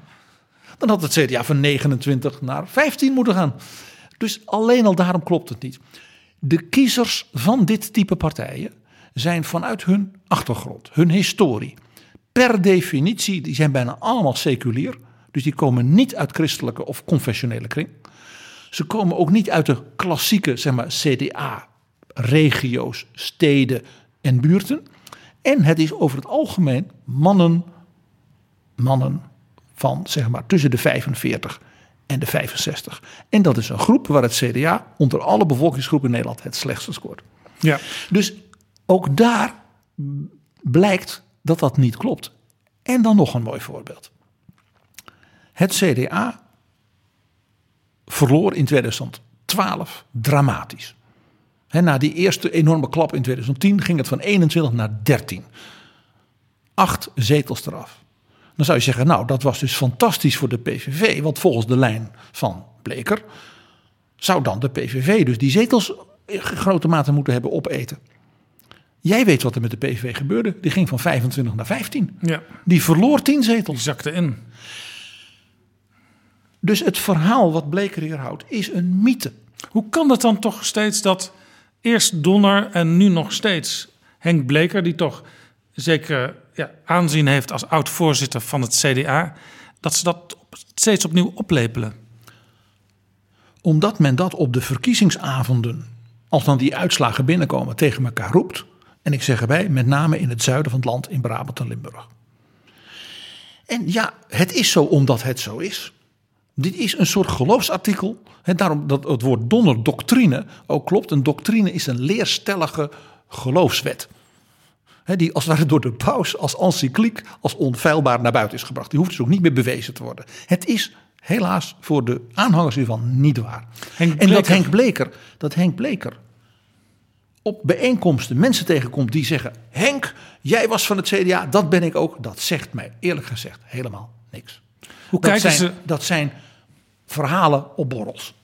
Dan had het CDA van 29 naar 15 moeten gaan. Dus alleen al daarom klopt het niet. De kiezers van dit type partijen zijn vanuit hun achtergrond, hun historie, per definitie, die zijn bijna allemaal seculier. Dus die komen niet uit christelijke of confessionele kring. Ze komen ook niet uit de klassieke zeg maar, CDA-regio's, steden en buurten. En het is over het algemeen mannen, mannen van zeg maar tussen de 45 en de 65. En dat is een groep waar het CDA onder alle bevolkingsgroepen in Nederland het slechtste scoort. Ja. Dus ook daar blijkt dat dat niet klopt. En dan nog een mooi voorbeeld. Het CDA verloor in 2012 dramatisch. Na die eerste enorme klap in 2010 ging het van 21 naar 13. Acht zetels eraf. Dan zou je zeggen, nou dat was dus fantastisch voor de PVV. Want volgens de lijn van Bleker zou dan de PVV dus die zetels in grote mate moeten hebben opeten. Jij weet wat er met de PVV gebeurde. Die ging van 25 naar 15. Ja. Die verloor 10 zetels. Die zakte in. Dus het verhaal wat Bleker hier houdt is een mythe. Hoe kan het dan toch steeds dat eerst Donner en nu nog steeds Henk Bleker, die toch zeker ja, aanzien heeft als oud-voorzitter van het CDA, dat ze dat steeds opnieuw oplepelen? Omdat men dat op de verkiezingsavonden, als dan die uitslagen binnenkomen, tegen elkaar roept. En ik zeg erbij, met name in het zuiden van het land, in Brabant en Limburg. En ja, het is zo omdat het zo is. Dit is een soort geloofsartikel. En daarom dat het woord donnerdoctrine ook klopt. Een doctrine is een leerstellige geloofswet. die als het ware door de paus als encycliek, als onfeilbaar naar buiten is gebracht. Die hoeft dus ook niet meer bewezen te worden. Het is helaas voor de aanhangers hiervan niet waar. en dat Henk Bleker, dat Henk Bleker op bijeenkomsten mensen tegenkomt die zeggen: Henk, jij was van het CDA, dat ben ik ook. Dat zegt mij eerlijk gezegd helemaal niks. Hoe dat, kijken zijn, ze... dat zijn verhalen op borrels.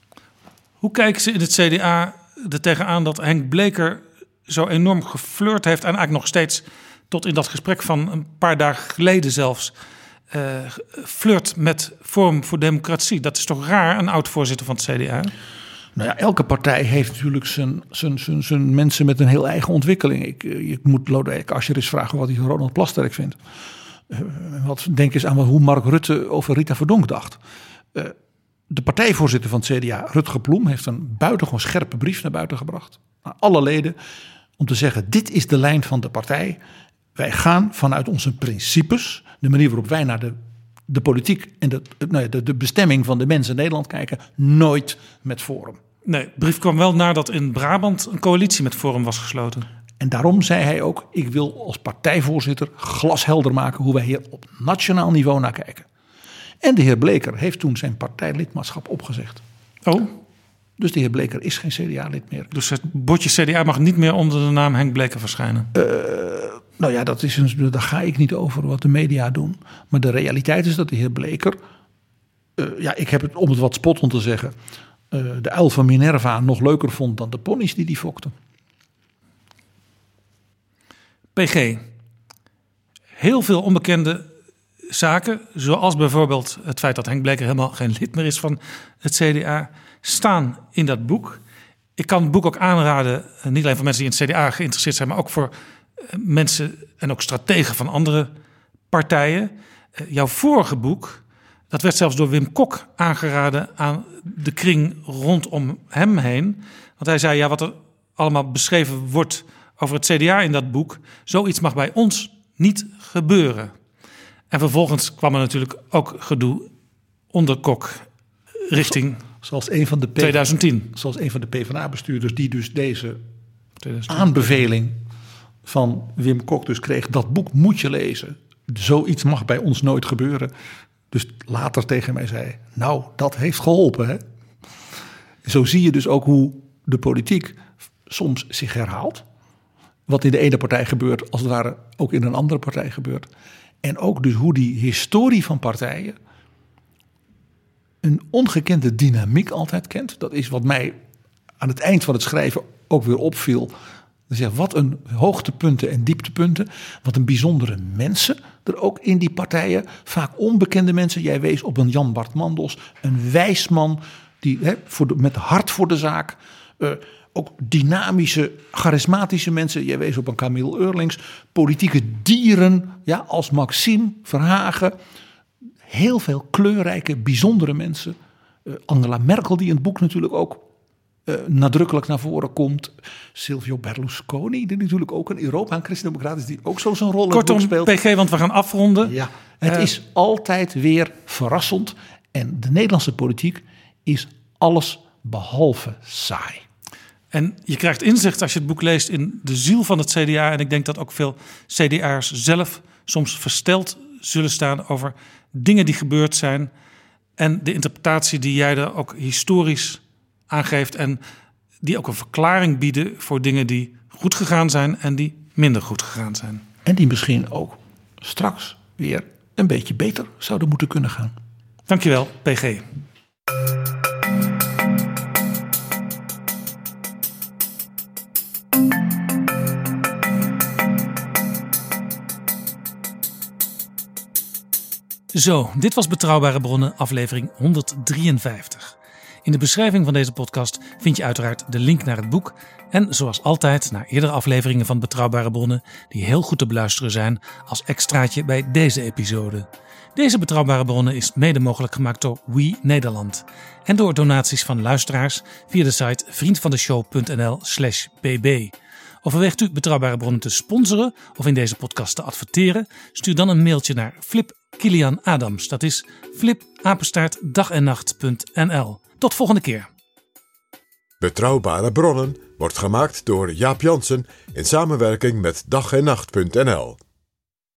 Hoe kijken ze in het CDA er tegenaan dat Henk Bleker zo enorm geflirt heeft en eigenlijk nog steeds tot in dat gesprek van een paar dagen geleden zelfs uh, flirt met Forum voor Democratie? Dat is toch raar, een oud-voorzitter van het CDA? Nou ja, elke partij heeft natuurlijk zijn, zijn, zijn, zijn mensen met een heel eigen ontwikkeling. Ik, eh, je moet Lodewijk Asscher eens vragen wat hij van Ronald Plasterk vindt. Uh, wat denk eens aan hoe Mark Rutte over Rita Verdonk dacht. Uh, de partijvoorzitter van het CDA, Rutger Ploem, heeft een buitengewoon scherpe brief naar buiten gebracht. Naar alle leden. Om te zeggen, dit is de lijn van de partij. Wij gaan vanuit onze principes, de manier waarop wij naar de, de politiek en de, nou de, de bestemming van de mensen in Nederland kijken, nooit met Forum. Nee, de brief kwam wel nadat in Brabant een coalitie met Forum was gesloten. En daarom zei hij ook: ik wil als partijvoorzitter glashelder maken hoe wij hier op nationaal niveau naar kijken. En de heer Bleker heeft toen zijn partijlidmaatschap opgezegd. Oh. Dus de heer Bleker is geen CDA-lid meer. Dus het bordje CDA mag niet meer onder de naam Henk Bleker verschijnen? Uh, nou ja, dat is een, daar ga ik niet over wat de media doen. Maar de realiteit is dat de heer Bleker. Uh, ja, ik heb het om het wat spottend te zeggen. Uh, de uil van Minerva nog leuker vond dan de ponies die die fokten. PG. Heel veel onbekende zaken, zoals bijvoorbeeld het feit dat Henk Bleker helemaal geen lid meer is van het CDA, staan in dat boek. Ik kan het boek ook aanraden, niet alleen voor mensen die in het CDA geïnteresseerd zijn, maar ook voor mensen en ook strategen van andere partijen. Jouw vorige boek, dat werd zelfs door Wim Kok aangeraden aan de kring rondom hem heen. Want hij zei, ja, wat er allemaal beschreven wordt over het CDA in dat boek, zoiets mag bij ons niet gebeuren. En vervolgens kwam er natuurlijk ook gedoe onder Kok richting Zoals een van de P- 2010. Zoals een van de PvdA-bestuurders die dus deze aanbeveling van Wim Kok dus kreeg. Dat boek moet je lezen. Zoiets mag bij ons nooit gebeuren. Dus later tegen mij zei, nou dat heeft geholpen. Hè? Zo zie je dus ook hoe de politiek soms zich herhaalt. Wat in de ene partij gebeurt, als het ware ook in een andere partij gebeurt. En ook dus hoe die historie van partijen een ongekende dynamiek altijd kent. Dat is wat mij aan het eind van het schrijven ook weer opviel. Wat een hoogtepunten en dieptepunten. Wat een bijzondere mensen er ook in die partijen. Vaak onbekende mensen. Jij wees op een Jan Bart Mandels. Een wijsman die, hè, voor met hart voor de zaak. Uh, ook dynamische, charismatische mensen. Jij wees op een Camille Eurlings. Politieke dieren ja, als Maxime Verhagen. Heel veel kleurrijke, bijzondere mensen. Uh, Angela Merkel, die in het boek natuurlijk ook uh, nadrukkelijk naar voren komt. Silvio Berlusconi, die natuurlijk ook een Europa- en christendemocraat is, die ook zo zijn rol Kortom, speelt. PG, want we gaan afronden. Ja, het Uh, is altijd weer verrassend. En de Nederlandse politiek is alles behalve saai. En je krijgt inzicht als je het boek leest in de ziel van het CDA. En ik denk dat ook veel CDA'ers zelf soms versteld zullen staan over dingen die gebeurd zijn. En de interpretatie die jij er ook historisch aangeeft. En die ook een verklaring bieden voor dingen die goed gegaan zijn en die minder goed gegaan zijn. En die misschien ook straks weer een beetje beter zouden moeten kunnen gaan. Dankjewel, PG. Zo, dit was Betrouwbare Bronnen, aflevering 153. In de beschrijving van deze podcast vind je uiteraard de link naar het boek. En zoals altijd naar eerdere afleveringen van Betrouwbare Bronnen, die heel goed te beluisteren zijn als extraatje bij deze episode. Deze Betrouwbare Bronnen is mede mogelijk gemaakt door We Nederland. En door donaties van luisteraars via de site vriendvandeshow.nl/slash bb. Overweegt u Betrouwbare Bronnen te sponsoren of in deze podcast te adverteren? Stuur dan een mailtje naar Flip Kilian Adams. Dat is flipapenstaartdagennacht.nl. Tot volgende keer. Betrouwbare bronnen wordt gemaakt door Jaap Jansen in samenwerking met dag en nacht.nl.